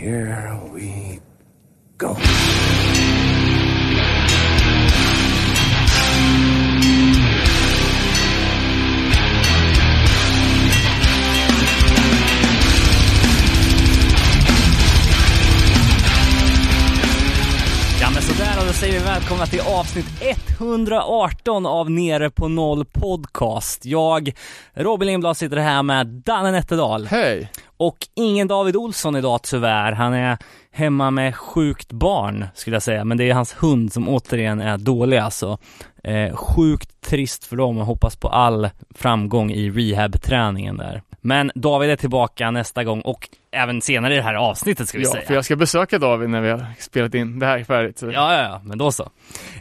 here we go. Ja men sådär och då säger vi välkomna till avsnitt 118 av Nere på Noll Podcast. Jag, Robin Lindblad, sitter här med Danne Nätterdal. Hej! Och ingen David Olsson idag tyvärr. Han är hemma med sjukt barn, skulle jag säga. Men det är hans hund som återigen är dålig alltså. Eh, sjukt trist för dem och hoppas på all framgång i rehabträningen där. Men David är tillbaka nästa gång och även senare i det här avsnittet ska vi Ja, säga. för jag ska besöka David när vi har spelat in det här färdigt. Så. Ja, ja, ja, men då så.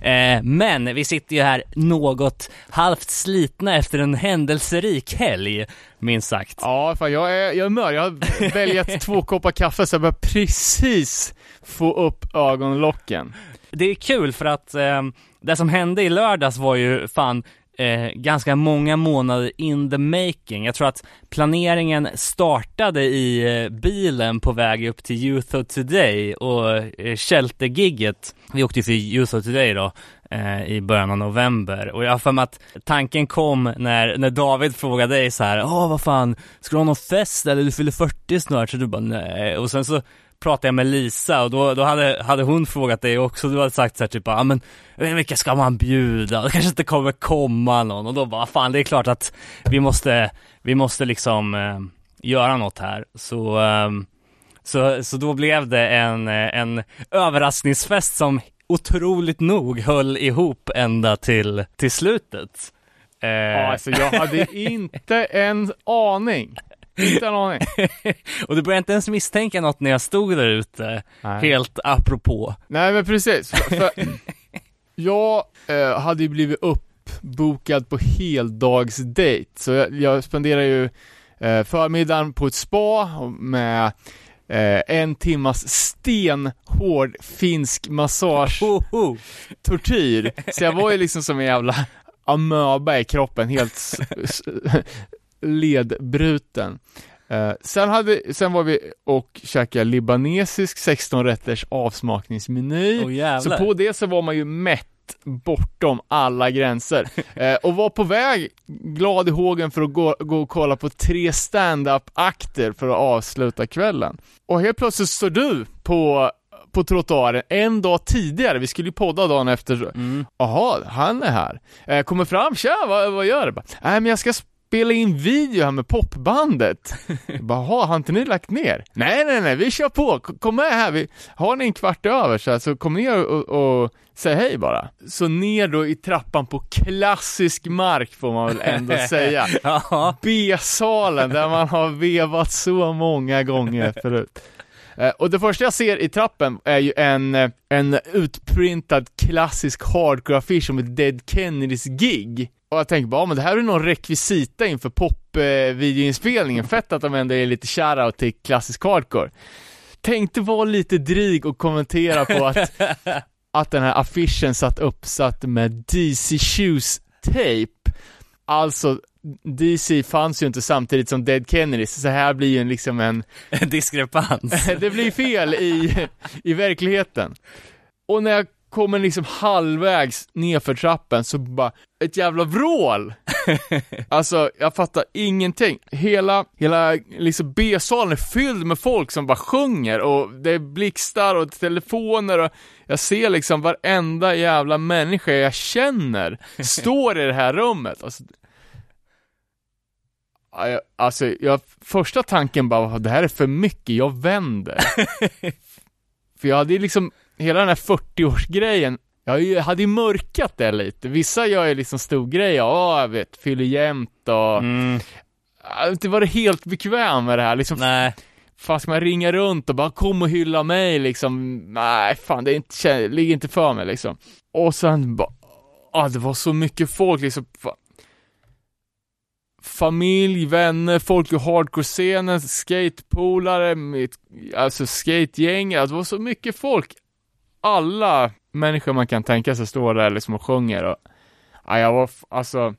Eh, men vi sitter ju här något halvt slitna efter en händelserik helg, minst sagt. Ja, fan jag är, jag är mör. Jag har väljat två koppar kaffe så jag börjar precis få upp ögonlocken. Det är kul för att eh, det som hände i lördags var ju fan eh, ganska många månader in the making. Jag tror att planeringen startade i eh, bilen på väg upp till Youth of Today och eh, Shelter-gigget. Vi åkte ju till Youth of Today då eh, i början av november och jag har för mig att tanken kom när, när David frågade dig så här, åh vad fan, ska du ha någon fest eller du fyller 40 snart? Så du bara nej, och sen så pratade jag med Lisa och då, då hade, hade hon frågat dig också, du hade sagt så här typ, ja men vilka ska man bjuda? Det kanske inte kommer komma någon och då bara, fan det är klart att vi måste, vi måste liksom eh, göra något här. Så, eh, så, så då blev det en, eh, en överraskningsfest som otroligt nog höll ihop ända till, till slutet. Eh, alltså jag hade inte en aning. Inte en aning. och du började inte ens misstänka något när jag stod där ute, Nej. helt apropå. Nej men precis. För, för jag eh, hade ju blivit uppbokad på heldagsdate. Så jag, jag spenderar ju eh, förmiddagen på ett spa med eh, en timmas stenhård finsk massage tortyr. Så jag var ju liksom som en jävla amöba i kroppen, helt ledbruten. Eh, sen, hade, sen var vi och käkade libanesisk 16 rätters avsmakningsmeny. Åh så på det så var man ju mätt bortom alla gränser. Eh, och var på väg, glad i hågen för att gå, gå och kolla på tre stand-up-akter för att avsluta kvällen. Och helt plötsligt står du på på trottoaren en dag tidigare, vi skulle ju podda dagen efter. Mm. Jaha, han är här. Eh, kommer fram, tja, vad, vad gör du? Nej men jag ska spela in video här med popbandet. Jag bara, har inte ni lagt ner? Nej, nej, nej, vi kör på, kom med här, vi, har ni en kvart över så, här, så kom ner och, och, säg hej bara. Så ner då i trappan på klassisk mark får man väl ändå säga. Ja, B-salen där man har vevat så många gånger förut. Eh, Och det första jag ser i trappen är ju en, en utprintad klassisk hardcore-affisch om ett Dead Kennedys gig. Och jag tänker bara, men det här är någon rekvisita inför pop-videoinspelningen, fett att de ändå är lite shoutout till klassisk hardcore. Tänkte vara lite dryg och kommentera på att, att den här affischen satt uppsatt med DC Shoes tape. Alltså, DC fanns ju inte samtidigt som Dead Kennedys, så här blir ju en, liksom en diskrepans. det blir fel i, i verkligheten. Och när jag kommer liksom halvvägs nerför trappen så bara, ett jävla vrål! Alltså, jag fattar ingenting. Hela, hela liksom B-salen är fylld med folk som bara sjunger och det är blixtar och telefoner och jag ser liksom varenda jävla människa jag känner står i det här rummet. Alltså, Alltså, jag, första tanken bara det här är för mycket, jag vänder. för jag hade liksom, hela den här 40-årsgrejen, jag hade ju mörkat det lite. Vissa gör ju liksom stor grej, ja jag vet, fyller jämt och Mm, jag har inte varit helt bekväm med det här liksom. nej, Fan ska man ringa runt och bara kom och hylla mig liksom, nej fan det är inte, ligger inte för mig liksom. Och sen bara, ah, det var så mycket folk liksom. Fa- Familj, vänner, folk i hardcore-scenen, skatepolare, mitt, alltså skategäng, alltså, det var så mycket folk. Alla människor man kan tänka sig står där liksom och sjunger och, ja, jag var, alltså,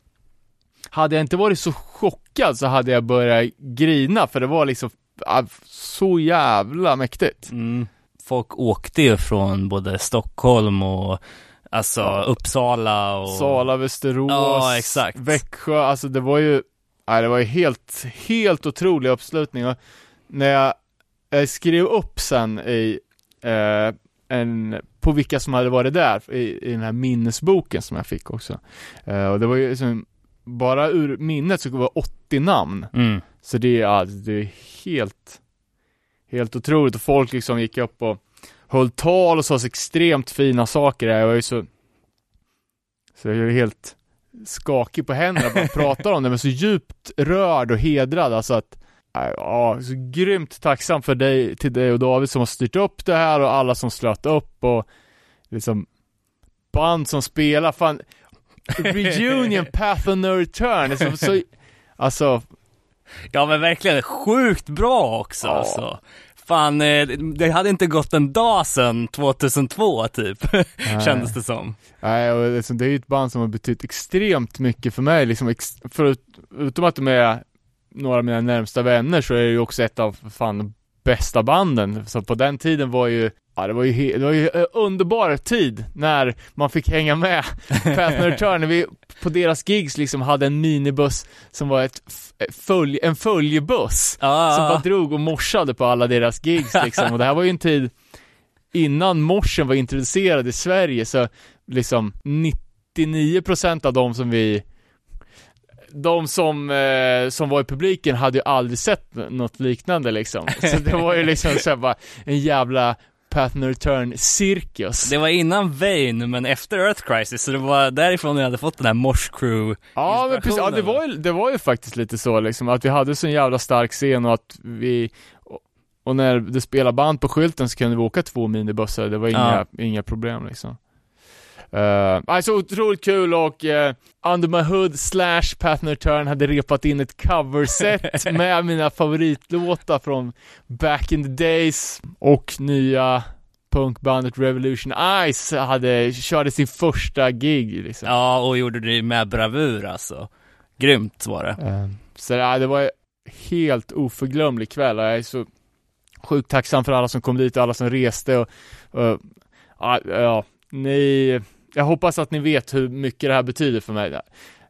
hade jag inte varit så chockad så hade jag börjat grina för det var liksom ja, så jävla mäktigt. Mm. Folk åkte ju från både Stockholm och alltså. Uppsala och Sala, Västerås, Ja, exakt. Växjö, alltså det var ju, nej, det var ju helt, helt otrolig uppslutning och när jag, jag skrev upp sen i, eh, en, på vilka som hade varit där i, i den här minnesboken som jag fick också. Eh, och det var ju liksom, bara ur minnet så var det 80 namn. Mm. Så det är, ja, det är helt, helt otroligt och folk liksom gick upp och höll tal och sa så extremt fina saker. Jag var ju så, så jag är helt skakig på händerna bara pratar om det, men så djupt rörd och hedrad alltså att Ja, så grymt tacksam för dig, till dig och David som har styrt upp det här och alla som slöt upp och liksom band som spelar, fan Reunion, Path of No Return, liksom, så, alltså Ja men verkligen, sjukt bra också Ja. alltså. Fan, eh, det hade inte gått en dag sedan 2002 typ, kändes det som. Nej, och liksom, det är ju ett band som har betytt extremt mycket för mig, liksom, ex, förut, utom att de är några av mina närmsta vänner så är det ju också ett av, fan, bästa banden. Så på den tiden var ju, ja det var ju, det var ju en underbar tid när man fick hänga med Path Return, när vi på deras gigs liksom hade en minibuss som var ett, följ, en följebuss. Ja, Som bara drog och morsade på alla deras gigs liksom, och det här var ju en tid innan morsen var introducerad i Sverige, så liksom 99% av de som vi de som, eh, som var i publiken hade ju aldrig sett något liknande liksom. Så det var ju liksom så här bara en jävla No Return cirkus. Det var innan Vane, men efter Earth Crisis, så det var därifrån jag hade fått den här Mosh Crew Ja men precis, ja, det, var ju, det var ju faktiskt lite så liksom, att vi hade så en jävla stark scen och att vi och, när det spelade band på skylten så kunde vi åka två minibussar, det var inga, inga problem liksom. Uh, alltså otroligt kul och uh, Under My Hood slash Path No Return hade repat in ett coverset med mina favoritlåtar från back in the days och nya punkbandet Revolution Ice hade, körde sin första gig liksom. Ja, och gjorde det med bravur alltså. Grymt var det. Eh, Så ja, det var helt oförglömlig kväll och jag är så sjukt tacksam för alla som kom dit och alla som reste och, ja, ni, jag hoppas att ni vet hur mycket det här betyder för mig.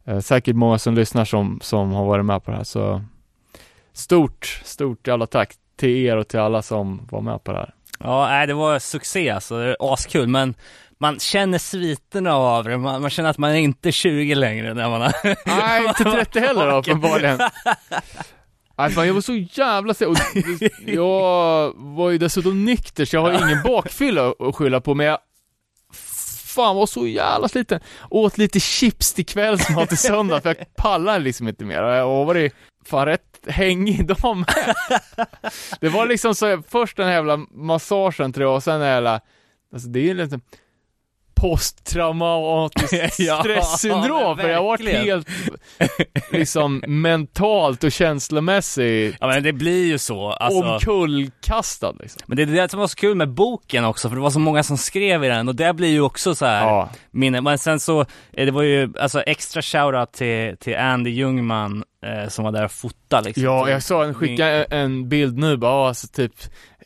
Eh, Säkert många som lyssnar som, som har varit med på det här så stort, stort jävla tack till er och till alla som var med på det här. Ja, det var succé alltså, det är askul, men man känner sviterna av det, man, man känner att man är inte 20 längre när man har Nej, inte 30 heller uppenbarligen. Nej fan, jag var så jävla sen och jag var ju dessutom nykter så jag har ingen bakfylla att skylla på men jag Fan var så jävla sliten. Åt lite chips till kvällsmat till söndag för jag pallar liksom inte mer och jag har varit fan rätt hängig dag med. Det var liksom så, först den här jävla massagen tror jag och sen den jävla, alltså det är ju lite posttraumatiskt Ja, stresssyndrom för jag har varit helt liksom mentalt och känslomässigt Ja men det blir ju så, alltså. omkullkastad liksom. Men det är det som var så kul med boken också, för det var så många som skrev i den och det blir ju också så här Ja. minne. Men sen så, eh, det var ju alltså extra shoutout till, till Andy Ljungman eh, som var där och fotade liksom. Ja, jag sa skicka en, en bild nu bara, ja, alltså typ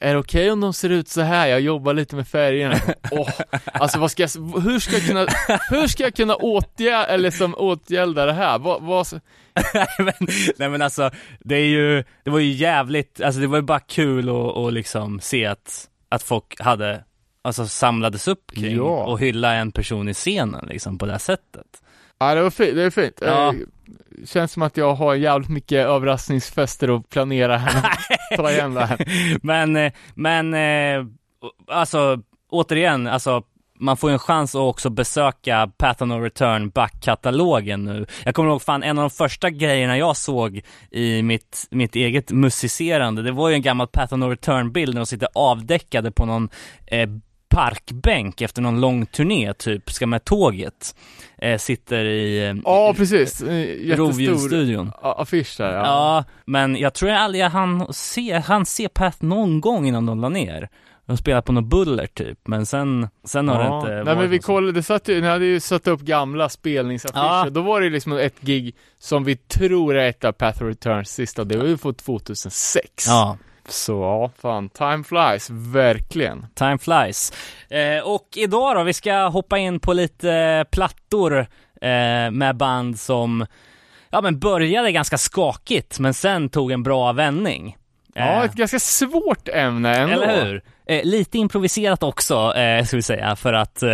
är det okej om de ser ut så här? Jag jobbar lite med färgerna. Åh, alltså vad ska jag, hur ska jag kunna, hur ska jag kunna åtgärda, eller som åtgärda det här? Vad, vad, men, nej men alltså, det är ju, det var ju jävligt, alltså det var ju bara kul att, att liksom se att, att folk hade, alltså samlades upp kring Ja. och hylla en person i scenen liksom på det här sättet. Ja det var fint, det är fint. Ja. Eh, Känns som att jag har jävligt mycket överraskningsfester att planera här. Ta igen det här. Men, eh, men, eh, alltså återigen, alltså man får ju en chans att också besöka Path of No Return backkatalogen nu. Jag kommer ihåg fan en av de första grejerna jag såg i mitt, mitt eget musicerande, det var ju en gammal Path of No Return bild när de sitter avdäckade på någon eh, parkbänk efter någon lång turné, typ, ska med tåget. Eh, sitter i eh, Ja, precis. Eh, Jättestor Rovdjursstudion. affisch där. Ja. Ja, men jag tror jag aldrig han se, han se Pat någon gång innan de la ner. De spelade på något buller typ, men sen, sen har det Ja. inte Nej varit men vi kollade, det satt ju, ni hade ju satt upp gamla spelningsaffischer, Ja. då var det liksom ett gig som vi tror är ett av Path Returns sista, det var ju från 2006. Ja, Så ja, fan, time flies, verkligen. Time flies. Eh, och idag då, vi ska hoppa in på lite plattor eh, med band som ja men började ganska skakigt men sen tog en bra vändning. Ja, Eh, ett ganska svårt ämne ändå. Eller hur? Eh, lite improviserat också, eh, ska vi säga, för att eh,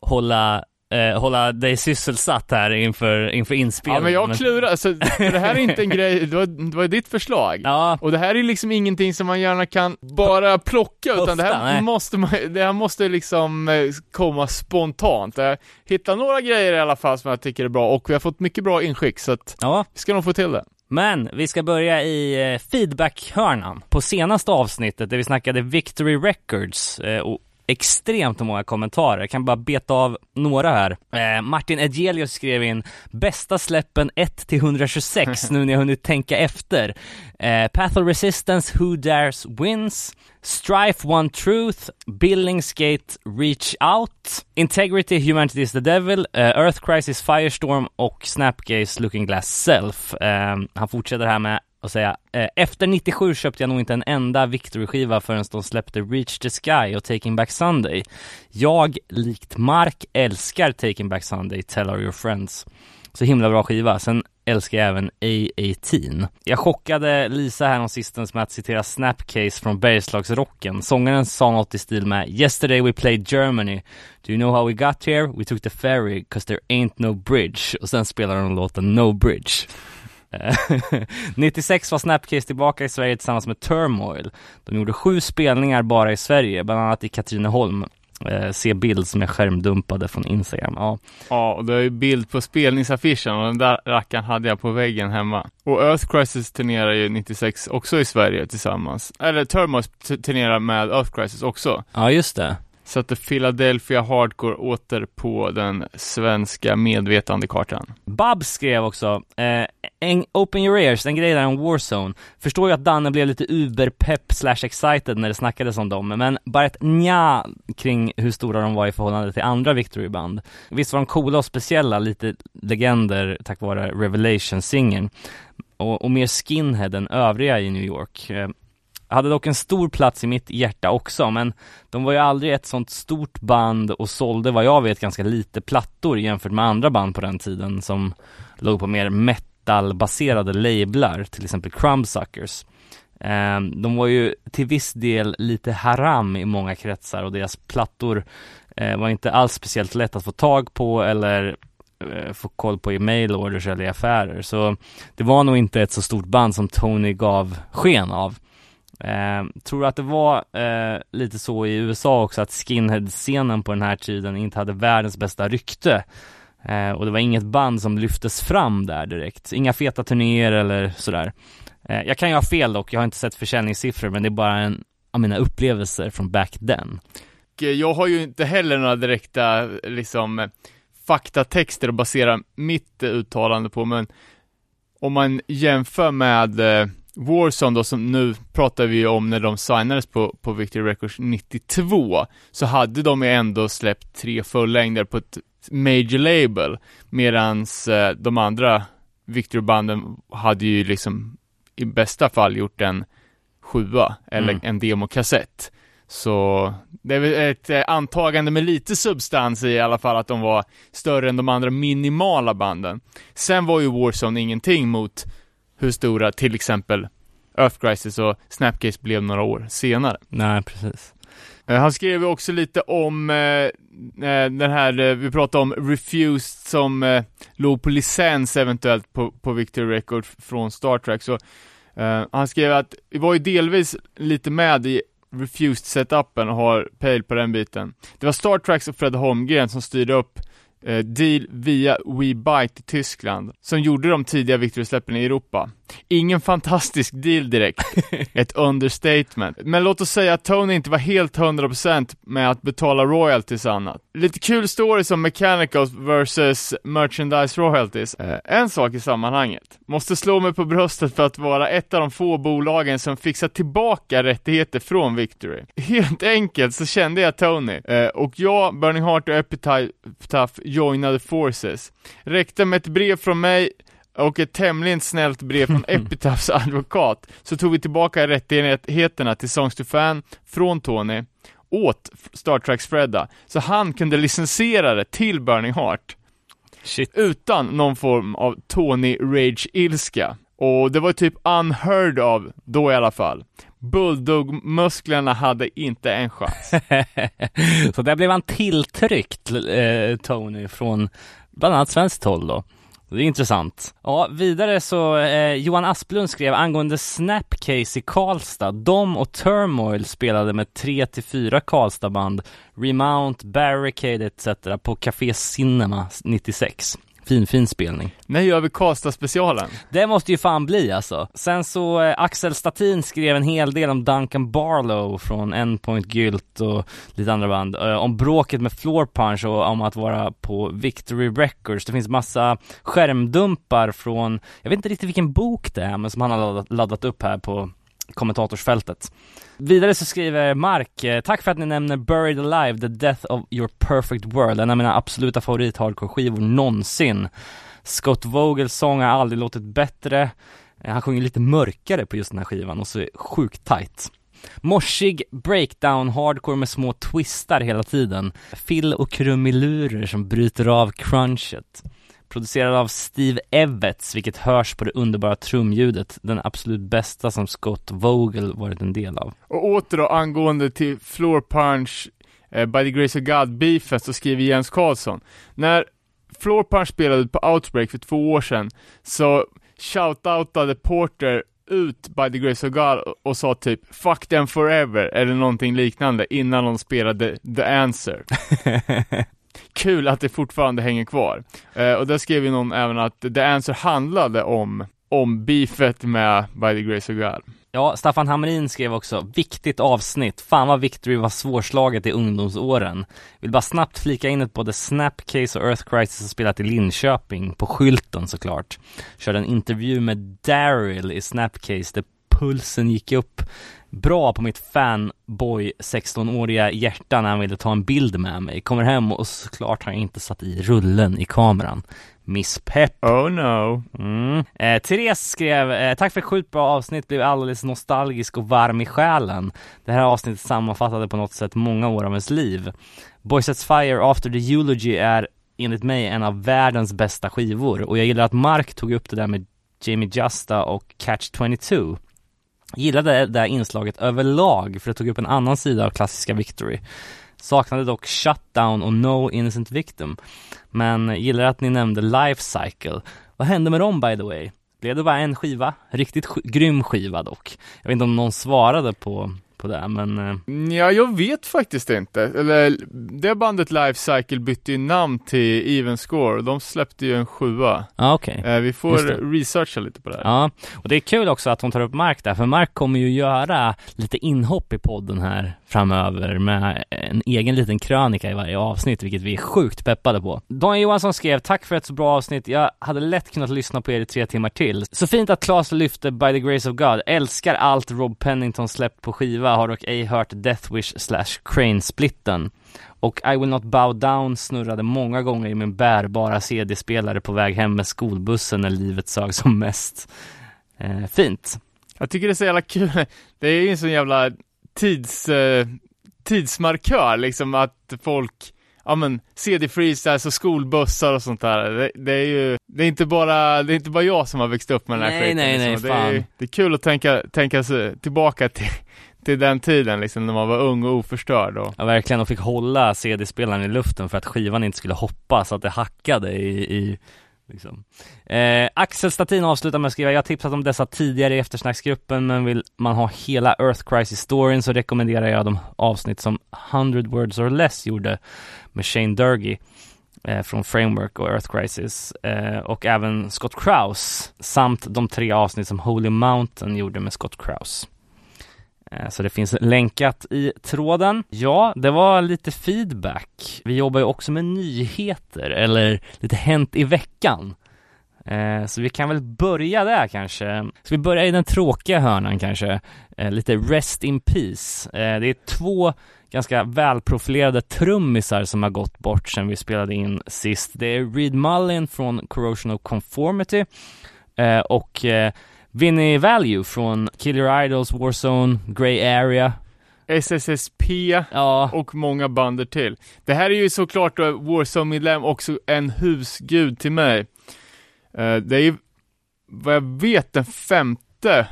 hålla, eh, hålla dig sysselsatt här inför, inför Ja inspelningen. men jag klurar, alltså, det här är inte en grej, det var, det var ditt förslag. Ja, Och det här är liksom ingenting som man gärna kan bara plocka, utan det här nej. måste man, det här måste liksom eh, komma spontant. Jag hittar några grejer i alla fall som jag tycker är bra, och vi har fått mycket bra inskick, så att ja. vi ska nog få till det. Men vi ska börja i eh, feedback-hörnan. På senaste avsnittet där vi snackade Victory Records eh, och extremt många kommentarer. Jag kan bara beta av några här. Eh, Martin Edgelius skrev in bästa släppen 1 till 126 nu när jag hunnit tänka efter. Eh, Path of Resistance, Who Dares Wins. Strife One Truth, Billingsgate Reach Out, Integrity Humanity is the Devil, eh, Earth Crisis Firestorm och Snapgaze Looking Glass Self. Eh, han fortsätter här med att säga eh, Efter 97 köpte jag nog inte en enda Victory-skiva förrän de släppte Reach the Sky och Taking Back Sunday. Jag, likt Mark, älskar Taking Back Sunday, Tell All Your Friends. Så himla bra skiva. Sen älskar jag även A18. Jag chockade Lisa här sistens med att citera Snapcase från Bergslagsrocken. Sångaren sa något i stil med Yesterday we played Germany. Do you know how we got here? We took the ferry, cause there ain't no bridge. Och sen spelar de låten No Bridge. Eh, 96 var Snapcase tillbaka i Sverige tillsammans med Turmoil. De gjorde sju spelningar bara i Sverige, bland annat i Katrineholm. Eh, se bild som är skärmdumpade från Instagram. Ja, Ja, och det är ju bild på spelningsaffischen och den där rackaren hade jag på väggen hemma. Och Earth Crisis turnerar ju 96 också i Sverige tillsammans. Eller Turmos t- turnerar med Earth Crisis också. ja just det. Satte Philadelphia Hardcore åter på den svenska medvetandekartan. Babs skrev också, eh, en, Open your ears, en grej där om Warzone. Förstår ju att Danne blev lite uber-pepp slash excited när det snackades om dem, men bara ett nja kring hur stora de var i förhållande till andra Victory-band. Visst var de coola och speciella, lite legender tack vare Revelation-singeln. Och, och mer skinhead än övriga i New York. Eh, hade dock en stor plats i mitt hjärta också, men de var ju aldrig ett sånt stort band och sålde vad jag vet ganska lite plattor jämfört med andra band på den tiden som låg på mer metalbaserade lablar, till exempel Crumbsuckers. Ehm, de var ju till viss del lite haram i många kretsar och deras plattor eh, var inte alls speciellt lätt att få tag på eller eh, få koll på i mailorders eller i affärer. Så det var nog inte ett så stort band som Tony gav sken av. Eh, tror att det var eh, lite så i USA också att skinhead-scenen på den här tiden inte hade världens bästa rykte. Eh, och det var inget band som lyftes fram där direkt. Inga feta turnéer eller sådär. Eh, jag kan ju ha fel dock, jag har inte sett försäljningssiffror men det är bara en av mina upplevelser från back then. Och jag har ju inte heller några direkta, liksom, faktatexter att basera mitt uttalande på, men om man jämför med eh, Warzone då, som nu pratar vi om när de signades på, på Victory Records 92, så hade de ju ändå släppt tre fullängder på ett major label, medans eh, de andra Victory-banden hade ju liksom i bästa fall gjort en sjua, eller Mm. en demokassett. Så det är väl ett eh, antagande med lite substans i, i alla fall att de var större än de andra minimala banden. Sen var ju Warzone ingenting mot hur stora till exempel Earth Crisis och Snapcase blev några år senare. Nej, precis. Eh, Han skrev också lite om eh, eh, den här, eh, vi pratade om Refused som eh, låg på licens eventuellt på, på Victory Record från Star Trek, så han skrev att vi var ju delvis lite med i Refused-setupen och har pejl på den biten. Det var Star Treks och Fred Holmgren som styrde upp Eh, deal via WeBite i Tyskland, som gjorde de tidiga Victory-släppen i Europa. Ingen fantastisk deal direkt, ett understatement. Men låt oss säga att Tony inte var helt 100% med att betala royalties annat. Lite kul story som Mechanicals versus Merchandise Royalties. Eh, en sak i sammanhanget. Måste slå mig på bröstet för att vara ett av de få bolagen som fixar tillbaka rättigheter från Victory. Helt enkelt så kände jag Tony, eh, och jag, Burning Heart och Epitaph joinade forces. Räckte med ett brev från mig och ett tämligen snällt brev från Epitaphs advokat så tog vi tillbaka rättigheterna till Songs to Fan från Tony åt Star Trek Spreada, så han kunde licensiera det till Burning Heart. Shit. Utan någon form av Tony Rage-ilska. Och det var typ unheard of, då i alla fall. Bulldog-musklerna hade inte en chans. så där blev han tilltryckt, eh, Tony, från bland annat svenskt håll då. Det är intressant. Ja, vidare så, eh, Johan Asplund skrev angående Snapcase i Karlstad. De och Turmoil spelade med 3-4 Karlstadband, Remount, Barricade etc. på Café Cinema 96. Fin, fin spelning. När gör vi Karlstad-specialen? Det måste ju fan bli alltså. Sen så, eh, Axel Statin skrev en hel del om Duncan Barlow från Endpoint Gylt och lite andra band. Eh, om bråket med Floor Punch och om att vara på Victory Records. Det finns massa skärmdumpar från, jag vet inte riktigt vilken bok det är, men som han har laddat, laddat upp här på kommentatorsfältet. Vidare så skriver Mark, eh, tack för att ni nämner Buried Alive, The Death of Your Perfect World, en av mina absoluta favorit hardcore-skivor någonsin. Scott Vogels sång har aldrig låtit bättre, eh, han sjunger lite mörkare på just den här skivan och så är sjukt tight. Morsig breakdown hardcore med små twistar hela tiden. Fill och krumilurer som bryter av crunchet. Producerad av Steve Evets, vilket hörs på det underbara trumljudet, den absolut bästa som Scott Vogel varit en del av. Och åter då angående till Floor Punch, eh, By the Grace of God beefen, så skriver Jens Karlsson. När Floor Punch spelade på Outbreak för två år sedan, så shoutoutade Porter ut By the Grace of God och sa typ 'Fuck them forever' eller någonting liknande innan de spelade The Answer. Kul att det fortfarande hänger kvar. Eh, och där skrev ju någon även att The Answer handlade om, om beefet med By the Grace of God. Ja, Staffan Hamrin skrev också, viktigt avsnitt, fan vad Victory var svårslaget i ungdomsåren. Vill bara snabbt flika in att både Snapcase och Earth Crisis har spelat i Linköping, på skylten såklart. Körde en intervju med Daryl i Snapcase där pulsen gick upp bra på mitt fanboy 16-åriga hjärta när han ville ta en bild med mig. Kommer hem och såklart har jag inte satt i rullen i kameran. Miss Pepp. Oh no. Mm. Eh, Therese skrev, eh, tack för ett sjukt bra avsnitt, blev alldeles nostalgisk och varm i själen. Det här avsnittet sammanfattade på något sätt många år av ens liv. Boys Sets Fire After the Eulogy är enligt mig en av världens bästa skivor och jag gillar att Mark tog upp det där med Jamie Justa och Catch 22 Gillade det här inslaget överlag för det tog upp en annan sida av klassiska Victory. Saknade dock Shutdown och No Innocent Victim. Men gillar att ni nämnde Life Cycle. Vad hände med dem by the way? Blev det bara en skiva? Riktigt sk grym skiva dock. Jag vet inte om någon svarade på på det, men... Eh, ja, jag vet faktiskt inte. Eller, det bandet Life Cycle bytte ju namn till Even Score, de släppte ju en sjua. Ja, okej. Okay. Eh, vi får researcha lite på det här. Ja, och det är kul också att hon tar upp Mark där, för Mark kommer ju göra lite inhopp i podden här framöver med en egen liten krönika i varje avsnitt, vilket vi är sjukt peppade på. Don Johansson skrev, tack för ett så bra avsnitt, jag hade lätt kunnat lyssna på er i tre timmar till. Så fint att Claes lyfte By the Grace of God, älskar allt Rob Pennington släppt på skiva har dock ej hört Death Wish slash Crane-splitten. Och I Will Not Bow Down snurrade många gånger i min bärbara CD-spelare på väg hem med skolbussen när livet sög som mest. Eh, fint. Jag tycker det är så jävla kul, det är ju en sån jävla tids, eh, tidsmarkör liksom att folk ja men CD-freestyles och skolbussar och sånt där. Det, det, är ju, det är inte bara, det är inte bara jag som har växt upp med den här nej, skiten. Nej, nej, liksom. fan. Det är, det är kul att tänka, tänka sig tillbaka till, till den tiden liksom när man var ung och oförstörd och... Ja verkligen, och fick hålla CD-spelaren i luften för att skivan inte skulle hoppa så att det hackade i, i Liksom. Eh, Axel Statin avslutar med att skriva, jag har tipsat om dessa tidigare i eftersnacksgruppen, men vill man ha hela Earth Crisis storyn så rekommenderar jag de avsnitt som 100 words or less gjorde med Shane Durgy eh, från Framework och Earth Crisis eh, och även Scott Kraus samt de tre avsnitt som Holy Mountain gjorde med Scott Kraus. Eh, så det finns länkat i tråden. Ja, det var lite feedback. Vi jobbar ju också med nyheter, eller lite hänt i veckan. Eh, så vi kan väl börja där kanske. Ska vi börja i den tråkiga hörnan kanske? Eh, lite Rest in Peace. Det är två ganska välprofilerade trummisar som har gått bort sedan vi spelade in sist. Det är Reed Mullin från Corrosion of Conformity och eh, Vinnie Value från Kill Your Idols, Warzone, Grey Area. SSSP Ja, och många bander till. Det här är ju såklart då Warzone-medlem också en husgud till mig. Eh, det är ju vad jag vet den femte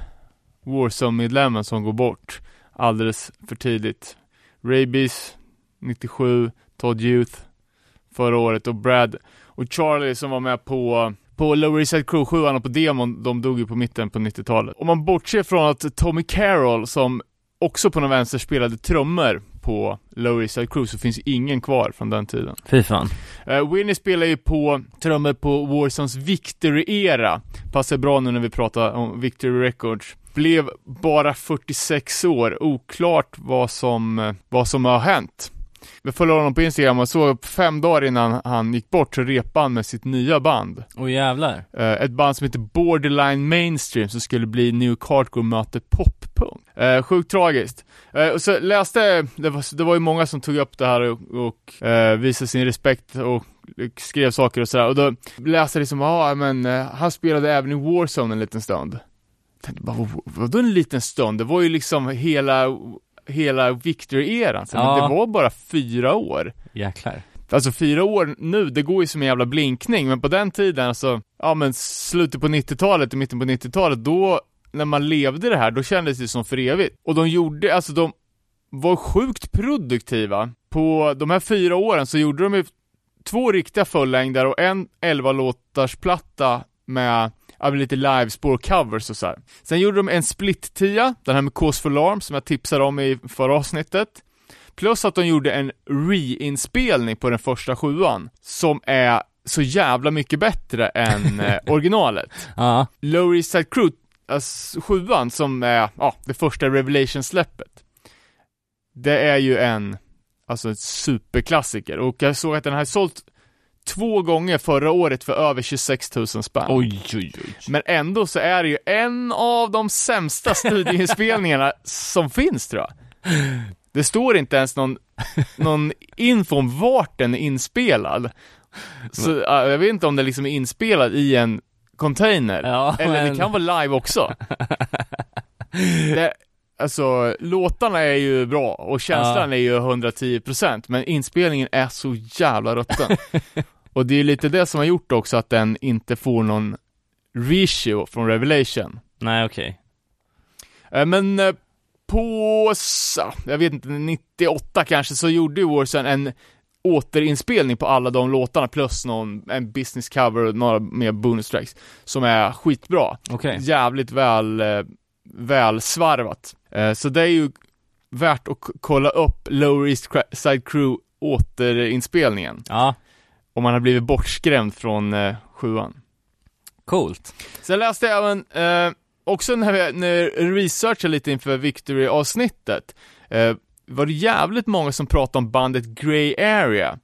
Warzone-medlemmen som går bort alldeles för tidigt. Rabies 97, Todd Youth förra året och Brad och Charlie som var med på på Lower East Side Crew 7 och på demon, de dog ju på mitten på 90-talet. Om man bortser från att Tommy Carroll som också på någon vänster spelade trummor på Lower East Side Crew så finns ingen kvar från den tiden. fy fan. Uh, Winnie spelar ju på trummor på Warzones Victory-era. Passar bra nu när vi pratar om Victory Records. Blev bara 46 år, oklart vad som, eh, vad som har hänt. Vi följde honom på Instagram och såg fem dagar innan han gick bort så repade han med sitt nya band. Åh jävlar. Eh, ett band som heter Borderline Mainstream som skulle bli New Hardcore möte poppunk. Uh, sjukt tragiskt. Uh, och så läste, det var, det var ju många som tog upp det här och, och uh, visade sin respekt och skrev saker och sådär och då läste jag liksom, ja ah, men han spelade även i Warzone en liten stund. Jag tänkte bara, vadå en liten stund? Det var ju liksom hela, hela Victor-eran, så Ja. men det var bara fyra år. Jäklar. Alltså fyra år nu, det går ju som en jävla blinkning, men på den tiden alltså, ja men slutet på 90-talet och mitten på 90-talet, då, när man levde det här, då kändes det som för evigt. Och de gjorde, alltså de var sjukt produktiva. På de här fyra åren så gjorde de ju två riktiga fullängder och en 11-låtars platta med ja, lite livespår covers och så här. Sen gjorde de en split-tia, den här med Cause for Alarm som jag tipsade om i förra avsnittet. Plus att de gjorde en reinspelning på den första sjuan, som är så jävla mycket bättre än eh, originalet. Ja, Lower East Side Crew, alltså sjuan som är, ja, det första Revelation-släppet. Det är ju en, alltså en superklassiker och jag såg att den har sålt två gånger förra året för över 26 000 spänn. oj oj oj. Men ändå så är det ju en av de sämsta studieinspelningarna som finns tror jag. Det står inte ens någon, någon info om vart den är inspelad. Så ja, jag vet inte om den liksom är inspelad i en container. Ja, Eller det men- kan vara live också. det, alltså, låtarna är ju bra och känslan är ju 110% men inspelningen är så jävla rutten. och det är lite det som har gjort också att den inte får någon reissue från Revelation. Nej okej. Eh, Men eh, på, jag vet inte, 98 kanske, så gjorde ju Warzone en återinspelning på alla de låtarna plus någon, en business cover och några mer bonus tracks som är skitbra. Okej. Jävligt väl, eh, väl svarvat. Så det är ju värt att kolla upp Lower East Side Crew återinspelningen. Ja, Om man har blivit bortskrämd från eh, sjuan. coolt. Sen läste jag även, eh, också när, vi, när researchade lite inför Victory-avsnittet, eh, var det jävligt många som pratade om bandet Grey Area.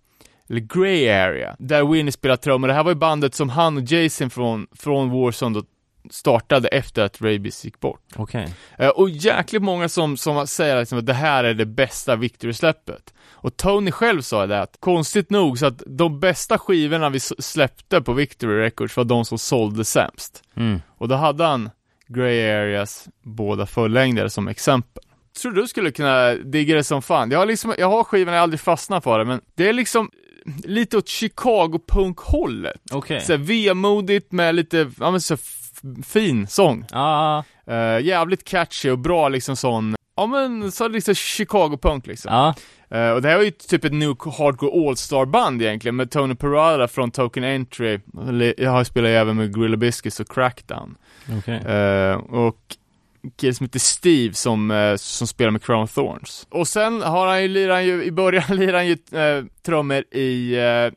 Eller Grey Area, där Winnie spelar trummor. Det här var ju bandet som han och Jason från, från Warzone då startade efter att Rabies gick bort. Okej. Eh, och jäkligt många som, som säger liksom att det här är det bästa Victory-släppet. Och Tony själv sa det att, konstigt nog, så att de bästa skivorna vi släppte på Victory Records var de som sålde sämst. Mm. Och då hade han Grey Areas båda fullängder som exempel. Tror du skulle kunna digga det som fan? Jag har liksom, jag har skivorna, jag har aldrig fastnat för det, men det är liksom lite åt Chicago-punk-hållet. Okej. Så här vemodigt med lite, ja men så f- fin sång. Ja, Eh, jävligt catchy och bra liksom sån, ja men så liksom Chicago-punk liksom. ja. Eh, och det här var ju typ ett new hardcore all-star band egentligen med Tony Parada från Token Entry, jag har spelat även med Gorilla Biscuits och Crackdown. Okej. Eh, och kille som heter Steve som, eh, som spelar med Crown Thorns. Och sen har han ju, lirar han ju, i början lirar han ju uh, trummor i uh,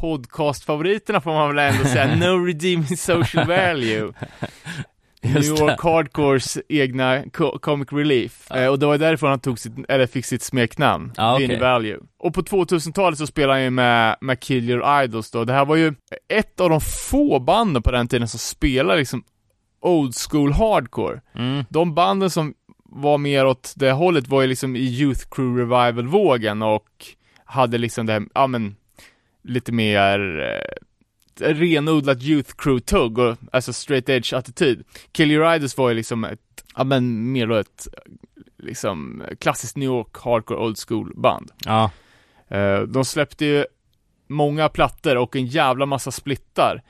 podcastfavoriterna får man väl ändå säga, No Redeeming Social Value. New York. Hardcores egna co- comic relief. Ja. Eh, och det var därifrån han tog sitt, eller fick sitt smeknamn, Ja, okej. Vinnie Value. Och på 2000-talet så spelade han ju med, med Kill Your Idols då. Det här var ju ett av de få banden på den tiden som spelade liksom old school hardcore. Mm. De banden som var mer åt det hållet var ju liksom i Youth Crew Revival-vågen och hade liksom det här, ja men, lite mer eh, renodlat Youth Crew-tugg och alltså straight edge-attityd. Kill Your Idols var ju liksom ett, ja men mer då ett, liksom klassiskt New York hardcore old school-band. Ja. Eh, de släppte ju många plattor och en jävla massa splittar.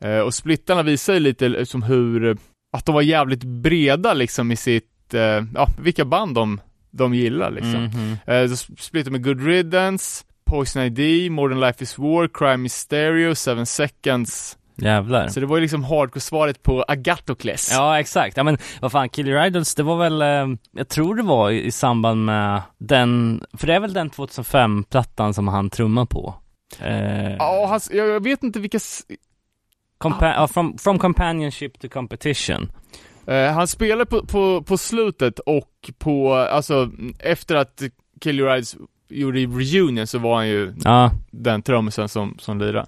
Eh, och splittarna visar ju lite som hur, att de var jävligt breda liksom i sitt, eh, ja, vilka band de, de gillar liksom. Mhm. Eh, de splittade med Good Riddance, Poison ID, More Than Life Is War, Crime Mysterio, Seven Seconds. Jävlar. Så det var ju liksom hardcore-svaret på Agatocles. Ja exakt, ja men vad fan, Kill Your Idols, det var väl, eh, jag tror det var i, i samband med den, för det är väl den 2005-plattan som han trummar på? Eh, Ja, han, jag, vet inte vilka, compa- ja, from, from Companionship to Competition. Eh, han spelade på, på, på slutet och på, alltså efter att Kill Your Eyes gjorde reunion så var han ju Ja, den trummisen som, som lirade.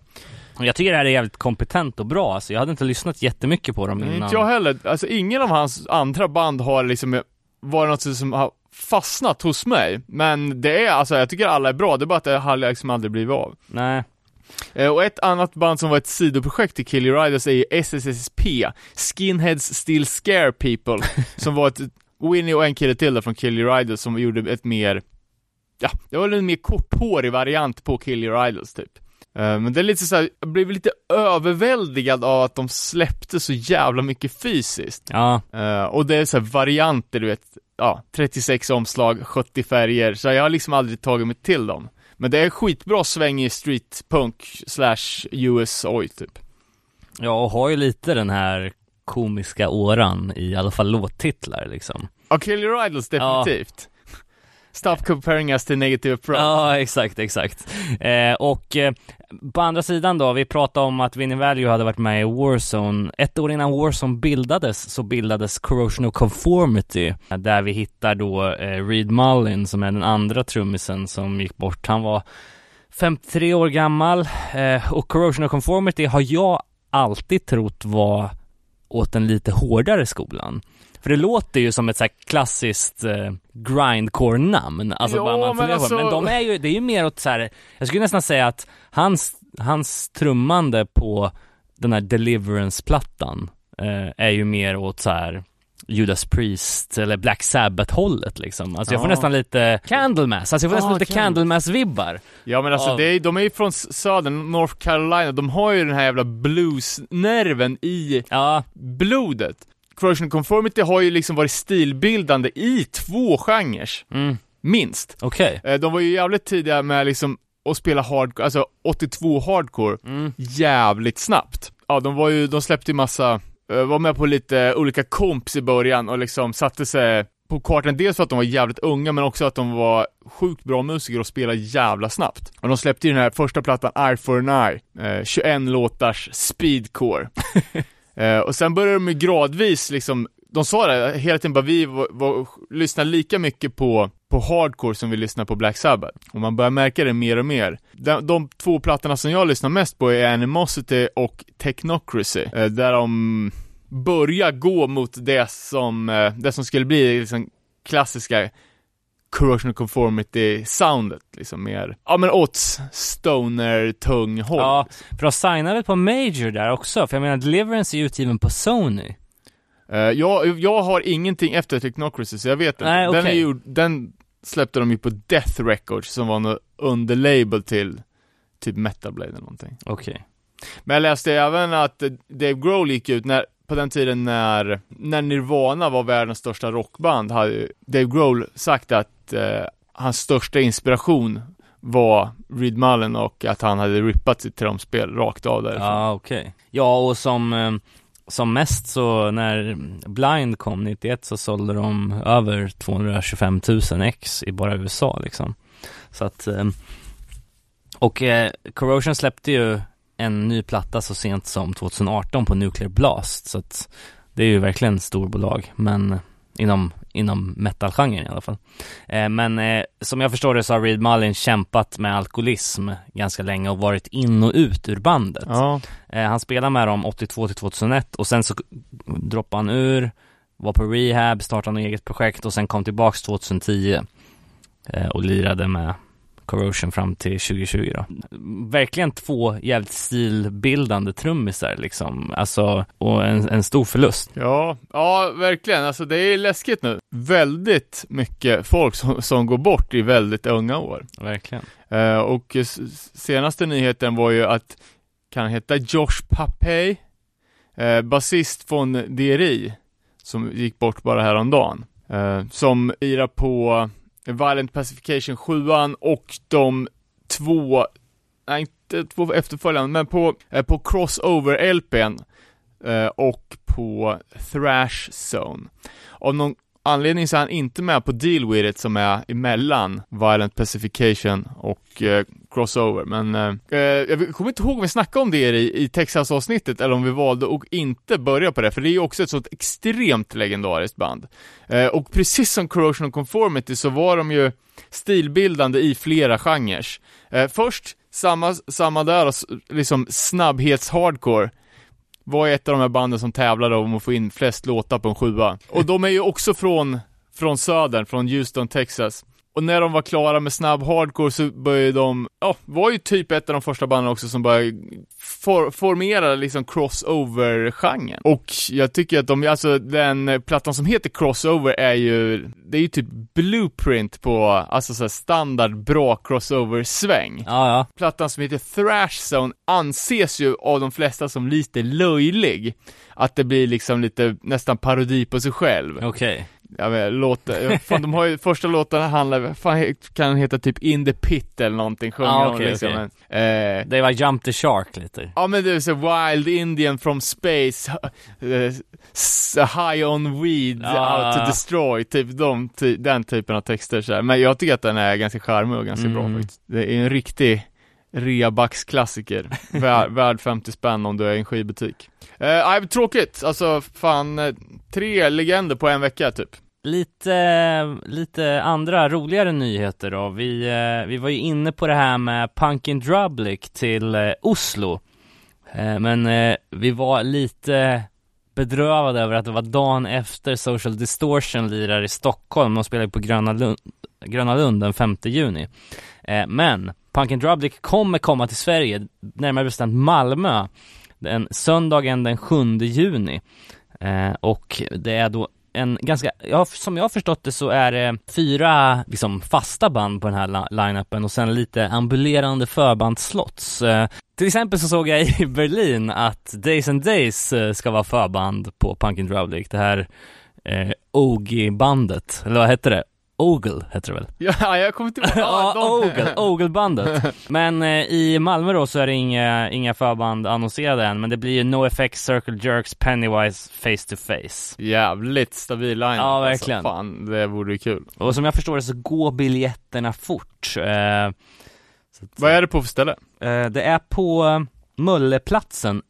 och jag tycker det här är jävligt kompetent och bra alltså. Jag hade inte lyssnat jättemycket på dem Mm, innan. Inte jag heller, alltså ingen av hans andra band har liksom varit något som har fastnat hos mig. Men det är alltså, jag tycker alla är bra, det är bara att det har liksom aldrig blivit av. Nej. Eh, och ett annat band som var ett sidoprojekt till Kill Your Idols är ju SSSP, Skinheads Still Scare People, som var ett Winnie och en kille till där från Kill Your Idols som gjorde ett mer, ja, det var en mer korthårig variant på Kill Your Idols typ. Eh, men det är lite så här, jag blev lite överväldigad av att de släppte så jävla mycket fysiskt. Ja. Eh, och det är så varianter, du vet, ja, 36 omslag, 70 färger, så jag har liksom aldrig tagit mig till dem. Men det är skitbra sväng i streetpunk slash US oj typ. Ja, och har ju lite den här komiska åran i alla fall låttitlar liksom. Ja, Kill Your Idols definitivt. Stop comparing us to negative approach. Ja, exakt, exakt. Eh, och eh, på andra sidan då, vi pratade om att Winnie Value hade varit med i Warzone. Ett år innan Warzone bildades så bildades Corrosion of Conformity, där vi hittar då eh, Reed Mullin som är den andra trummisen som gick bort. Han var 53 år gammal eh, och Corrosion of Conformity har jag alltid trott var åt den lite hårdare skolan. För det låter ju som ett så här klassiskt eh, grindcore-namn, alltså Ja, bara man men funderar det. alltså- Men de är ju, det är ju mer åt så här, jag skulle nästan säga att hans, hans trummande på den här Deliverance-plattan eh, är ju mer åt så här Judas Priest eller Black Sabbath-hållet liksom. Alltså jag får Ja. nästan lite Candlemass, alltså jag får Ah, nästan lite Candlemass. Candlemass-vibbar. Ja men alltså Av- det är, de är ju från södern, North Carolina, de har ju den här jävla bluesnerven i Ja, blodet. Corrosion Conformity har ju liksom varit stilbildande i två genrer, mm, minst. okej. Eh, De var ju jävligt tidiga med liksom att spela hardcore, alltså 82 hardcore, Mm. jävligt snabbt. Ja, de var ju, de släppte ju massa, eh, var med på lite olika komps i början och liksom satte sig på kartan, dels för att de var jävligt unga men också att de var sjukt bra musiker och spelade jävla snabbt. Och de släppte ju den här första plattan, Eye for an Eye, eh, 21 låtars speedcore. eh, och sen började de ju gradvis liksom, de sa det hela tiden bara vi var, var, lyssnar lika mycket på, på hardcore som vi lyssnar på Black Sabbath. Och man börjar märka det mer och mer. De, de två plattorna som jag lyssnar mest på är Animosity och Technocracy, eh, där de börjar gå mot det som, eh, det som skulle bli liksom klassiska corrosion of conformity soundet, liksom mer, ja men åt stoner, tung håll. Ja, för de signar väl på Major där också, för jag menar Deliverance är utgiven på Sony. Eh, jag, jag har ingenting efter Technocracy, så jag vet inte. Nej, Den, är ju, den släppte de ju på Death Records, som var något underlabel till typ Metal Blade eller någonting. Okej. Men jag läste även att Dave Grohl gick ut när, på den tiden när, när Nirvana var världens största rockband, hade Dave Grohl sagt att eh, hans största inspiration var Reed Mullen och att han hade rippat sitt trumspel rakt av därifrån. Ja, okej. Ja, och som, eh, som mest så när Blind kom 91 så sålde de över 225 000 ex i bara USA liksom. Så att, eh, och eh, Corrosion släppte ju en ny platta så sent som 2018 på Nuclear Blast, så att Det är ju verkligen storbolag, men inom, inom metalgenren i alla fall. Eh, men eh, som jag förstår det så har Reed Mullin kämpat med alkoholism ganska länge och varit in och ut ur bandet. Ja, Eh, han spelade med dem 82 till 2001 och sen så droppade han ur, var på rehab, startade något eget projekt och sen kom tillbaks 2010 eh, och lirade med Corrosion fram till 2020 då. Verkligen två jävligt stilbildande trummisar liksom, alltså, och en, en stor förlust. ja, ja verkligen. Alltså det är läskigt nu. Väldigt mycket folk som, som går bort i väldigt unga år. Verkligen. Eh, och senaste nyheten var ju att, kan han heta Josh Papey, uh, basist från DRI, som gick bort bara häromdagen. Uh, som irar på Violent Pacification 7 och de två, nej inte två efterföljande, men på, eh, på Crossover-LPn eh, och på Thrash Zone. Av någon anledning så är han inte med på Deal With It som är emellan Violent Pacification och eh, Crossover, men eh, eh, jag kommer inte ihåg om vi snackade om det i, i Texas-avsnittet eller om vi valde att inte börja på det, för det är ju också ett sånt extremt legendariskt band. Eh, och precis som Corrosion of Conformity så var de ju stilbildande i flera genrer. Eh, först, samma, samma där, liksom snabbhets-hardcore var ett av de här banden som tävlade om att få in flest låtar på en sjua. Och de är ju också från, från södern, från Houston, Texas. Och när de var klara med snabb hardcore så började de, ja, var ju typ ett av de första banden också som började for, formera liksom crossover-genren. Och jag tycker att de, alltså den plattan som heter Crossover är ju, det är ju typ blueprint på, alltså så här standard bra crossover-sväng Ja, ja. plattan som heter Thrash Zone anses ju av de flesta som lite löjlig. Att det blir liksom lite, nästan parodi på sig själv. Okej. Jag vet, låtar, fan de har ju, första låten handlar, fan kan den heta typ In the Pit eller någonting, sjunger Ja, de okej, liksom. Men, eh, Det var Jump the Shark lite. Ja men det är så Wild Indian from space, eh, high on weed, Ja. out to destroy, typ de, ty, den typen av texter så här. Men jag tycker att den är ganska charmig och ganska bra Mm. faktiskt. Det är en riktig reabacksklassiker, värd, värd 50 spänn om du är i en skivbutik. Eh, tråkigt, alltså fan, tre legender på en vecka typ. Lite, lite andra roligare nyheter då. Vi, eh, vi var ju inne på det här med Punkin Drublic till eh, Oslo. Eh, men vi var lite bedrövade över att det var dagen efter Social Distortion lirar i Stockholm. De spelar ju på Gröna Lund, Gröna Lund den 5 juni. Men Punkin Drublic kommer komma till Sverige, närmare bestämt Malmö, den söndagen den 7 juni. Eh, och det är då en ganska, ja, som jag har förstått det så är det fyra liksom fasta band på den här line-upen och sen lite ambulerande förbandsslots. Eh, till exempel så såg jag i Berlin att Days and Days eh, ska vara förband på Punkin Drublic, det här eh, OG-bandet, eller vad hette det? Ogle hette det väl? Ja, jag kommer inte ihåg. Ja, de- Ogle, Ogle-bandet. Men eh, i Malmö då så är det inga, inga förband annonserade än, men det blir ju NoFX, Circle Jerks, Pennywise, Face to Face. Jävligt stabil line Ja, verkligen. Alltså, fan, det vore ju kul. Och som jag förstår det så går biljetterna fort. Eh, så att, Vad är det på för ställe? eh, det är på eh, Mölleplatsen.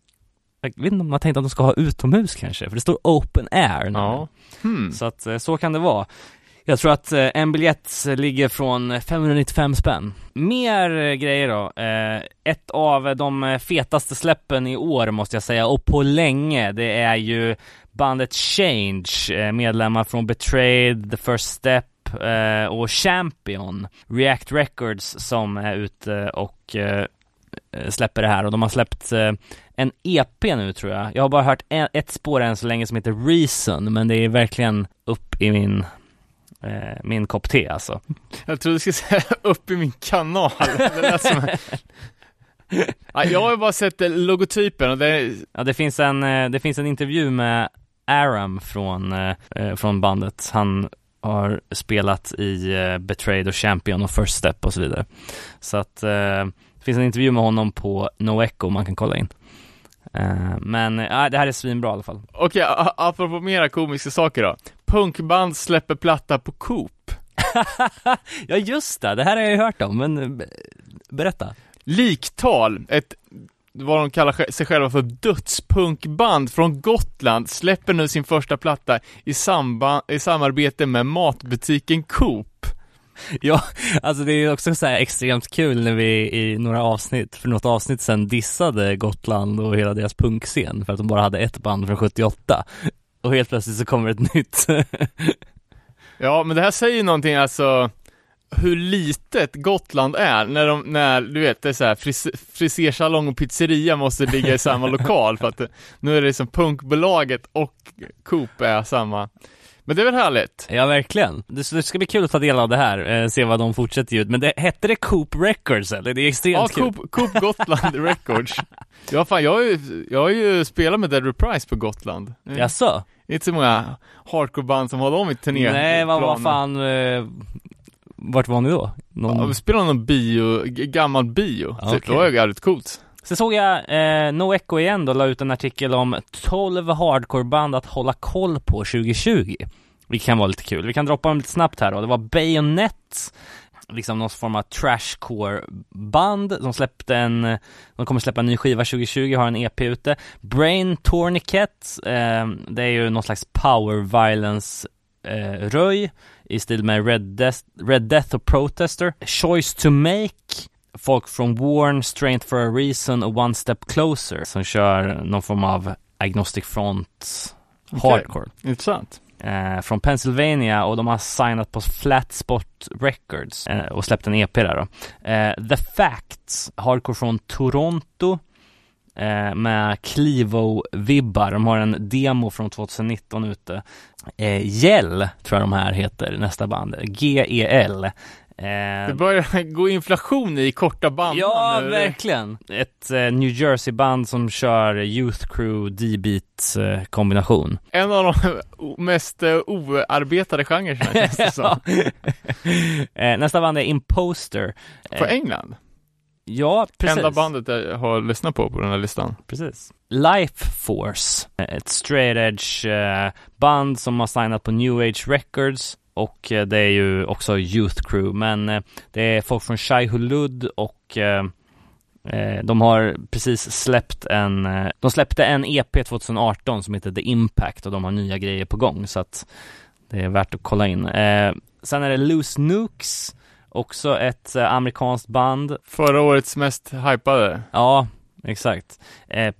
Jag vet inte om man tänkte att de ska ha utomhus kanske, för det står Open Air. Ja. Hmm. Så att eh, så kan det vara. Jag tror att eh, en biljett ligger från 595 spänn. Mer eh, grejer då. Eh, ett av de fetaste släppen i år måste jag säga, och på länge, det är ju bandet Change, medlemmar från Betrayed, The First Step och Champion, React Records som är ute och släpper det här och de har släppt en EP nu tror jag. Jag har bara hört ett spår än så länge som heter Reason, men det är verkligen upp i min eh, min kopp te alltså. Jag trodde du skulle säga upp i min kanal. Det som ja, jag har ju bara sett eh, logotypen och det Ja, det finns en, eh, det finns en intervju med Aram från, eh, eh, från bandet. Han har spelat i eh, Betrayed och Champion och First Step och så vidare. Så att eh, det finns en intervju med honom på No Echo man kan kolla in. Eh, men ja, det här är svinbra i alla fall. okej, a- apropå mera komiska saker då. Punkband släpper platta på Coop. ja just det, det här har jag ju hört om, men eh, be- berätta. Liktal, ett vad de kallar sig själva för dödspunkband från Gotland, släpper nu sin första platta i, samband, i samarbete med matbutiken Coop. Ja, alltså det är också så extremt kul när vi i några avsnitt, för något avsnitt sen dissade Gotland och hela deras punkscen för att de bara hade ett band från 78. Och helt plötsligt så kommer ett nytt. Ja, men det här säger ju någonting alltså hur litet Gotland är när de, när du vet, det är så här fris, frisersalong och pizzeria måste ligga i samma lokal för att nu är det liksom punkbolaget och Coop är samma. Men det är väl härligt? ja, verkligen. Det, ska bli kul att ta del av det här, eh, se vad de fortsätter ut. Men det, hette det Coop Records eller? Det är extremt Ja, kul. Coop, Coop Gotland Records. Ja, fan, jag har ju, jag har ju spelat med Dead Reprise på Gotland. Det är Jaså? inte så många hardcoreband som har dem i turné. Nej, vad, planen. fan, eh, vart var ni då? Någon... Ja, vi spelade någon bio, gammal bio. Så Okej. det var ju jävligt coolt. Sen såg jag eh, No Echo igen då, la ut en artikel om 12 hardcoreband att hålla koll på 2020. Vilket kan vara lite kul. Vi kan droppa dem lite snabbt här då. Det var Bayonet, liksom någon form av trashcore-band. De släppte en, de kommer släppa en ny skiva 2020, har en EP ute. Brain Tourniquet, eh, det är ju någon slags power violence eh, röj i stil med Red Death, Red Death och Protester. Choice to Make, folk från Warn, Strength for a Reason och One Step Closer som kör någon form av Agnostic Front hardcore. Intressant. Eh, från Pennsylvania och de har signat på Flatspot Records eh, och släppt en EP där då. Eh, The Facts, hardcore från Toronto eh, med Clivo-vibbar. De har en demo från 2019 ute. Eh, Gel tror jag de här heter, nästa band. G-E-L. Eh, Det börjar gå inflation i korta band Ja, nu. verkligen. Ett eh, New Jersey-band som kör Youth Crew D-beat eh, kombination. En av de mest eh, oarbetade genrerna känns det som. eh, nästa band är Imposter. På Eh, England. ja, precis. Enda bandet jag har lyssnat på på den här listan. Precis. Life Force, ett straight edge band som har signat på New Age Records och eh, det är ju också Youth Crew, men eh, det är folk från Shai Hulud och eh, de har precis släppt en, de släppte en EP 2018 som heter The Impact och de har nya grejer på gång så att det är värt att kolla in. Sen är det Loose Nukes, också ett amerikanskt band Förra årets mest hypade. Ja, exakt.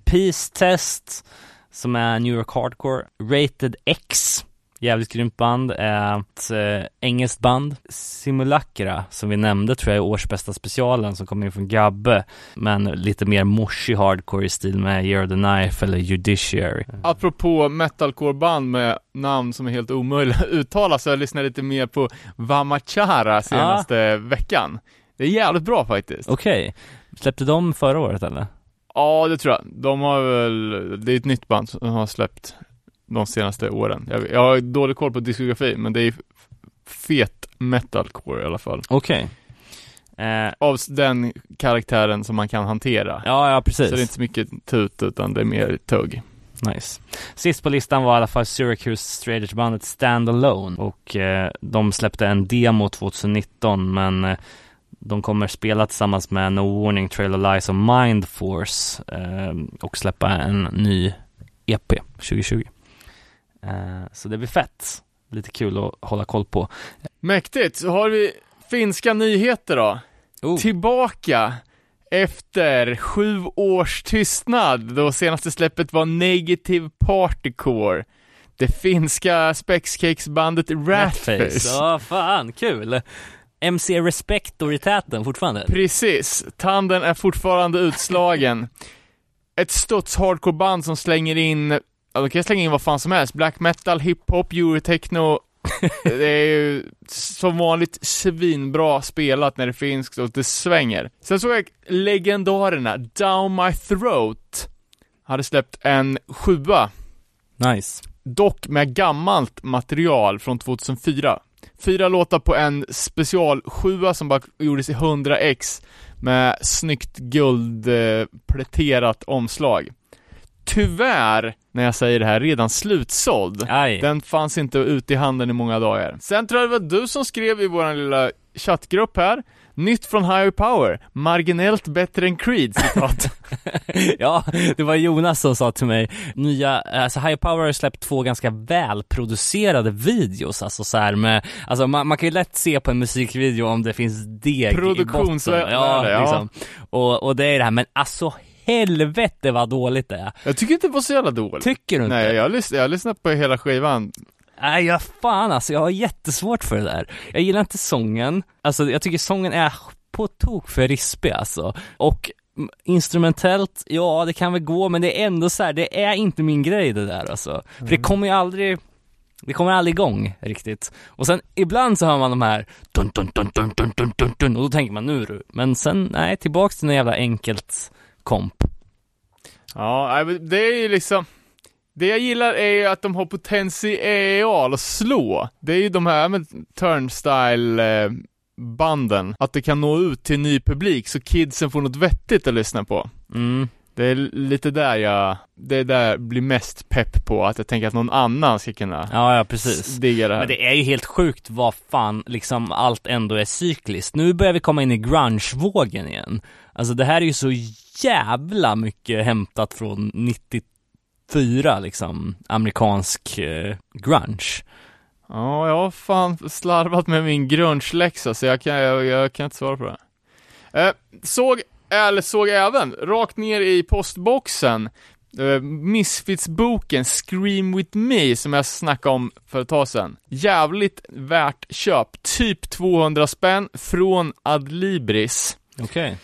Peace Test, som är New York Hardcore. Rated X, jävligt grymt band. Eh, ett eh, engelskt band. Simulacra, som vi nämnde tror jag är årsbästa specialen som kommer in från Gabbe. Men lite mer moshig hardcore i stil med Year of the Knife eller Judiciary. Apropå metalcore-band med namn som är helt omöjliga att uttala så jag lyssnade lite mer på Vamachara senaste veckan. Det är jävligt bra faktiskt. Okej, släppte de förra året eller? Ja, det tror jag. De har väl, det är ett nytt band som har släppt de senaste åren. Jag, jag har dålig koll på diskografi, men det är fet metalcore i alla fall. Okej. Eh, Av den karaktären som man kan hantera. ja, ja precis. Så det är inte så mycket tut, utan det är mer tugg. Nice. Sist på listan var i alla fall Syracuse Straight bandet Stand Alone och eh, de släppte en demo 2019 men eh, de kommer spela tillsammans med No Warning, Trail of Lies och Mind Force eh, och släppa en ny EP 2020. Eh, så det blir fett. Lite kul att hålla koll på. Mäktigt, så har vi finska nyheter då. Oh. Tillbaka efter sju års tystnad, då senaste släppet var Negative Partycore. Det finska spexcakesbandet Ratface. Ja, fan, kul! MC Respector i täten fortfarande. Precis, tanden är fortfarande utslagen. Ett studs hardcore-band som slänger in, ja de kan slänga in vad fan som helst, black metal, hiphop, eurotechno. det är ju som vanligt svinbra spelat när det finns och det svänger. Sen såg jag legendarerna Down My Throat hade släppt en sjua, Nice. dock med gammalt material från 2004. Fyra låtar på en special sjua som bara gjordes i 100x med snyggt guldpläterat omslag. Tyvärr, när jag säger det här, redan slutsåld. Aj. Den fanns inte ute i handeln i många dagar. Sen tror jag det var du som skrev i våran lilla chattgrupp här. Nytt från Higher Power, marginellt bättre än Creed, citat. ja, det var Jonas som sa till mig, nya, alltså High Power har släppt två ganska välproducerade videos, alltså så här med, alltså man, man kan ju lätt se på en musikvideo om det finns deg i botten. Ja, ja. liksom. Och, och det är det här, men alltså helvete vad dåligt det är. Jag tycker inte det var så jävla dåligt. Tycker du inte? Nej, jag har, lyssnat, jag har lyssnat på hela skivan. Nej, jag fan alltså, jag har jättesvårt för det där. Jag gillar inte sången, alltså jag tycker sången är på tok för rispig alltså. Och mm, instrumentellt, ja det kan väl gå, men det är ändå så här, det är inte min grej det där alltså. För det kommer ju aldrig, det kommer aldrig igång riktigt. Och sen ibland så hör man de här dun dun dun dun dun dun dun, och då tänker man nu du. Men sen, nej, tillbaks till en jävla enkelt komp. Ja, det är ju liksom det jag gillar är ju att de har potential att slå. Det är ju de här med turnstyle banden, att det kan nå ut till ny publik så kidsen får något vettigt att lyssna på. Mm. Det är lite där jag, det är där jag blir mest pepp på, att jag tänker att någon annan ska kunna Ja, ja precis. digga det här. Men det är ju helt sjukt vad fan liksom allt ändå är cykliskt. Nu börjar vi komma in i grunge-vågen igen. Alltså det här är ju så jävla mycket hämtat från 94 liksom, amerikansk eh, grunge. Ja, jag har fan slarvat med min grunge-läxa så jag kan, jag, jag kan inte svara på det. Eh, såg, eller såg även, rakt ner i postboxen, eh, Misfits-boken Scream With Me som jag snackade om för ett tag sedan. Jävligt värt köp, typ 200 spänn från Adlibris. Okej.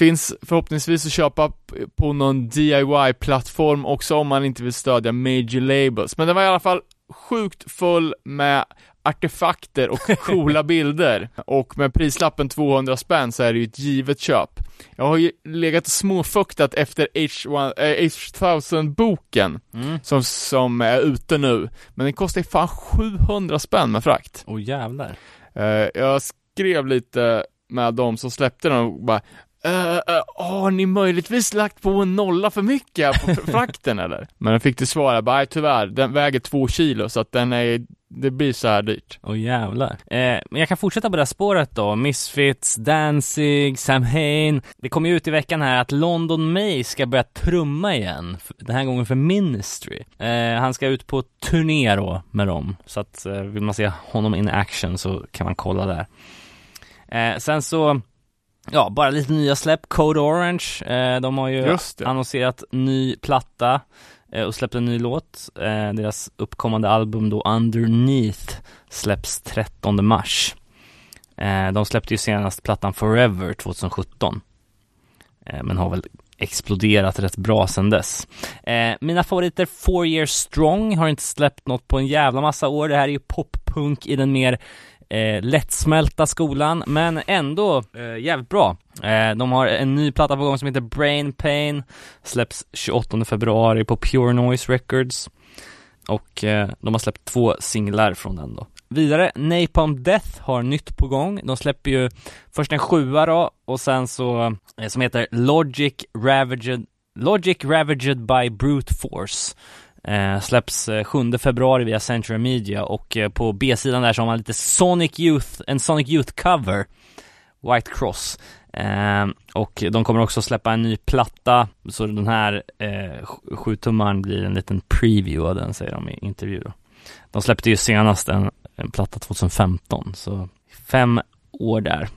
Finns förhoppningsvis att köpa på någon DIY-plattform också om man inte vill stödja major labels. Men den var i alla fall sjukt full med artefakter och coola bilder. Och med prislappen 200 spänn så är det ju ett givet köp. Jag har ju legat och småfuktat efter H1, äh, H1000-boken Mm. som, som är ute nu. Men den kostar ju fan 700 spänn med frakt. Åh jävlar. Eh, jag skrev lite med de som släppte den och bara Uh, har ni möjligtvis lagt på en nolla för mycket på frakten eller? Men jag fick till svar, bara, "Nej, tyvärr, den väger två kilo så att den är, det blir så här dyrt. Åh jävlar. Eh, men jag kan fortsätta på det här spåret då. Misfits, Danzig, Sam Hain. Det kom ju ut i veckan här att London May ska börja trumma igen. Den här gången för Ministry. Eh, han ska ut på turné då med dem. Så att eh, vill man se honom in action så kan man kolla där. Eh, sen så, ja, bara lite nya släpp. Code Orange, eh, de har ju annonserat ny platta eh, och släppt en ny låt. Eh, deras uppkommande album då Underneath släpps 13 mars. De släppte ju senast plattan Forever 2017. Eh, men har väl exploderat rätt bra sedan dess. Mina favoriter Four Years Strong har inte släppt något på en jävla massa år. Det här är ju poppunk i den mer eh, lättsmälta skolan, men ändå eh, jävligt bra. Eh, de har en ny platta på gång som heter Brain Pain, släpps 28 februari på Pure Noise Records. Och eh, de har släppt två singlar från den då. Vidare, Napalm Death har nytt på gång. De släpper ju först en sjua då, och sen så, eh, som heter Logic Ravaged, Logic Ravaged by Brute Force. Eh, släpps eh, 7 februari via Century Media och eh, på B-sidan där så har man lite Sonic Youth, en Sonic Youth cover White Cross eh, Och de kommer också släppa en ny platta Så den här eh, 7-tummaren blir en liten preview av den säger de i intervju då. De släppte ju senast en, en platta 2015 så fem år där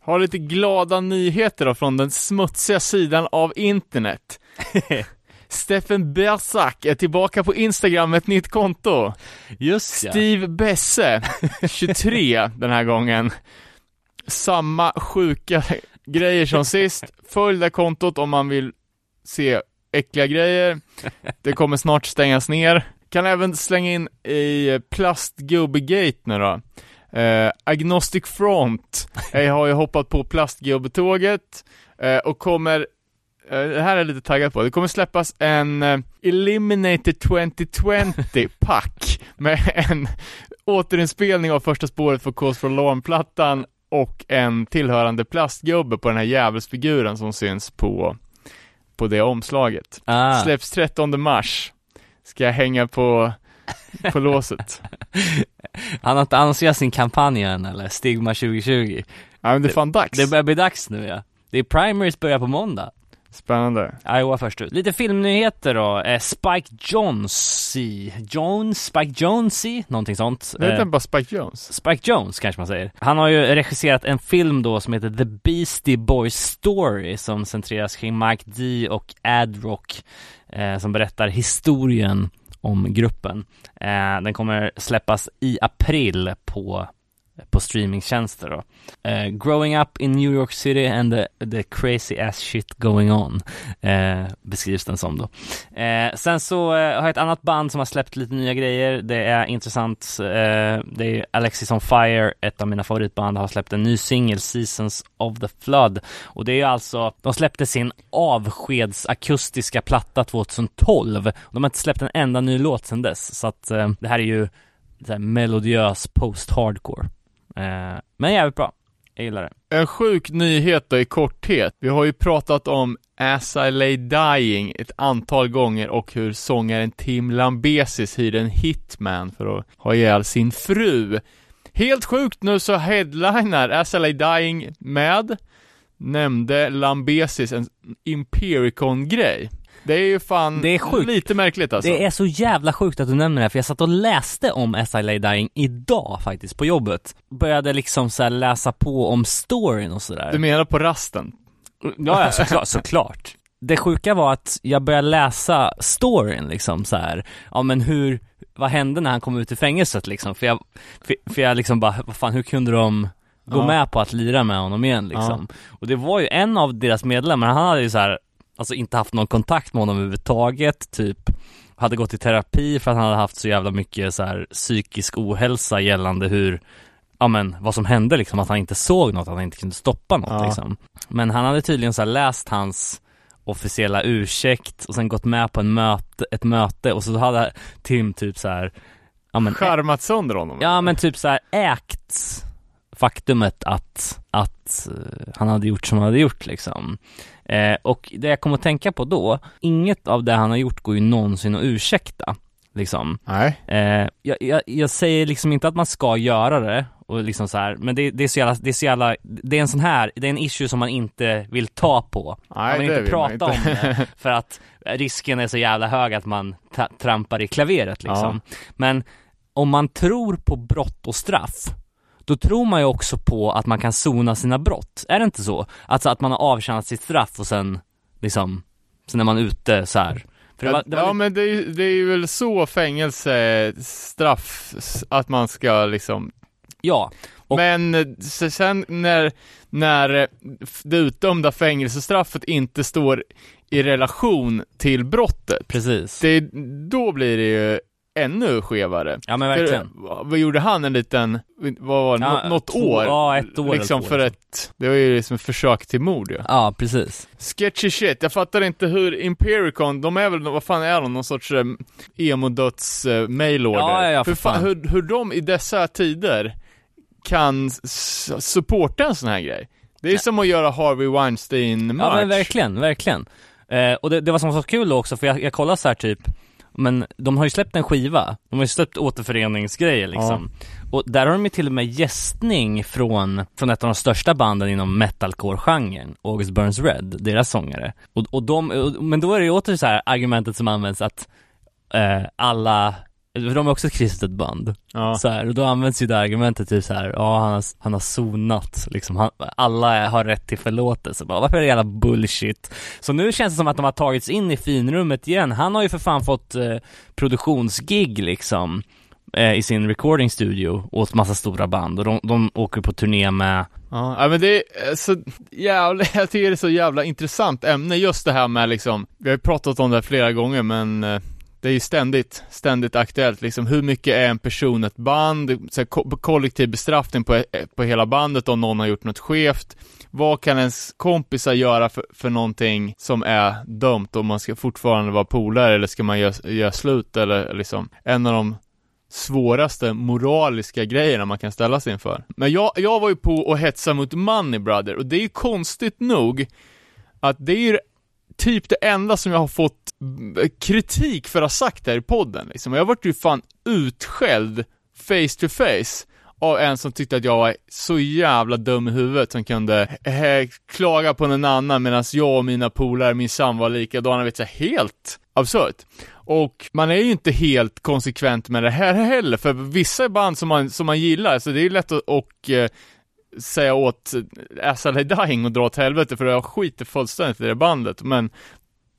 Har lite glada nyheter då från den smutsiga sidan av internet. Steffen Bersak är tillbaka på Instagram med ett nytt konto. Just ja. Steve Besse, 23 den här gången. Samma sjuka grejer som sist. Följ det kontot om man vill se äckliga grejer. Det kommer snart stängas ner. Kan även slänga in i plastgubbegate nu då. Eh, Agnostic Front jag har ju hoppat på plastgubbetåget eh, och kommer det här är jag lite taggad på. Det kommer släppas en eh, Eliminated 2020 pack med en återinspelning av första spåret för Cause for Alarm-plattan och en tillhörande plastgubbe på den här djävulsfiguren som syns på, på det omslaget. ah, Släpps 13 mars. Ska jag hänga på på låset. Han har inte annonserat sin kampanj än eller? Stigma 2020 Ja men det är fan dags. Det börjar bli dags nu ja Det är primaries börjar på måndag Spännande. Iowa först ut. Lite filmnyheter då. Eh, Spike Jonze, Jones, Spike Jonze, någonting sånt. Det heter Eh, bara Spike Jones. Spike Jones kanske man säger. Han har ju regisserat en film då som heter The Beastie Boys Story som centreras kring Mike D och Ad Rock eh, som berättar historien om gruppen. Eh, den kommer släppas i april på på streamingtjänster då. Uh, growing up in New York City and the, the crazy ass shit going on uh, beskrivs den som då. Uh, sen så har jag ett annat band som har släppt lite nya grejer. Det är intressant. Det är Alexis on Fire, ett av mina favoritband, har släppt en ny singel, Seasons of the Flood. Och det är ju alltså, de släppte sin avskedsakustiska platta 2012. De har inte släppt en enda ny låt sedan dess. Så att det här är ju så här melodiös post-hardcore. Eh, men jävligt bra. Jag gillar det. En sjuk nyhet då i korthet. Vi har ju pratat om As I Lay Dying ett antal gånger och hur sångaren Tim Lambesis hyrde en hitman för att ha ihjäl sin fru. Helt sjukt nu så headliner As I Lay Dying med, nämnde Lambesis en Impericon-grej. Det är ju fan Det är sjukt. lite märkligt alltså. Det är så jävla sjukt att du nämner det här, för jag satt och läste om As I Lay Dying idag faktiskt, på jobbet. Började liksom så läsa på om storyn och sådär. Du menar på rasten? Ja, ja såklart, såklart. Det sjuka var att jag började läsa storyn liksom så här. ja men hur, vad hände när han kom ut ur fängelset liksom? För jag, för, för jag liksom bara, vad fan hur kunde de gå Ja. med på att lira med honom igen liksom? Och det var ju en av deras medlemmar, han hade ju så här, alltså inte haft någon kontakt med honom överhuvudtaget, typ hade gått i terapi för att han hade haft så jävla mycket så här psykisk ohälsa gällande hur ja men vad som hände liksom, att han inte såg något, att han inte kunde stoppa något Ja. liksom. Men han hade tydligen så läst hans officiella ursäkt och sen gått med på en möte, ett möte och så hade Tim typ så här, ja men, Charmat sönder honom? ja men typ så här ägt faktumet att, att eh, han hade gjort som han hade gjort liksom. Eh, och det jag kom att tänka på då, inget av det han har gjort går ju någonsin att ursäkta, liksom. Nej. Eh, jag, jag, jag säger liksom inte att man ska göra det och liksom så här, men det, det är så jävla, det är så jävla, det är en sån här, det är en issue som man inte vill ta på. man Nej, vill det inte vill man prata inte. om det, för att risken är så jävla hög att man trampar i klaveret liksom. Men om man tror på brott och straff, då tror man ju också på att man kan sona sina brott. Är det inte så? Alltså att man har avtjänat sitt straff och sen liksom, sen är man ute så här. Det var, det var ja lite- men det är, det är ju väl så fängelse, straff, s- att man ska liksom ja. Och- Men sen när, när det utdömda fängelsestraffet inte står i relation till brottet, Precis. det, då blir det ju ännu skevare. Ja men För, verkligen. eh, vad gjorde han en liten, vad var det, Ja, Nå- något två- år? ja, ett år Liksom eller två, för liksom. ett, det var ju liksom ett försök till mord ja. Ja, precis. Sketchy shit, jag fattar inte hur Impericon, de är väl, vad fan är de, någon sorts eh, emo-döds eh, mailorder? Ja, ja, ja, för hur, fan. hur, hur de i dessa tider kan supporta en sån här grej? Det är som att göra Harvey Weinstein-match. Ja men verkligen, verkligen. Eh, och det, det var som så kul också, för jag, jag kollade så här typ men de har ju släppt en skiva, de har ju släppt återföreningsgrejer liksom. Och där har de ju till och med gästning från, från ett av de största banden inom metalcore-genren, August Burns Red, deras sångare. Och, och de, och, men då är det ju åter så här argumentet som används att eh, alla, för de är också ett kristet band. Ja. Så här, och då används ju det argumentet typ så här, ja han har, han har sonat liksom, han, alla har rätt till förlåtelse, bara, varför är det jävla bullshit? Så nu känns det som att de har tagits in i finrummet igen, han har ju för fan fått eh, produktionsgig liksom eh, i sin recording studio åt massa stora band och de, de åker på turné med Ja, men det är så jävla, jag tycker det är så jävla intressant ämne just det här med liksom, vi har ju pratat om det här flera gånger men eh, det är ju ständigt, ständigt aktuellt liksom, hur mycket är en person ett band, så här, ko- kollektiv bestraffning på, på hela bandet om någon har gjort något skevt, vad kan ens kompisar göra för, för någonting som är dömt om man ska fortfarande vara polare eller ska man göra, göra slut eller liksom, en av de svåraste moraliska grejerna man kan ställa sig inför. Men jag, jag var ju på och hetsa mot Money Brother och det är ju konstigt nog att det är ju typ det enda som jag har fått kritik för att ha sagt här i podden liksom. Jag vart ju fan utskälld face to face av en som tyckte att jag var så jävla dum i huvudet som kunde klaga på någon annan medan jag och mina polare minsann var likadana, vet jag, helt absurt. Och man är ju inte helt konsekvent med det här heller, för vissa band som man, som man gillar, så det är ju lätt att och, eh, säga åt SLA Dying och dra åt helvete, för jag skiter fullständigt i det bandet, men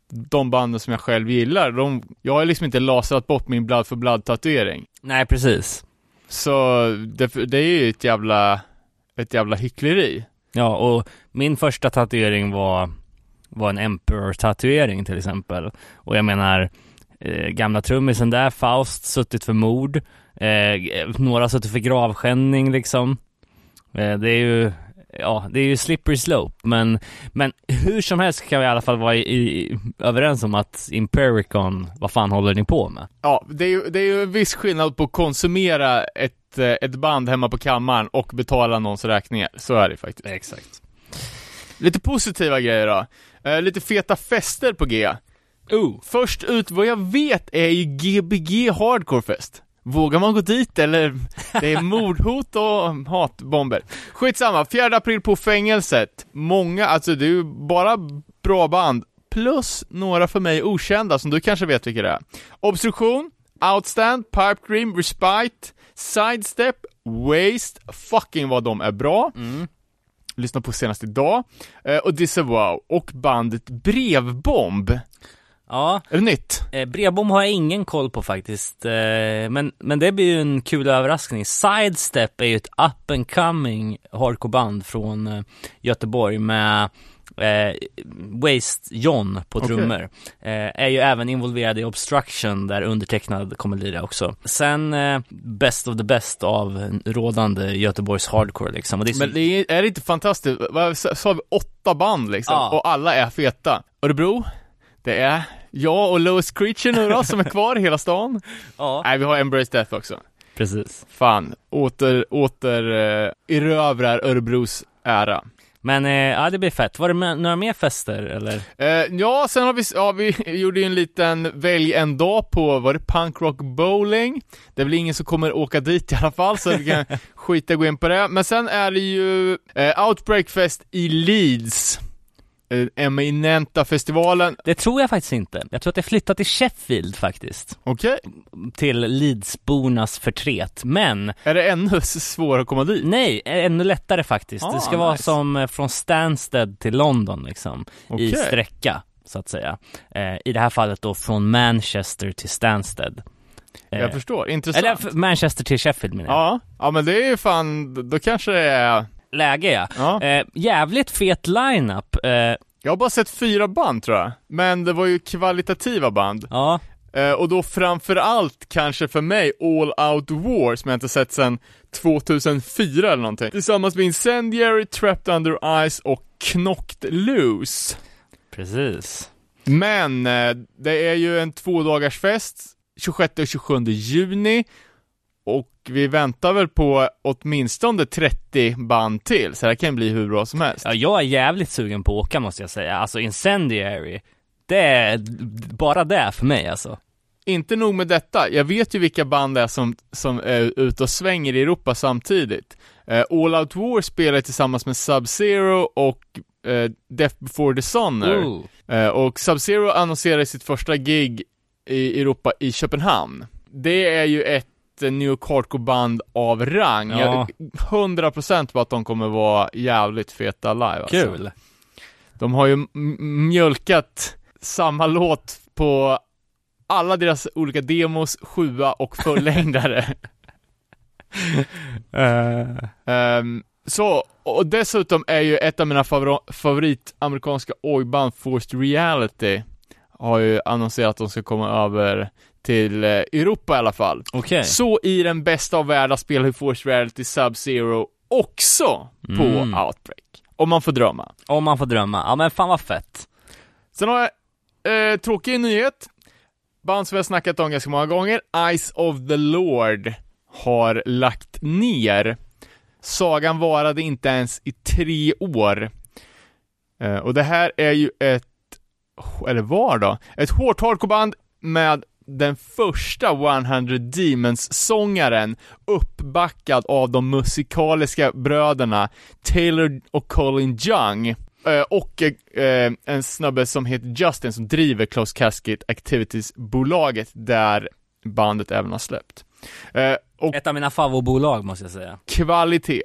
de banden som jag själv gillar, de, jag har liksom inte lasrat bort min blood för blood tatuering. Nej, precis. Så det, det är ju ett jävla, ett jävla hyckleri. Ja, och min första tatuering var, var en Emperor-tatuering till exempel. Och jag menar, eh, gamla trummisen där, Faust, suttit för mord. Eh, några har suttit för gravskändning liksom. Eh, det är ju, ja, det är ju slippery slope, men, men hur som helst kan vi i alla fall vara i, i, överens om att Impericon, vad fan håller ni på med? Ja, det är ju, det är ju en viss skillnad på att konsumera ett, eh, ett band hemma på kammaren och betala någons räkningar. Så är det faktiskt. Exakt. Lite positiva grejer då. Eh, lite feta fester på G. Oh. Först ut vad jag vet är ju Gbg Hardcore Fest. Vågar man gå dit eller? Det är mordhot och hatbomber. Skitsamma, 4 april på fängelset. Många, alltså det är ju bara bra band. Plus några för mig okända som du kanske vet vilka det är. Obstruktion, Outstand, Pipe Dream, Respite, Sidestep, Waste, fucking vad de är bra. Mm. Lyssna på senast idag. Eh, och Disavow, och bandet Brevbomb. Ja, Är det nytt? eh, Brevbom har jag ingen koll på faktiskt, eh, men, men det blir ju en kul överraskning. Sidestep är ju ett up and coming hardcore-band från eh, Göteborg med eh, Waste John på trummor. Eh, är ju även involverad i Obstruction där undertecknad kommer lira också. Sen eh, Best of the best av rådande Göteborgs hardcore liksom. Det är så... Men det är, är det inte fantastiskt? Vad sa sa vi? Åtta band liksom, Ja. och alla är feta. Örebro, det är jag och Lowest Creature nu då, som är kvar i hela stan. ja, Nej, vi har Embrace Death också. precis. Fan, åter, åter uh, erövrar Örebros ära. Men eh, ja, det blir fett. Var det med, några mer fester eller? Eh, ja, sen har vi, ja, vi gjorde ju en liten välj en dag på, var det Punk Rock Bowling? Det är väl ingen som kommer åka dit i alla fall, så vi kan skita gå in på det. Men sen är det ju eh, Outbreak Fest i Leeds. Eh, eminenta festivalen. Det tror jag faktiskt inte. Jag tror att det flyttat till Sheffield faktiskt. Okej, Till Leedsbornas förtret. Men, är det ännu svårare att komma dit? nej, ännu lättare faktiskt. Ah, det ska vara nice. som eh, från Stansted till London liksom. I Okej. sträcka, så att säga. Eh, I det här fallet då från Manchester till Stansted. Eh, Jag förstår, intressant. eller Manchester till Sheffield menar jag. Ja, ja men det är ju fan, då kanske det är, Läge ja. ja. Eh, jävligt fet lineup. Eh, Jag har bara sett fyra band tror jag, men det var ju kvalitativa band. ja, Eh, och då framförallt kanske för mig All Out War som jag inte sett sedan 2004 eller någonting. Tillsammans med Incendiary, Trapped Under Ice och Knocked Loose. precis. Men eh, det är ju en tvådagars fest 26 och 27 juni och vi väntar väl på åtminstone 30 band till, så det här kan bli hur bra som helst. Ja, jag är jävligt sugen på att åka måste jag säga. Alltså Incendiary, det är bara det för mig alltså. Inte nog med detta, jag vet ju vilka band det är som, som är ute och svänger i Europa samtidigt. Eh, All Out War spelar tillsammans med Sub-Zero och eh, Death Before the. Ooh. Eh, och Sub-Zero annonserade sitt första gig i Europa i Köpenhamn. Det är ju ett New York Hardcore-band av rang. Ja. Jag är 100% på att de kommer vara jävligt feta live alltså. Kul. De har ju mjölkat samma låt på alla deras olika demos, sjua och fullängdare. Uh, Ehm, så, och dessutom är ju ett av mina favor- favoritamerikanska ojband, Forced Reality, har ju annonserat att de ska komma över till eh, Europa i alla fall. Okej. Så i den bästa av världar spelar ju Forced Reality Sub-Zero också på Mm. Outbreak. Om man får drömma. Om man får drömma. Ja men fan vad fett. Sen har jag eh, tråkig nyhet. Band som har snackat om ganska många gånger, Eyes of the Lord, har lagt ner. Sagan varade inte ens i tre år. Eh, och det här är ju ett eller var då, ett hårt hardcore-band med den första 100 Demons-sångaren uppbackad av de musikaliska bröderna Taylor och Colin Young. Eh, och eh, en snubbe som heter Justin som driver Close Casket Activities-bolaget där bandet även har släppt. Eh, Ett av mina favoritbolag måste jag säga. kvalitet.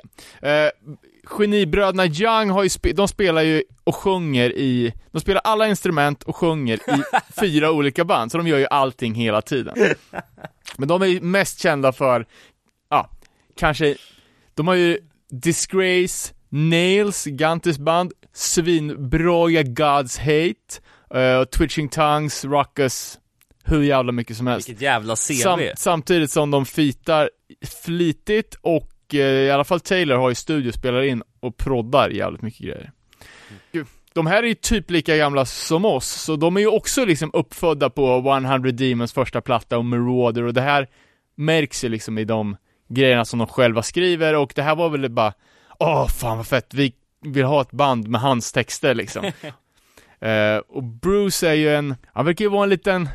Genibröderna Young har ju spe- de spelar ju och sjunger i, de spelar alla instrument och sjunger i fyra olika band, så de gör ju allting hela tiden. Men de är ju mest kända för, ja, kanske, de har ju Disgrace, Nails, Gantis band, svinbroiga God's Hate, eh, Twitching Tongues, Ruckus, hur jävla mycket som helst. Vilket jävla CV. Sam, samtidigt som de fitar flitigt och eh, i alla fall Taylor har ju studio, spelar in och proddar jävligt mycket grejer. De här är ju typ lika gamla som oss, så de är ju också liksom uppfödda på 100 Demons första platta och Marauder och det här märks ju liksom i de grejerna som de själva skriver och det här var väl bara Åh fan vad fett, vi vill ha ett band med hans texter liksom. Eh, och Bruce är ju en, han verkar ju vara en liten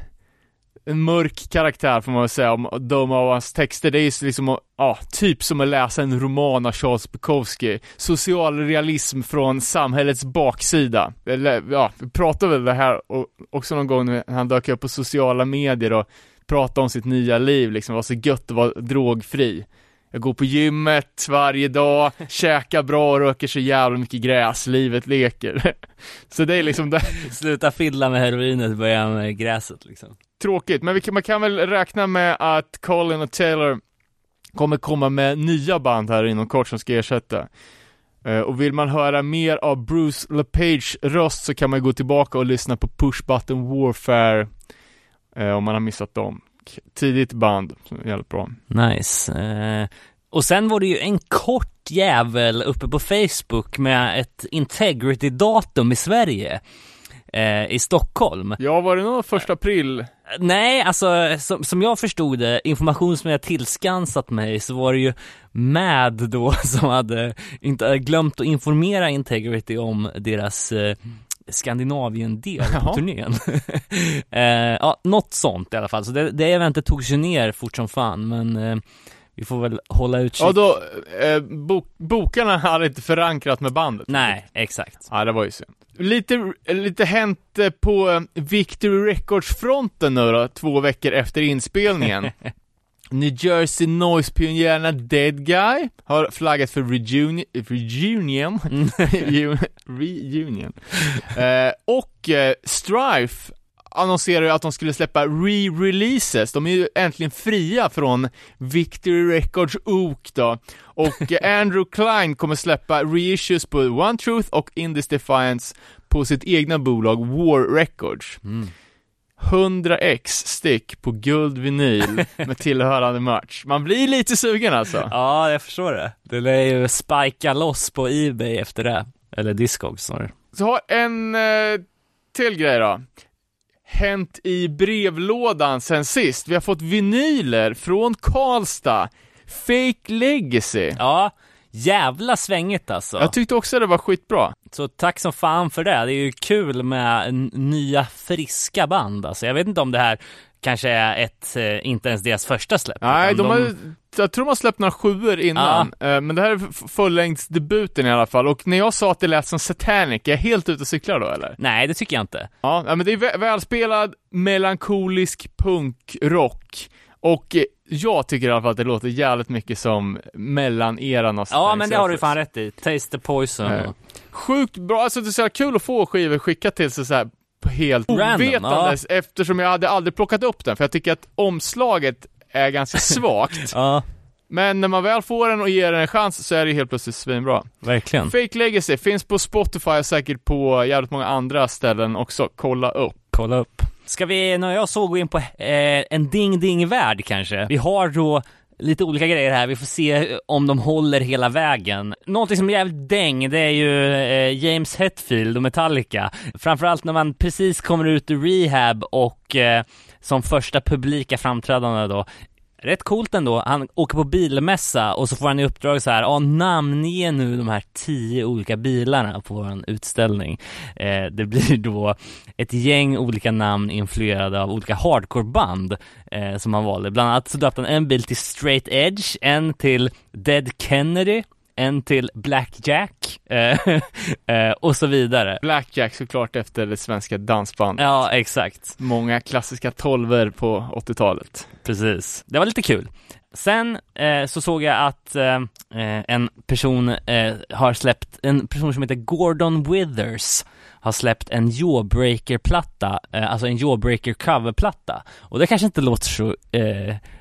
en mörk karaktär får man väl säga, om att döma av hans texter. Det är ju liksom, ja, typ som att läsa en roman av Charles Bukowski. Social realism från samhällets baksida. Eller, ja, vi pratade väl det här också någon gång när han dök upp på sociala medier och pratade om sitt nya liv, liksom, var så gött att vara drogfri. Jag går på gymmet varje dag, käkar bra och röker så jävla mycket gräs, livet leker. så det är liksom det. Sluta fiddla med heroinet, börja med gräset liksom. tråkigt, men kan, man kan väl räkna med att Colin och Taylor kommer komma med nya band här inom kort som ska ersätta. Eh, och vill man höra mer av Bruce LePage röst så kan man gå tillbaka och lyssna på Push Button Warfare eh, om man har missat dem. Tidigt band, jävligt bra. Nice. Eh, och sen var det ju en kort jävel uppe på Facebook med ett integrity-datum i Sverige. Eh, I Stockholm. Ja, var det nog första april? Nej, alltså som, som jag förstod det, information som jag tillskansat mig så var det ju MAD då som hade inte glömt att informera Integrity om deras eh, Skandinavien-del på turnén. eh, ja, något sånt i alla fall. Så det, det eventet togs ju ner fort som fan, men eh, vi får väl hålla utkik. Ja, då, eh, bok, bokarna hade inte förankrat med bandet. Nej, exakt. Ja, det var ju synd. Lite, lite hänt eh, på eh, Victory Records-fronten nu då, två veckor efter inspelningen. New Jersey Noise-pionjärerna Dead Guy har flaggat för reunion, reunion, reunion. Eh, och eh, Strife annonserar ju att de skulle släppa re-releases, de är ju äntligen fria från Victory Records ok då. Och eh, Andrew Klein kommer släppa reissues på One Truth och Indies Defiance på sitt egna bolag War Records. Mm. 100 x stick på guld vinyl med tillhörande merch. Man blir lite sugen alltså. Ja, jag förstår det. Det lär ju spika loss på Ebay efter det. Eller Discogs snarare. Så har en eh, till grej då. Hänt i brevlådan sen sist. Vi har fått vinyler från Karlstad. Fake Legacy. Ja, jävla svängigt alltså. Jag tyckte också det var skitbra. Så tack som fan för det. Det är ju kul med nya friska band alltså. Jag vet inte om det här kanske är ett, eh, inte ens deras första släpp. Nej, utan de har, jag tror de har släppt några sjuor innan, eh, men det här är fullängdsdebuten i alla fall, och när jag sa att det lät som Satanic, är jag helt ute och cyklar då eller? Nej, det tycker jag inte. Ja, ja, men det är vä- välspelad, melankolisk punkrock, och eh, jag tycker i alla fall att det låter jävligt mycket som mellan-eran av Ja, men det har du fan rätt i. Taste the poison. Eh, Sjukt bra, alltså det är så kul att få skivor skickat till sig så här helt ovetandes eftersom jag hade aldrig plockat upp den, för jag tycker att omslaget är ganska svagt. Ja, Men när man väl får den och ger den en chans så är det helt plötsligt svinbra. verkligen. Fake Legacy finns på Spotify och säkert på jävligt många andra ställen också. Kolla upp. Kolla upp. Ska vi, nöja jag och gå in på eh, en ding-ding-värld kanske? Vi har då lite olika grejer här, vi får se om de håller hela vägen. Någonting som är jävligt däng, det är ju eh, James Hetfield och Metallica. Framförallt när man precis kommer ut ur rehab och eh, som första publika framträdande då rätt coolt ändå. Han åker på bilmässa och så får han i uppdrag så här, ja namnge nu de här tio olika bilarna på vår utställning. Eh, det blir då ett gäng olika namn influerade av olika hardcoreband eh, som han valde. Bland annat så döpte han en bil till Straight Edge, en till Dead Kennedy, en till Blackjack eh, eh, och så vidare. Blackjack såklart efter det svenska dansbandet. Ja, exakt. Många klassiska tolver på 80-talet. Precis. Det var lite kul. Sen eh, så såg jag att eh, eh, en person eh, har släppt, en person som heter Gordon Withers har släppt en Jawbreaker-platta, alltså en Jawbreaker coverplatta. Och det kanske inte låter så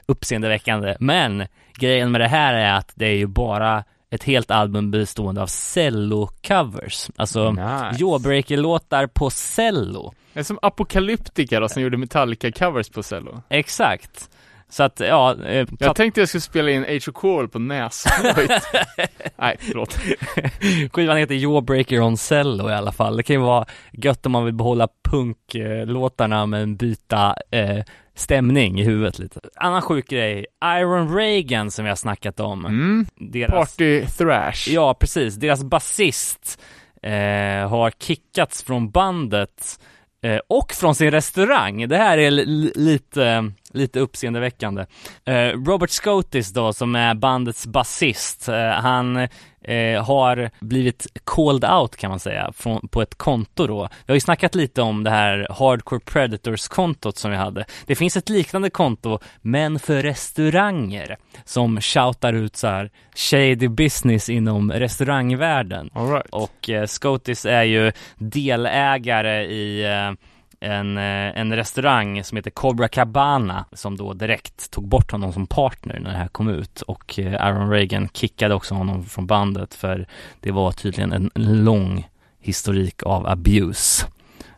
uppseendeväckande, men grejen med det här är att det är ju bara ett helt album bestående av cello-covers, alltså Nice. Jawbreaker-låtar på cello. Det är som Apocalyptica då, som gjorde Metallica-covers på cello. Exakt. Så att, ja, eh, Jag tänkte jag skulle spela in of Coral på näsflöjt. Nej, förlåt. Skivan heter Jawbreaker on Cello i alla fall. Det kan ju vara gött om man vill behålla punklåtarna men byta eh, stämning i huvudet lite. Annan sjuk grej, Iron Reagan som vi har snackat om. Mm. Deras, Party thrash. Ja, precis. Deras basist eh, har kickats från bandet eh, och från sin restaurang. Det här är li- lite, lite uppseendeväckande. Eh, Robert Scotis då, som är bandets basist, eh, han eh, har blivit called out kan man säga, från, på ett konto då. Vi har ju snackat lite om det här Hardcore Predators-kontot som vi hade. Det finns ett liknande konto, men för restauranger, som shoutar ut så här shady business inom restaurangvärlden. Right. Och eh, Scotis är ju delägare i eh, en, eh, en restaurang som heter Cobra Cabana som då direkt tog bort honom som partner när det här kom ut och eh, Aaron Reagan kickade också honom från bandet för det var tydligen en lång historik av abuse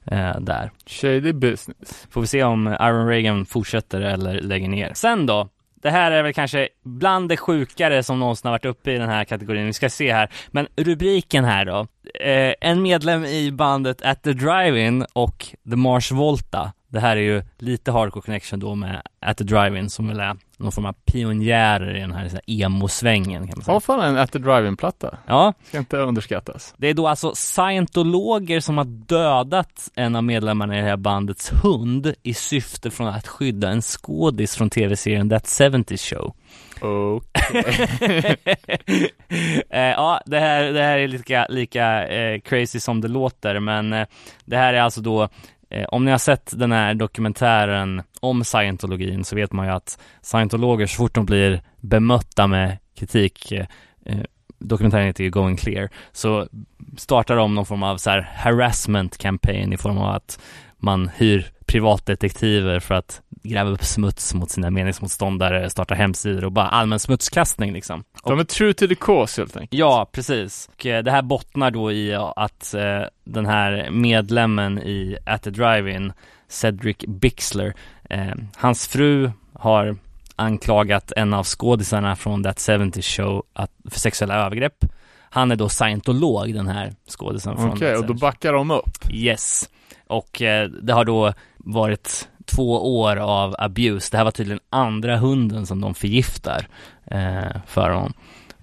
eh, där. Shady business. Får vi se om Aaron Reagan fortsätter eller lägger ner. Sen då, det här är väl kanske bland det sjukare som någonsin har varit uppe i den här kategorin. Vi ska se här. Men rubriken här då. Eh, en medlem i bandet At the Drive-In och The Mars Volta. Det här är ju lite hardcore connection då med At the Drive-In som väl är någon form av pionjärer i den här, här emo-svängen kan man säga. Ja, fan en At the Drive-In-platta. Ja, Ska inte underskattas. det är då alltså scientologer som har dödat en av medlemmarna i det här bandets hund i syfte från att skydda en skådis från tv-serien That 70's Show. Okej. eh, ja, det här, det här är lika, lika eh, crazy som det låter, men eh, det här är alltså då Eh, om ni har sett den här dokumentären om scientologin så vet man ju att scientologer så fort de blir bemötta med kritik eh, eh, dokumentären heter ju Going Clear, så startar de någon form av så här harassment campaign i form av att man hyr privatdetektiver för att gräva upp smuts mot sina meningsmotståndare, starta hemsidor och bara allmän smutskastning liksom. De är true to the cause helt enkelt. Ja, precis. Och eh, det här bottnar då i att eh, den här medlemmen i At the Drive-In, Cedric Bixler, eh, hans fru har anklagat en av skådisarna från That 70 Show att, för sexuella övergrepp. Han är då scientolog, den här skådisen från Okej, That och då 70 backar de upp. Yes. Och eh, det har då varit två år av abuse. Det här var tydligen andra hunden som de förgiftar eh, för honom.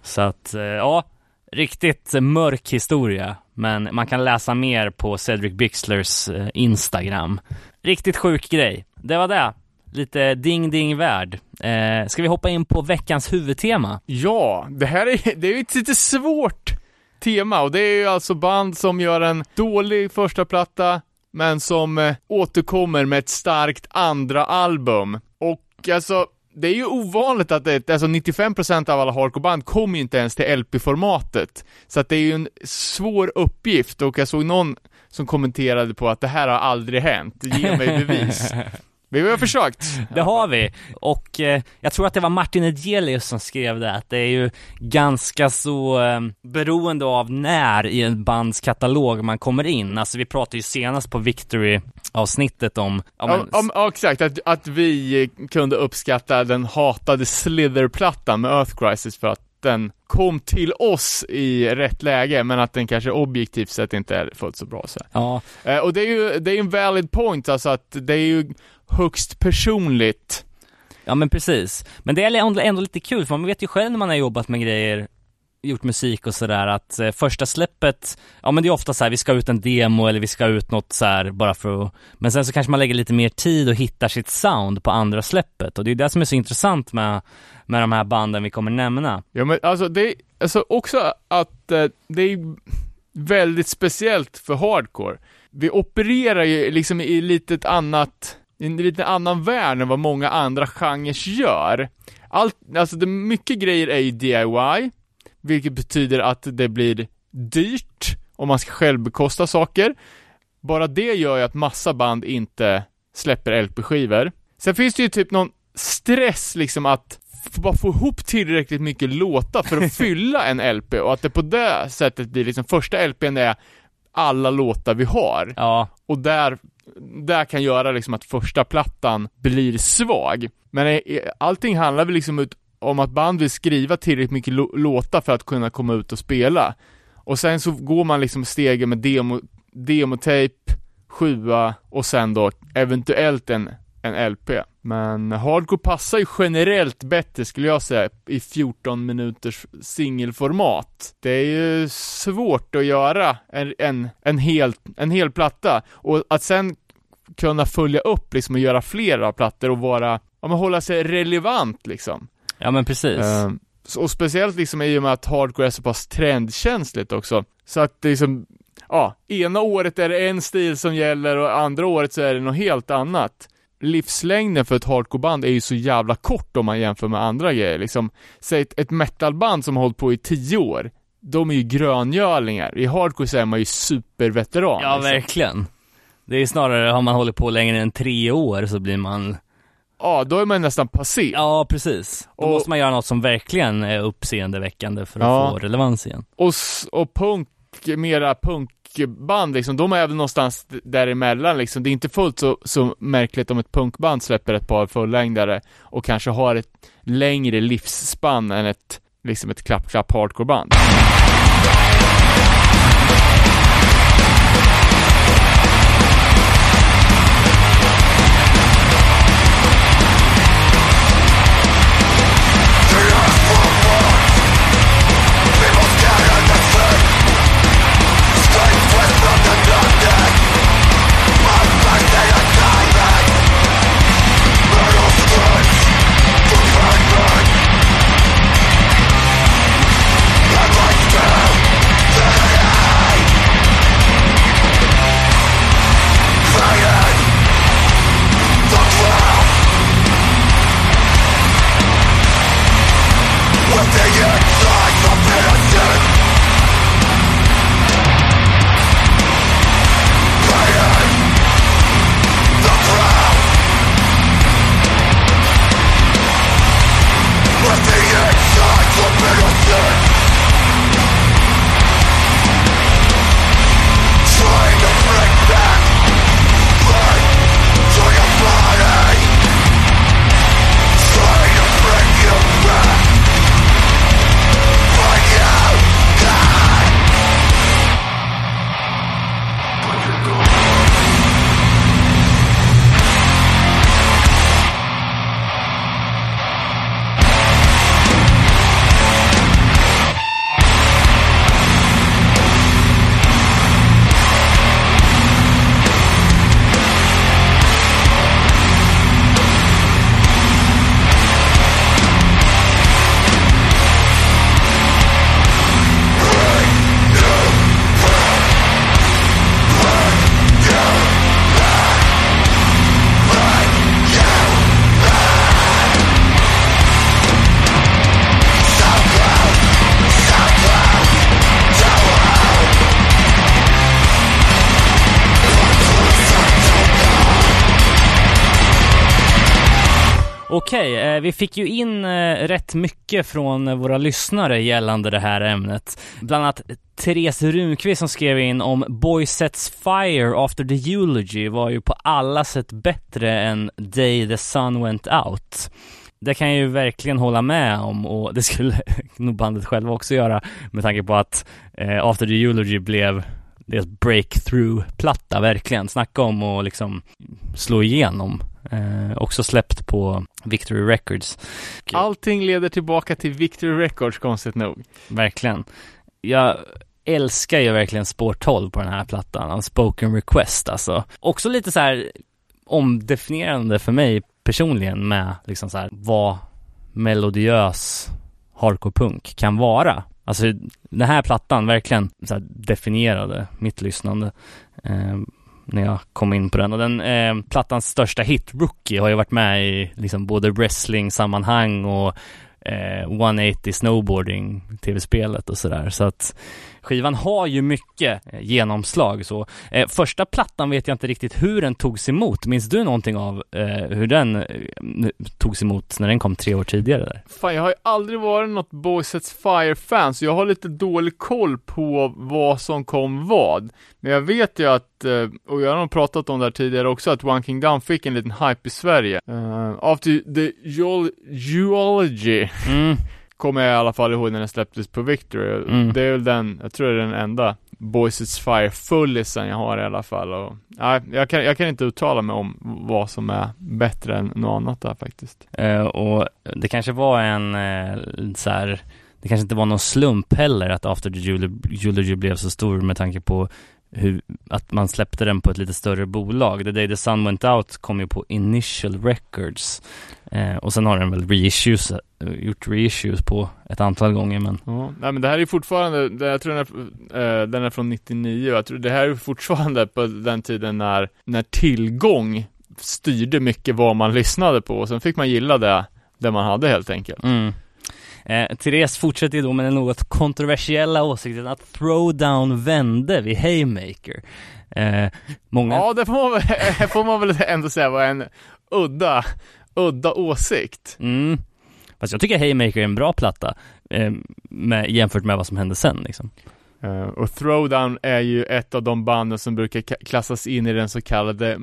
Så att, eh, ja, riktigt mörk historia. Men man kan läsa mer på Cedric Bixlers Instagram. Riktigt sjuk grej. Det var det. Lite ding ding värld. Eh, ska vi hoppa in på veckans huvudtema? Ja, det här är, det är ju ett lite svårt tema och det är ju alltså band som gör en dålig första platta men som eh, återkommer med ett starkt andra album. Och alltså, det är ju ovanligt att det, alltså 95% av alla hardcoreband kommer ju inte ens till LP-formatet. Så att det är ju en svår uppgift och jag såg någon som kommenterade på att det här har aldrig hänt, ge mig bevis. Vi har försökt. Det har vi, och eh, jag tror att det var Martin Edgelius som skrev det, att det är ju ganska så eh, beroende av när i en bands katalog man kommer in. Alltså vi pratade ju senast på Victory-avsnittet om, om Ja, en- ja, exakt, att, att vi eh, kunde uppskatta den hatade Slither-plattan med Earth Crisis för att den kom till oss i rätt läge, men att den kanske objektivt sett inte är fullt så bra så ja, Eh, Och det är ju, det är en valid point, alltså att det är ju högst personligt. Ja men precis. Men det är ändå, lite kul för man vet ju själv när man har jobbat med grejer gjort musik och sådär att eh, första släppet, ja men det är ofta så här, vi ska ut en demo eller vi ska ut något så här, bara för att, men sen så kanske man lägger lite mer tid och hittar sitt sound på andra släppet och det är det som är så intressant med, med de här banden vi kommer nämna. Ja men alltså det alltså också att eh, det är väldigt speciellt för hardcore. Vi opererar ju liksom i lite ett annat, en lite annan värld än vad många andra genrer gör. Allt, alltså det, mycket grejer är ju DIY, vilket betyder att det blir dyrt om man ska själv bekosta saker. Bara det gör ju att massa band inte släpper LP-skivor. Sen finns det ju typ någon stress liksom att bara få ihop tillräckligt mycket låtar för att fylla en LP och att det på det sättet blir liksom första LPn är alla låtar vi har. Ja, Och där, där kan göra liksom att första plattan blir svag. Men eh, eh, allting handlar väl liksom ut om att band vill skriva tillräckligt mycket låtar för att kunna komma ut och spela. Och sen så går man liksom stegen med demo, demotape, sjua och sen då eventuellt en, en LP. Men hardcore passar ju generellt bättre skulle jag säga i 14 minuters singelformat. Det är ju svårt att göra en, en, en, hel, en hel platta och att sen kunna följa upp liksom och göra flera plattor och vara, ja men hålla sig relevant liksom. ja men precis. Så- och speciellt liksom i och med att hardcore är så pass trendkänsligt också. Så att det liksom, ja, ena året är det en stil som gäller och andra året så är det något helt annat. Livslängden för ett hardcoreband är ju så jävla kort om man jämför med andra grejer liksom. Säg ett, ett metalband som har hållit på i tio år, de är ju gröngölingar. I hardcore så är man ju superveteran. ja liksom. verkligen. Det är snarare, har man hållit på längre än tre år så blir man, Ja, då är man nästan passé. ja precis. Då Och- måste man göra något som verkligen är uppseendeväckande för att Ja. få relevans igen. Och, och punk, mera rockband liksom, de är väl någonstans däremellan liksom. Det är inte fullt så, så märkligt om ett punkband släpper ett par fullängdare och kanske har ett längre livsspann än ett, liksom ett klapp-klapp hardcoreband. Eh, vi fick ju in eh, rätt mycket från eh, våra lyssnare gällande det här ämnet. Bland annat Therese Runqvist som skrev in om Boy Sets Fire After the Eulogy var ju på alla sätt bättre än Day the Sun Went Out. Det kan jag ju verkligen hålla med om och det skulle nog bandet själva också göra med tanke på att eh, After the Eulogy blev deras breakthrough-platta verkligen. Snacka om och liksom slå igenom Eh, också släppt på Victory Records. Allting leder tillbaka till Victory Records konstigt nog. Verkligen. Jag älskar ju verkligen spår 12 på den här plattan, Spoken Request alltså. Också lite så här omdefinierande för mig personligen med liksom så här vad melodiös hardcore-punk kan vara. Alltså den här plattan verkligen så här, definierade mitt lyssnande eh, när jag kom in på den. Och den eh, plattans största hit, Rookie, har ju varit med i liksom både wrestling-sammanhang och eh, 180 snowboarding tv-spelet och sådär. Så att skivan har ju mycket eh, genomslag så. Eh, första plattan vet jag inte riktigt hur den togs emot. Minns du någonting av eh, hur den eh, togs emot när den kom tre år tidigare där? Fan, jag har ju aldrig varit något Boys Sets Fire-fan, så jag har lite dålig koll på vad som kom vad. Men jag vet ju att, och jag har nog pratat om det här tidigare också, att One King Down fick en liten hype i Sverige. Uh, after the Geology Mm. Kommer jag i alla fall ihåg när den släpptes på Victory. Mm. Det är väl den, jag tror det är den enda Boys It's Fire fullisen jag har i alla fall och, nej, jag kan, jag kan inte uttala mig om vad som är bättre än något annat där faktiskt. Eh, och det kanske var en eh, så här, det kanske inte var någon slump heller att After the Eulogy blev så stor med tanke på hur, att man släppte den på ett lite större bolag. The Day the Sun Went Out kom ju på Initial Records eh, och sen har den väl reissues, gjort reissues på ett antal gånger men Ja, nej men det här är fortfarande, det, jag tror den är, eh, den är från 99 och jag tror det här är fortfarande på den tiden när, när tillgång styrde mycket vad man lyssnade på och sen fick man gilla det, det man hade helt enkelt. Mm. Eh, Therese fortsätter ju då med den något kontroversiella åsikten att Throwdown vände vid Haymaker. Eh, många... Ja, det får man, väl- får man väl ändå säga var en udda, udda åsikt. Mm. Fast jag tycker Haymaker är en bra platta eh, med, jämfört med vad som hände sen liksom. Eh, och Throwdown är ju ett av de banden som brukar ka- klassas in i den så kallade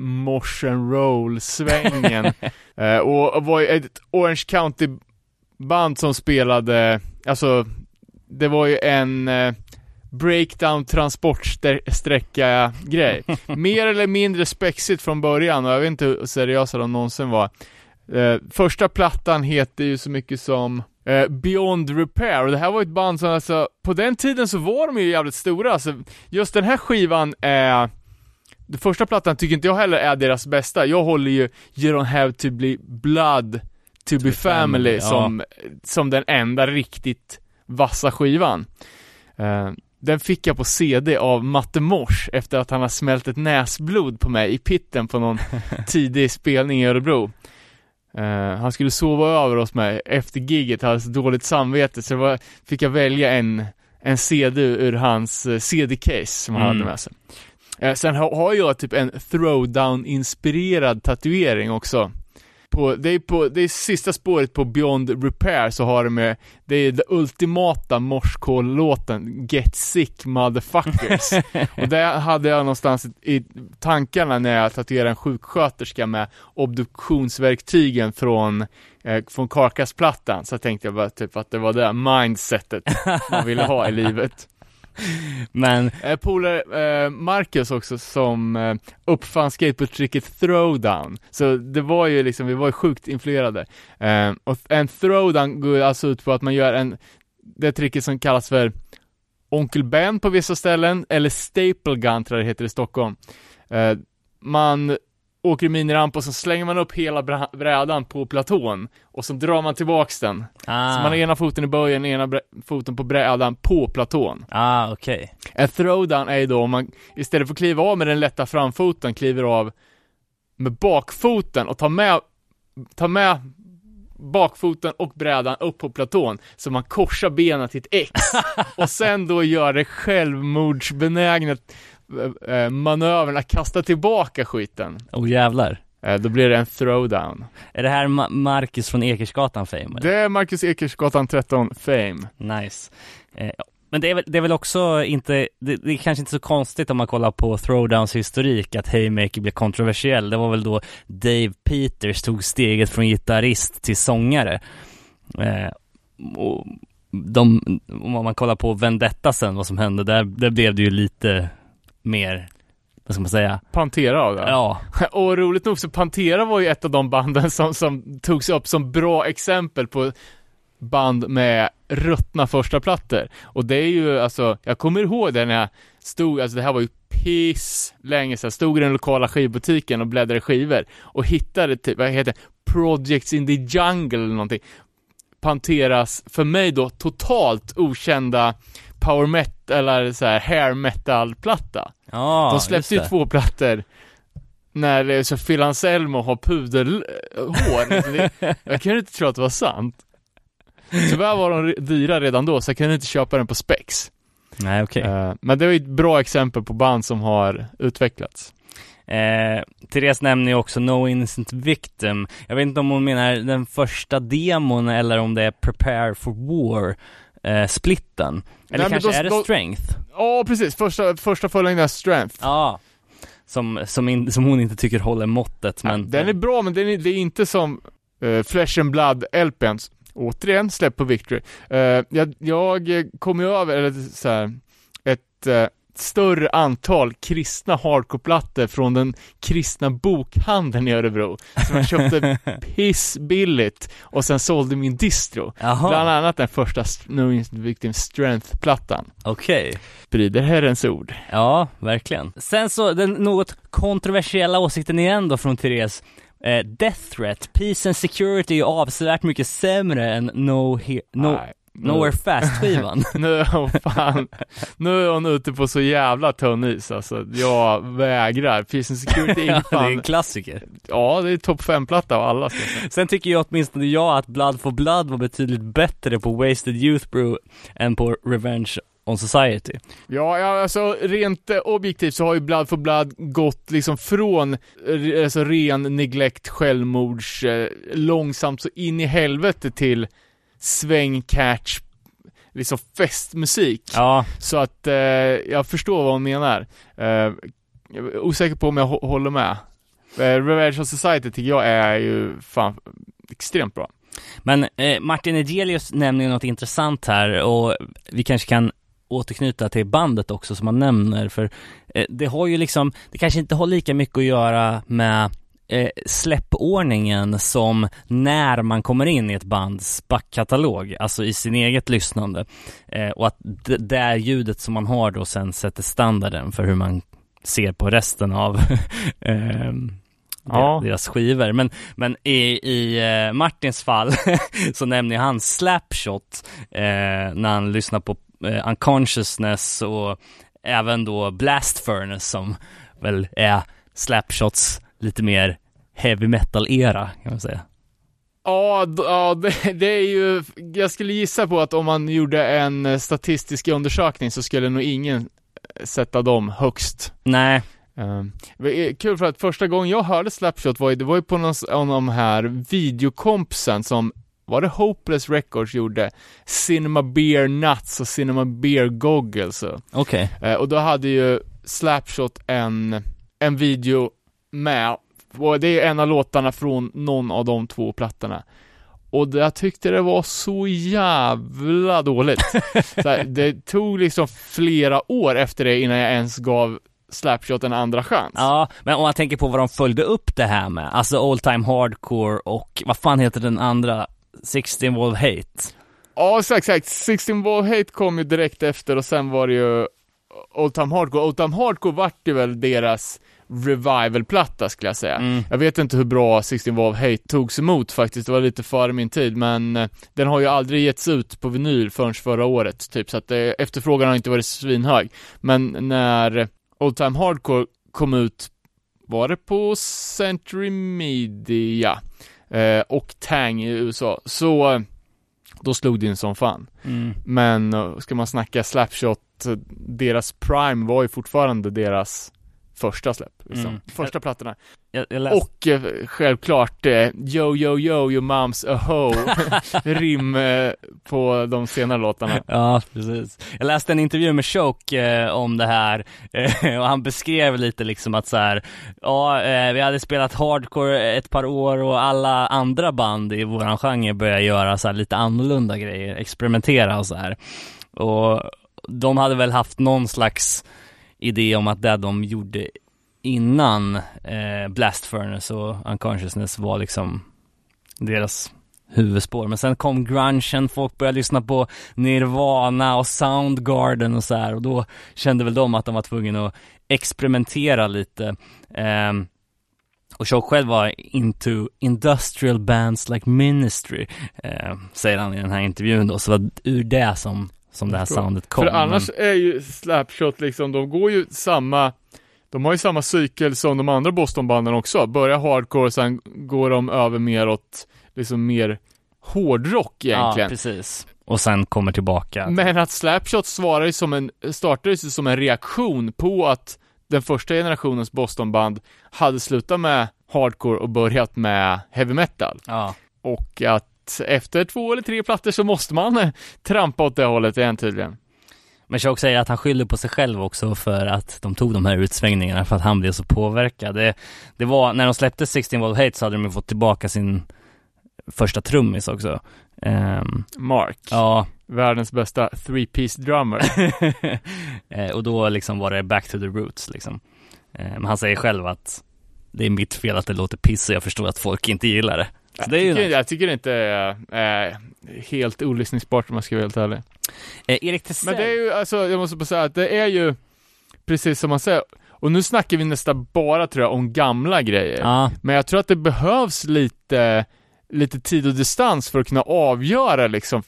and roll-svängen. Eh, och, var ju ett Orange County-band som spelade, alltså, det var ju en eh, breakdown transportsträcka grej. Mer eller mindre spexigt från början och jag vet inte hur seriösa de någonsin var. Eh, första plattan heter ju så mycket som eh, Beyond Repair och det här var ett band som alltså, på den tiden så var de ju jävligt stora, alltså just den här skivan är den första plattan tycker inte jag heller är deras bästa, jag håller ju You don't have to be blood to be family family, ja. som, som den enda riktigt vassa skivan. Eh, den fick jag på CD av Matte Mors efter att han har smält ett näsblod på mig i pitten på någon tidig spelning i Örebro. Eh, han skulle sova över hos mig efter giget, hade så dåligt samvete så var, fick jag välja en, en CD ur hans eh, CD-case som han Mm. hade med sig. Sen har, har jag typ en throwdown-inspirerad tatuering också. På, det är på, det är sista spåret på Beyond Repair så har det med, det är den ultimata morskål-låten Get Sick Motherfuckers. Och det hade jag någonstans i, tankarna när jag tatuerade en sjuksköterska med obduktionsverktygen från, eh, från Carcass-plattan. Så tänkte jag bara typ att det var det mindsetet man ville ha i livet. Men Eh, Polare eh, Marcus också som eh, uppfann skateboardtricket throwdown. Så det var ju liksom, vi var ju sjukt influerade. Eh, och en throwdown går ju alltså ut på att man gör en, det tricket som kallas för Onkel Ben på vissa ställen, eller Staple Gun tror jag det heter i Stockholm. Eh, man åker miniramp och så slänger man upp hela brädan på platån och så drar man tillbaks den. ah, Så man har ena foten i böjen, ena foten på brädan på platån. ah okej. En throwdown är ju då om man istället för att kliva av med den lätta framfoten kliver av med bakfoten och tar med, tar med bakfoten och brädan upp på platån så man korsar benen till ett X och sen då gör det självmordsbenägna eh, eh, manövern att kasta tillbaka skiten. Oh jävlar. Eh, Då blir det en throwdown. Är det här Ma- Marcus från Ekersgatan fame? eller? Det är Marcus Ekersgatan 13 Fame. Nice. Eh, men det är, väl, det är väl också inte, det, det är kanske inte så konstigt om man kollar på Throwdowns historik att Haymaker blev kontroversiell. Det var väl då Dave Peters tog steget från gitarrist till sångare. Eh, och de, om man kollar på Vendetta sen, vad som hände, där, där blev det ju lite mer vad ska man säga? Pantera av det. Ja, Och roligt nog så Pantera var ju ett av de banden som, som togs upp som bra exempel på band med ruttna första plattor. Och det är ju alltså, jag kommer ihåg det när jag stod, alltså det här var ju piss länge sedan, stod i den lokala skivbutiken och bläddrade skivor och hittade typ, vad heter det, Projects in the Jungle eller någonting. Panteras, för mig då, totalt okända power metal eller så här hair metal platta. ja De släppte ju två plattor när eh, så Phil Anselmo har pudelhår. Jag kunde inte tro att det var sant. Tyvärr var de dyra redan då, så jag kunde inte köpa den på Spex. Nej, okej. Eh, men det var ju ett bra exempel på band som har utvecklats. Eh, Therese nämner ju också No Innocent Victim. Jag vet inte om hon menar den första demon eller om det är Prepare for War eh, splitten. Eller Nej, kanske då- är det då- Strength? Ja, precis. Första, första fullängden Strength. Ja. Som, som, in, som hon inte tycker håller måttet, men... den är bra, men den är, det är inte som eh, Flesh and Blood LPn. Återigen, släpp på Victory. Eh, jag, jag kom ju över, eller så här, ett eh, större antal kristna hardcore-plattor från den kristna bokhandeln i Örebro. Som jag köpte pissbilligt och sen sålde min distro. Jaha, Bland annat den första St- No Victim Strength-plattan. okej. Sprider Herrens ord. Ja, verkligen. Sen så, den något kontroversiella åsikten igen då från Therese. Eh, Death Threat, Peace and Security är avsevärt mycket sämre än No, he- no Nowhere Fast-skivan. Nu, oh fan, nu är hon ute på så jävla tunn is alltså. Jag vägrar. Peace and Security ja, det är en klassiker. Ja, det är topp 5-platta av alla. Sen tycker jag åtminstone jag att Blood for Blood var betydligt bättre på Wasted Youth Brew än på Revenge on Society. Ja, ja, alltså rent eh, objektivt så har ju Blood for Blood gått liksom från eh, alltså ren neglect, självmords, eh, långsamt så in i helvete till sväng, catch, liksom festmusik. Ja, Så att eh, jag förstår vad hon menar. Eh, osäker på om jag hå- håller med. Eh, Revenge of Society tycker jag är ju fan extremt bra. men eh, Martin Egelius nämner ju något intressant här och vi kanske kan återknyta till bandet också som han nämner för eh, det har ju liksom, det kanske inte har lika mycket att göra med eh, släppordningen som när man kommer in i ett bands backkatalog, alltså i sin eget lyssnande. Eh, och att det, det är ljudet som man har då sen sätter standarden för hur man ser på resten av ehm, Ja. deras skivor. Men, men i, i eh, Martins fall så nämner han Slapshot eh, när han lyssnar på eh, Unconsciousness och även då Blast Furnace som väl är Slapshots lite mer heavy metal-era kan man säga. Ja, ja det, är ju, jag skulle gissa på att om man gjorde en eh, statistisk undersökning så skulle nog ingen eh, sätta dem högst. Nej, är kul för att första gången jag hörde Slapshot var ju, det var ju på någon av de här videokompsen som, var det Hopeless Records gjorde? Cinema Beer Nuts och Cinema Beer Goggles okej. eh, och då hade ju Slapshot en, en video med, och det är en av låtarna från någon av de två plattorna. Och jag tyckte det var så jävla dåligt. så här, det tog liksom flera år efter det innan jag ens gav Slapshot en andra chans. Ja, men om man tänker på vad de följde upp det här med, alltså Old Time Hardcore och vad fan heter den andra? 16 Wolf Hate. Ja, exakt, exakt. 16 Ball Hate kom ju direkt efter och sen var det ju Old Time Hardcore. Old Time Hardcore vart ju väl deras revival-platta skulle jag säga. Mm. Jag vet inte hur bra 16 Valve Hate togs emot faktiskt, det var lite före min tid, men eh, den har ju aldrig getts ut på vinyl förrän förra året, typ, så att eh, efterfrågan har inte varit svinhög. Men när Old Time Hardcore kom ut, var det på Century Media eh, och Tang i USA, så då slog det in som fan. Mm. Men eh, ska man snacka Slapshot, deras prime var ju fortfarande deras första släpp. Liksom. Mm. Första plattorna. Jag, jag Och eh, självklart eh, Yo Yo Yo Your Moms A Ho rim eh, på de senare låtarna. Ja, precis. Jag läste en intervju med Choke eh, om det här eh, och han beskrev lite liksom att så här, ja, eh, vi hade spelat hardcore ett par år och alla andra band i våran genre började göra så här lite annorlunda grejer, experimentera och så här. Och de hade väl haft någon slags idé om att det de gjorde innan eh, Blast Furnace och Unconsciousness var liksom deras huvudspår. Men sen kom grungen, folk började lyssna på Nirvana och Soundgarden och så här och då kände väl de att de var tvungna att experimentera lite. Eh, och Choke själv var into industrial bands like Ministry, eh, säger han i den här intervjun då, så var ur det som, som det här soundet kom. För annars men... är ju Slapshot liksom, de går ju samma de har ju samma cykel som de andra Bostonbanden också. Börjar hardcore, sen går de över mer åt, liksom mer hårdrock egentligen. Ja, precis. Och sen kommer tillbaka. Men att Slapshot svarar ju som en, startade ju som en reaktion på att den första generationens Bostonband hade slutat med hardcore och börjat med heavy metal. Ja. Och att efter två eller tre plattor så måste man trampa åt det hållet igen tydligen. Men Choke säger att han skyller på sig själv också för att de tog de här utsvängningarna för att han blev så påverkad. Det, det var, när de släppte 16 Volt Hate så hade de ju fått tillbaka sin första trummis också. Um, Mark. Ja. Världens bästa three-piece drummer. Eh, och då liksom var det back to the roots liksom. Eh, men han säger själv att det är mitt fel att det låter piss och jag förstår att folk inte gillar det. Jag tycker, jag tycker det inte är, är helt olyssningsbart om jag ska vara helt ärlig. Eh, Erik Tessell. Men det är ju, alltså jag måste bara säga att det är ju precis som man säger, och nu snackar vi nästan bara tror jag om gamla grejer. Ja. Men jag tror att det behövs lite, lite tid och distans för att kunna avgöra liksom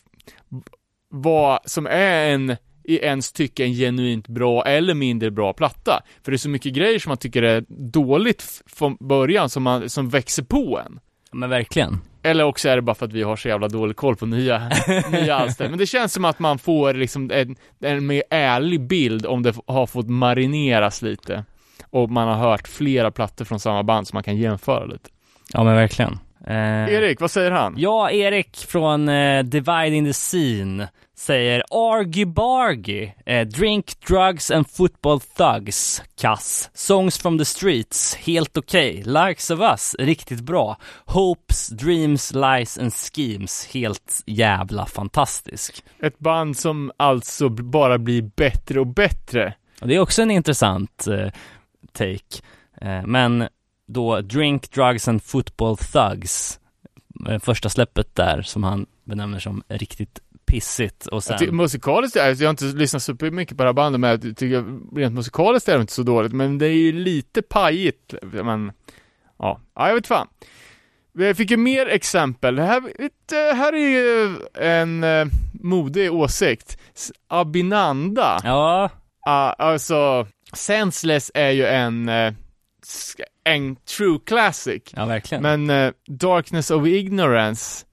vad som är en i ens tycke en genuint bra eller mindre bra platta. För det är så mycket grejer som man tycker är dåligt från början som, man, som växer på en. Men verkligen. Eller också är det bara för att vi har så jävla dålig koll på nya, nya alster. Men det känns som att man får liksom en, en mer ärlig bild om det har fått marineras lite. Och man har hört flera plattor från samma band som man kan jämföra lite. Ja men verkligen. Eh, Erik, vad säger han? Ja, Erik från eh, Dividing the Scene säger Argy Bargy, eh, Drink, Drugs and Football Thugs, kass. Songs from the Streets, helt okej. Okay. Likes of Us, riktigt bra. Hopes, Dreams, Lies and Schemes, helt jävla fantastisk. Ett band som alltså bara blir bättre och bättre. Det är också en intressant eh, take. Eh, men då Drink, Drugs and Football Thugs, eh, första släppet där som han benämner som riktigt pissigt och sen... Jag musikaliskt, jag har inte lyssnat super mycket på det här bandet men jag tycker rent musikaliskt är det inte så dåligt men det är ju lite pajigt men ja, ja jag vet fan. Vi fick ju mer exempel. Här, här är ju en uh, modig åsikt. Abinanda. Ja. Uh, alltså, Senseless är ju en uh, en true classic. Ja, verkligen. Men uh, Darkness of Ignorance,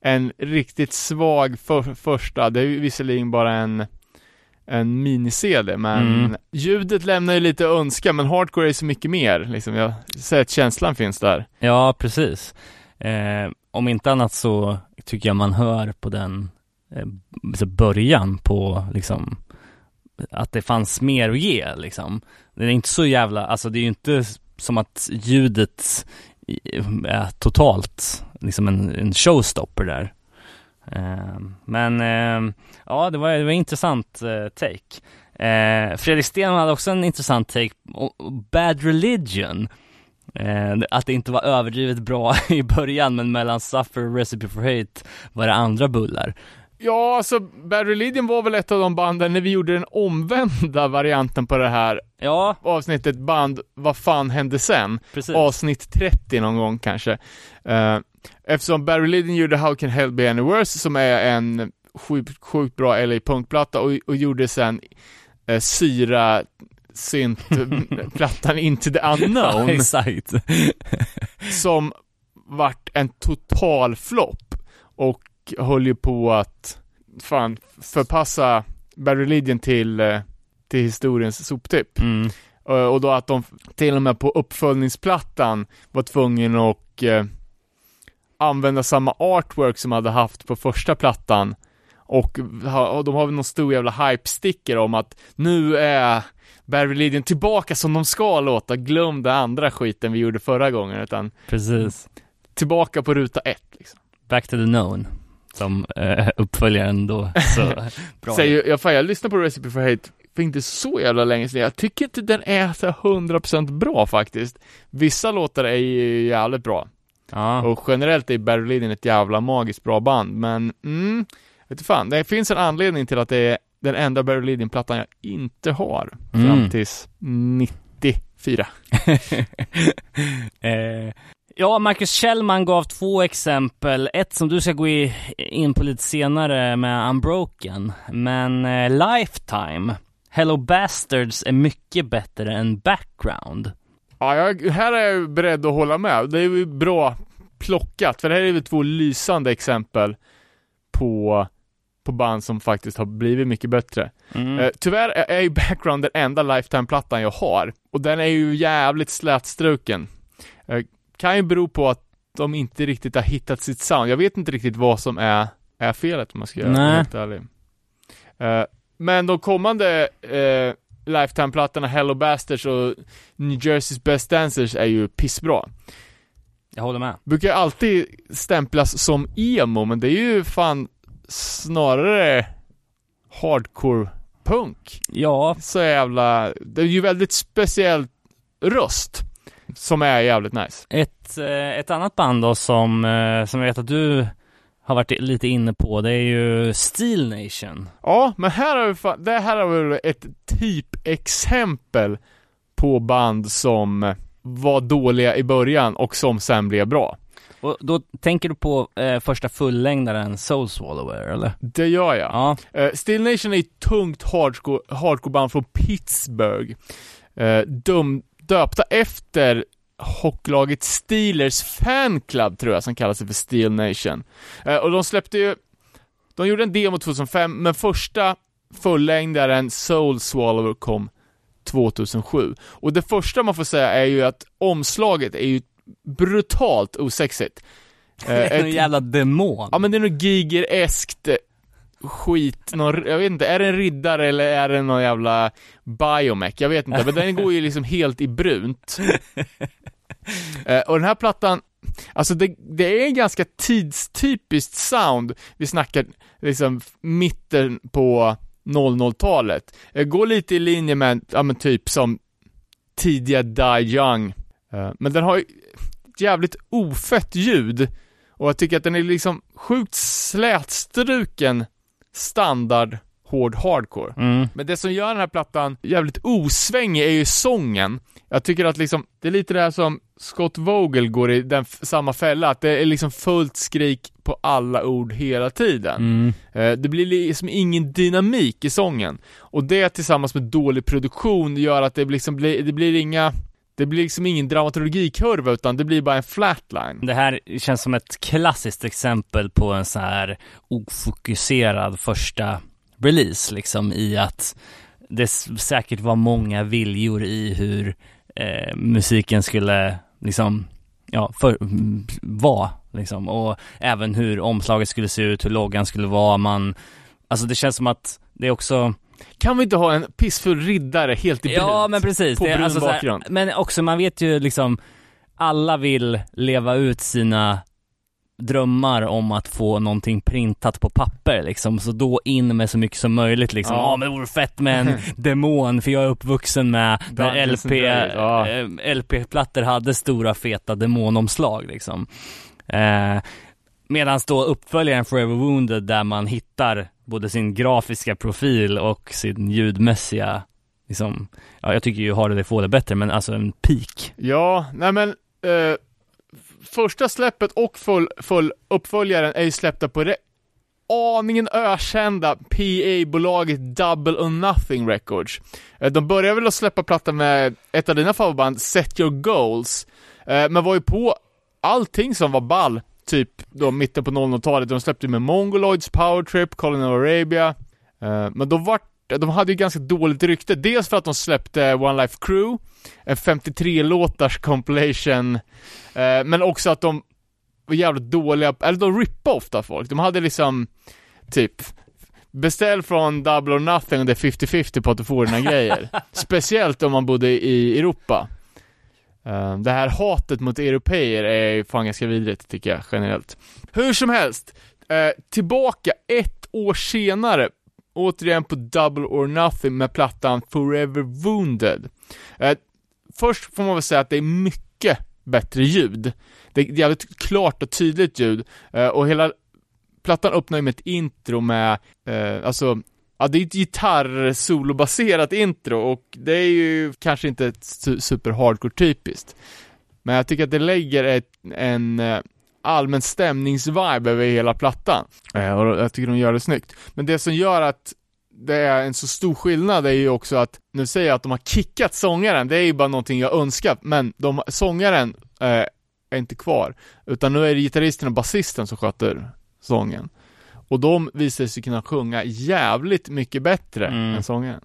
en riktigt svag för, första, det är ju visserligen bara en en mini-CD, men mm. ljudet lämnar ju lite önska, men hardcore är så mycket mer, liksom. Jag säger att känslan finns där. Ja, precis. Eh, om inte annat så tycker jag man hör på den eh, början på liksom att det fanns mer att ge liksom. Det är inte så jävla, alltså det är ju inte som att ljudet är totalt liksom en, en showstopper där. Ehm, men ehm, ja, det var, det var en intressant eh, take. Eh, Fredrik Sten hade också en intressant take, Bad Religion. Eh, att det inte var överdrivet bra i början, men mellan Suffer och Recipe for Hate var det andra bullar. Ja, alltså Bad Religion var väl ett av de banden när vi gjorde den omvända varianten på det här ja. avsnittet band Vad fan hände sen? Precis. Avsnitt 30 någon gång kanske. Uh, eftersom Bad Religion gjorde How Can Hell Be Any Worse som är en sjukt, sjukt bra LA-punkplatta och, och gjorde sen uh, Syra synt-plattan Into the Unknown. Exakt. som vart en total flopp. Och höll ju på att fan förpassa Bad Religion till, eh, till historiens soptipp. Mm. Och då att de till och med på uppföljningsplattan var tvungna att eh, använda samma artwork som hade haft på första plattan. Och, och de har väl någon stor jävla hype-sticker om att nu är Bad Religion tillbaka som de ska låta, glöm den andra skiten vi gjorde förra gången, utan Precis. Tillbaka på ruta ett liksom. Back to the known som eh, uppföljaren då så bra. Säger, jag, fan, jag lyssnade på Recipe for Hate för inte så jävla länge sedan. Jag tycker inte den är så 100% bra faktiskt. Vissa låtar är ju jävligt bra. Ja. Och generellt är Barry Lyndon ett jävla magiskt bra band, men mm, vet du fan, det finns en anledning till att det är den enda Barry Lyndon-plattan jag inte har fram Mm. tills 94. eh, ja, Marcus Kjellman gav två exempel. Ett som du ska gå in på lite senare med Unbroken. Men eh, Lifetime, Hello Bastards är mycket bättre än Background. Ja, jag, här är jag beredd att hålla med. Det är ju bra plockat, för det här är väl två lysande exempel på, på band som faktiskt har blivit mycket bättre. Mm. Eh, tyvärr är, är ju Background den enda Lifetime-plattan jag har, och den är ju jävligt slätstruken. Kan ju bero på att de inte riktigt har hittat sitt sound. Jag vet inte riktigt vad som är, är felet om man ska vara helt ärlig. Eh, men de kommande eh, Lifetime-plattorna, Hello Bastards och New Jerseys Best Dancers är ju pissbra. Jag håller med. Brukar alltid stämplas som emo, men det är ju fan snarare hardcore punk. Ja, Så jävla, det är ju väldigt speciell röst. Som är jävligt nice. ett, eh, ett annat band då som, eh, som jag vet att du har varit lite inne på, det är ju Steel Nation. Ja, men här har vi fan, det här har vi ett typexempel på band som var dåliga i början och som sen blev bra. Och då tänker du på eh, första fullängdaren Soul Swallower, eller? Det gör jag. Ja. Uh, Steel Nation är ett tungt hardcore, hardcore-band från Pittsburgh. Uh, dum, döpta efter hockeyglaget Steelers fanclub tror jag som kallar sig för Steel Nation. Eh, och de släppte ju, de gjorde en demo 2005, men första fullängdaren Soul Swallower kom 2007. Och det första man får säga är ju att omslaget är ju brutalt osexigt. Eh, en ett- jävla demon. Ja men det är något gigereskt skit, någon, jag vet inte, är det en riddare eller är det någon jävla biomech? Jag vet inte, men den går ju liksom helt i brunt. Eh, och den här plattan, alltså det, det är en ganska tidstypiskt sound, vi snackar liksom mitten på 00-talet. Eh, går lite i linje med, ja men typ som tidiga Die Young. Eh, men den har ju ett jävligt ofett ljud. Och jag tycker att den är liksom sjukt slätstruken standard hård hardcore. Mm. Men det som gör den här plattan jävligt osvängig är ju sången. Jag tycker att liksom, det är lite det här som Scott Vogel går i den samma fälla, att det är liksom fullt skrik på alla ord hela tiden. Mm. Eh, Det blir liksom ingen dynamik i sången. Och det tillsammans med dålig produktion gör att det liksom blir, det blir inga, det blir liksom ingen dramaturgikurva utan det blir bara en flatline. Det här känns som ett klassiskt exempel på en så här ofokuserad första release liksom i att det säkert var många viljor i hur eh, musiken skulle liksom, ja, för, vara liksom och även hur omslaget skulle se ut, hur loggan skulle vara, man, alltså det känns som att det är också kan vi inte ha en pissfull riddare helt i Ja brunt? men precis, på det, brun alltså så här, bakgrund. men också man vet ju liksom alla vill leva ut sina drömmar om att få någonting printat på papper liksom, så då in med så mycket som möjligt liksom. Ja, Ja. men det vore fett med en demon för jag är uppvuxen med när LP, ja. eh, LP-plattor hade stora feta demonomslag liksom. Eh, Medan då uppföljaren Forever Wounded där man hittar både sin grafiska profil och sin ljudmässiga liksom, ja jag tycker ju Harder They Fall är bättre men alltså en peak. Ja, nej men eh, första släppet och full, full uppföljaren är ju släppta på det aningen ökända PA-bolaget Double or Nothing Records. Eh, de började väl att släppa plattan med ett av dina favoritband, Set Your Goals, eh, men var ju på allting som var ball, typ då mitten på 00-talet. De släppte med Mongoloids, Power Trip, Colin of Arabia, eh, men då var de hade ju ganska dåligt rykte, dels för att de släppte One Life Crew, en 53-låtars compilation, eh, men också att de var jävligt dåliga, eller de rippade ofta folk. De hade liksom, typ, beställ från Double or Nothing och det är 50-50 på att du får dina grejer. Speciellt om man bodde i Europa. Eh, det här hatet mot europeer är ju fan ganska vidrigt tycker jag generellt. Hur som helst, eh, tillbaka ett år senare återigen på Double or Nothing med plattan Forever Wounded. Eh, först får man väl säga att det är mycket bättre ljud. Det är jävligt klart och tydligt ljud, och hela plattan öppnar ju med ett intro med, alltså Ja, det är ett gitarrsolobaserat intro och det är ju kanske inte ett super hardcore typiskt. Men jag tycker att det lägger ett, en eh, allmän stämningsvibe över hela plattan. Eh, och jag tycker de gör det snyggt. Men det som gör att det är en så stor skillnad är ju också att, nu säger jag att de har kickat sångaren, det är ju bara någonting jag önskat men de, sångaren eh, är inte kvar. Utan nu är det gitarristen och basisten som sköter sången. Och de visar sig kunna sjunga jävligt mycket bättre Mm. än sångaren.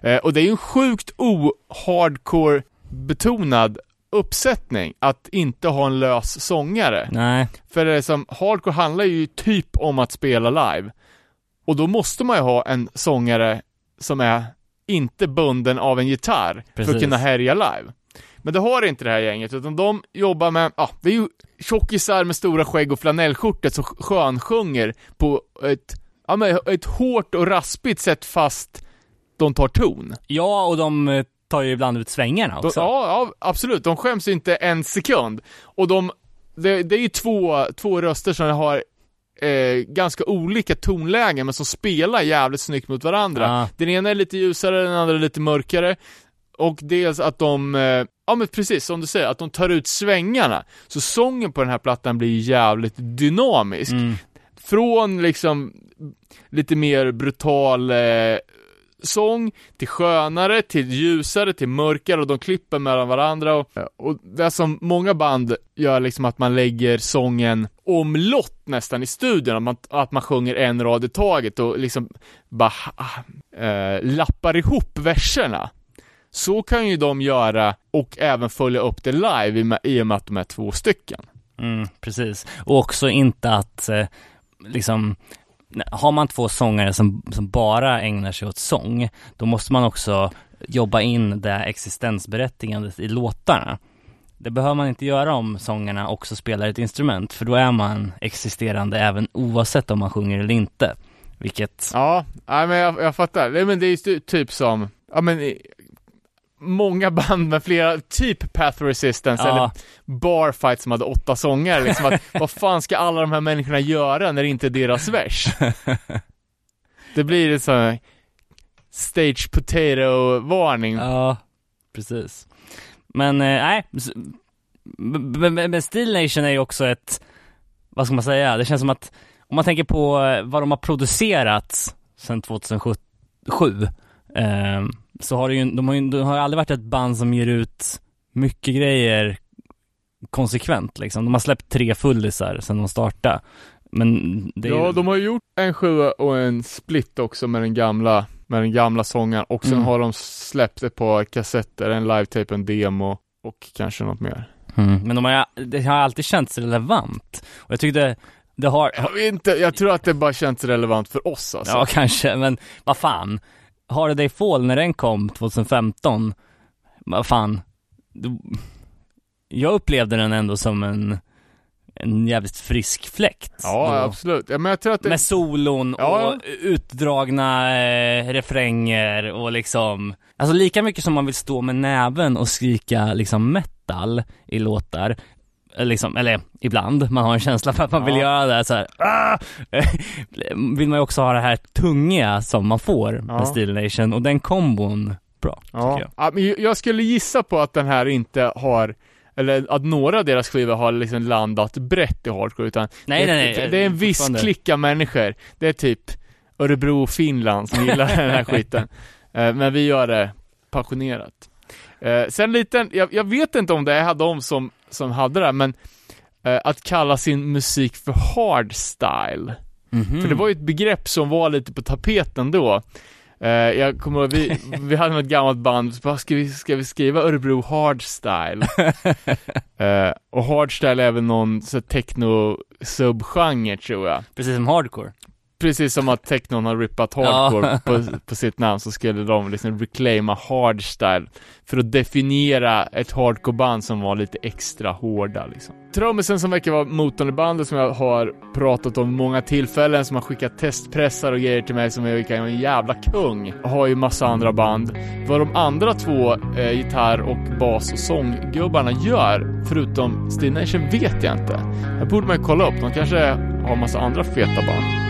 Eh, och det är ju en sjukt o-hardcore betonad uppsättning att inte ha en lös sångare. Nej, För det är som, hardcore handlar ju typ om att spela live. Och då måste man ju ha en sångare som är inte bunden av en gitarr för Precis. att kunna härja live. Men det har inte det här gänget, utan de jobbar med, ja, det är ju tjockisar med stora skägg och flanellskjortor som skönsjunger på ett, ja men ett hårt och raspigt sätt fast de tar ton. ja och de eh, tar ju ibland ut svängarna De, också. ja, ja, absolut. De skäms ju inte en sekund. Och de, det, det är ju två, två röster som har eh, ganska olika tonlägen, men som spelar jävligt snyggt mot varandra. Ja. Den ena är lite ljusare, den andra är lite mörkare. Och dels att de, eh, ja men precis som du säger, att de tar ut svängarna. Så sången på den här plattan blir jävligt dynamisk. Mm. Från liksom lite mer brutal eh, sång, till skönare, till ljusare, till mörkare och de klipper mellan varandra och, och det som många band gör liksom att man lägger sången omlott nästan i studion, att man, att man sjunger en rad i taget och liksom bara eh, lappar ihop verserna. Så kan ju de göra och även följa upp det live i, och med att de är två stycken. Mm, precis. Och också inte att eh, liksom har man två sångare som, som bara ägnar sig åt sång, då måste man också jobba in det existensberättigandet i låtarna. Det behöver man inte göra om sångarna också spelar ett instrument, för då är man existerande även oavsett om man sjunger eller inte. Vilket, Ja, nej, men jag, jag fattar. Nej, men det är ju typ som, ja men många band med flera, typ Path Resistance eller ja, Barfight som hade åtta sångare liksom att, vad fan ska alla de här människorna göra när det inte är deras vers? Det blir en sån stage potato-varning. ja, precis. Men eh, nej, men- Steel Nation är ju också ett, vad ska man säga, det känns som att om man tänker på vad de har producerat sedan 2007 eh, så har det ju, de har ju, de har aldrig varit ett band som ger ut mycket grejer konsekvent liksom. De har släppt tre fullisar sedan de startade. Men det är Ja, de har ju gjort en sjua och en split också med den gamla, med den gamla sångaren och sen Mm. har de släppt ett par kassetter, en live-tape, en demo och kanske något mer. mm, men de har, det har alltid känts relevant. Och jag tyckte det har, Jag vet inte, jag tror att det bara känns relevant för oss alltså. Ja, kanske, men vad fan. Holiday Fall, när den kom 2015, vad fan. Jag upplevde den ändå som en, en jävligt frisk fläkt. Ja, då. absolut. Ja, men jag tror att det... Med solon Ja. och utdragna eh, refränger och liksom, alltså lika mycket som man vill stå med näven och skrika liksom metal i låtar, liksom, eller ibland, man har en känsla för att man vill Ja. göra det så här. Ah! vill man ju också ha det här tunga som man får Ja. med Steel Nation och den kombon, bra, Ja. jag. ja, men jag skulle gissa på att den här inte har eller att några av deras skivor har liksom landat brett i hardcore utan Nej, det, nej, nej. det är en viss fortfarande. klick av människor. Det är typ Örebro och Finland som gillar den här skiten. Eh, Men vi gör det passionerat. Eh, Sen liten, jag, jag vet inte om det är de som, som hade det men eh, att kalla sin musik för hardstyle. Mhm. För det var ju ett begrepp som var lite på tapeten då. Eh, jag kommer ihåg, vi, vi hade något gammalt band, så bara, ska vi, ska vi skriva Örebro hardstyle? Eh, och hardstyle är väl någon så techno subgenre tror jag. Precis som hardcore. Precis som att technon har rippat hardcore på, på sitt namn så skulle de liksom reclaima hardstyle för att definiera ett hardcore-band som var lite extra hårda liksom. Trummisen som verkar vara motorn i bandet som jag har pratat om många tillfällen, som har skickat testpressar och grejer till mig som jag är en jävla kung, har ju massa andra band. Vad de andra två eh, gitarr och bas och sånggubbarna gör, förutom Nation, vet jag inte. Det borde man ju kolla upp, de kanske har massa andra feta band.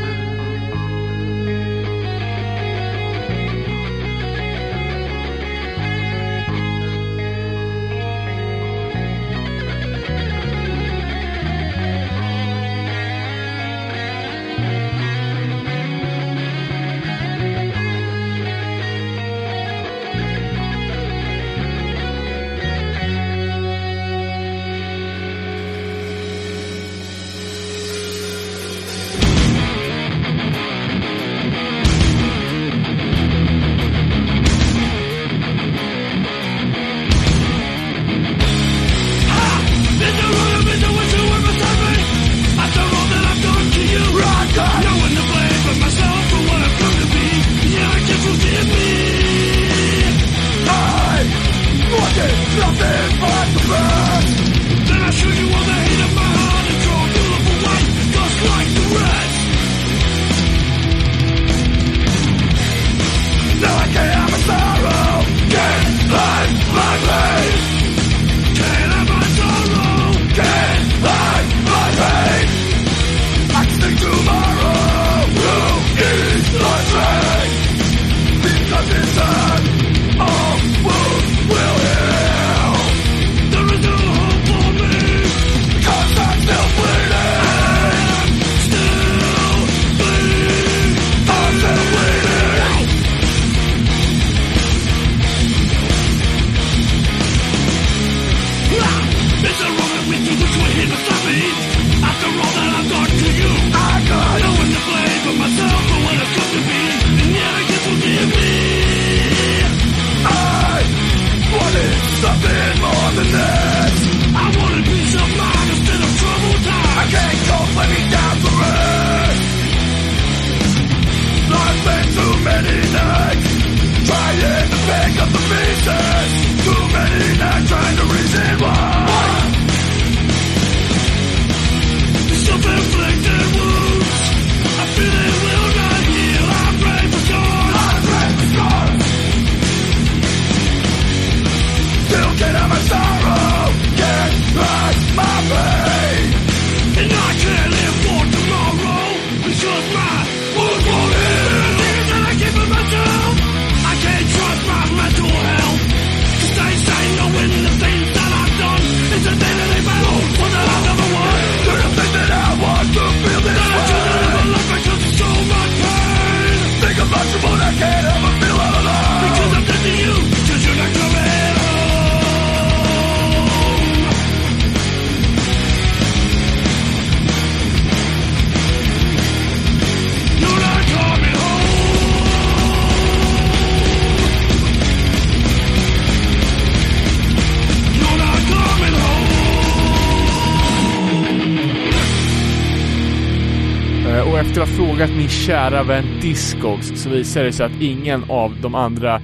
Kära vän Discogs så visade det sig att ingen av de andra